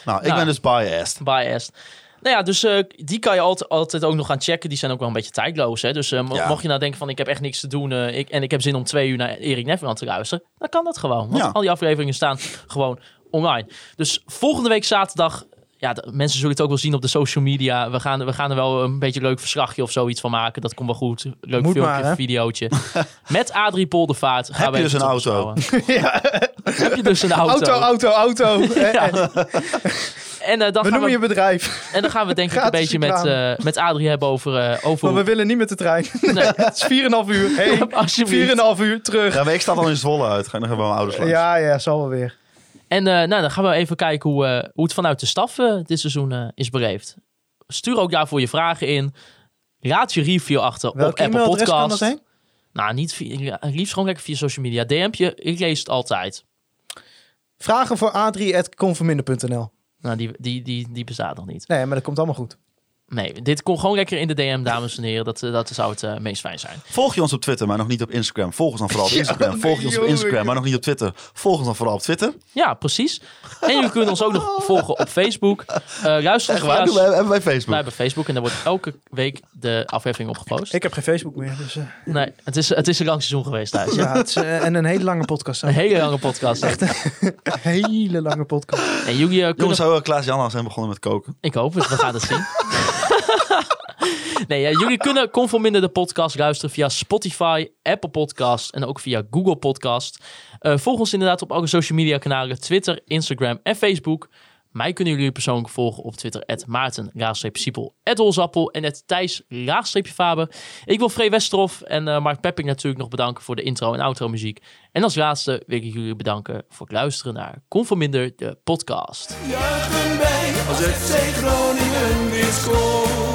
Nou, ik Nou. ben dus biased. Biased. Nou ja, dus eh, die kan je altijd, altijd ook nog gaan checken. Die zijn ook wel een beetje tijdloos. Hè? Dus eh, mo- Ja. mocht je nou denken van ik heb echt niks te doen eh, ik, en ik heb zin om twee uur naar Erik Nefland te luisteren. Dan kan dat gewoon. Want Ja. al die afleveringen staan gewoon online. Dus volgende week zaterdag... Ja, de- mensen zullen het ook wel zien op de social media. We gaan, we gaan er wel een beetje een leuk verslagje of zoiets van maken. Dat komt wel goed. Leuk Moet filmpje, maar, videootje. Met Adrie Poldervaart gaan Heb we je dus een auto? beschouwen. Heb je dus een auto? Auto, auto, auto. Ja. Eh, En, eh, dan we gaan noemen we, je bedrijf. en dan gaan we denk ik een beetje met, eh, met Adrie hebben over... eh over Maar we willen niet met de trein. Nee. Het is 4,5 uur. Heen, 4,5 Alsjeblieft. uur terug. Ja, maar ik sta al in Zwolle uit. Ga ik nog even mijn ouders langs. Ja, ja, zal wel weer. En eh, nou, dan gaan we even kijken hoe, eh, hoe het vanuit de staf eh, dit seizoen is beleefd. Stuur ook daarvoor je vragen in. Laat je review achter Welk op Apple e-mailadres kan dat Podcast. Nou, niet via, liefst gewoon lekker via social media. DM'tje, ik lees het altijd. Vragen voor adrie.conforminder.nl Nou, die, die, die, die bestaat nog niet. Nee, maar dat komt allemaal goed. Nee, dit komt gewoon lekker in de DM, dames en heren. Dat, eh, dat zou het eh, meest fijn zijn. Volg je ons op Twitter, maar nog niet op Instagram. Volg ons dan vooral op Ja, Instagram. Volg je ons op. Instagram, maar nog niet op Twitter. Volg ons dan vooral op Twitter. Ja, precies. En jullie kunnen ons ook nog volgen op Facebook. Eh luister Echt waar? we- hebben wij Wij Facebook? hebben Facebook en daar wordt elke week de aflevering opgepost. Ik heb geen Facebook meer. Dus, eh, Nee, het is, het is een lang seizoen geweest thuis. ja, het is, en een hele lange podcast. Een hele lange podcast. Echt een hele lange podcast. En jullie eh, kunnen... Jongens, zou Klaas-Jan al zijn begonnen met koken? Ik hoop het, we gaan het zien. Nee, ja, jullie kunnen Conforminder de podcast luisteren via Spotify, Apple Podcast en ook via Google Podcast. Eh, volg ons inderdaad op alle social media kanalen, Twitter, Instagram en Facebook. Mij kunnen jullie persoonlijk volgen op Twitter, Maarten, Siepel, Holzappel en Thijs, Faber. Ik wil Free Westerhof en eh, Mark Pepping natuurlijk nog bedanken voor de intro en outro muziek. En als laatste wil ik jullie bedanken voor het luisteren naar Conforminder de podcast. Juichen wij als FC Groningen weer.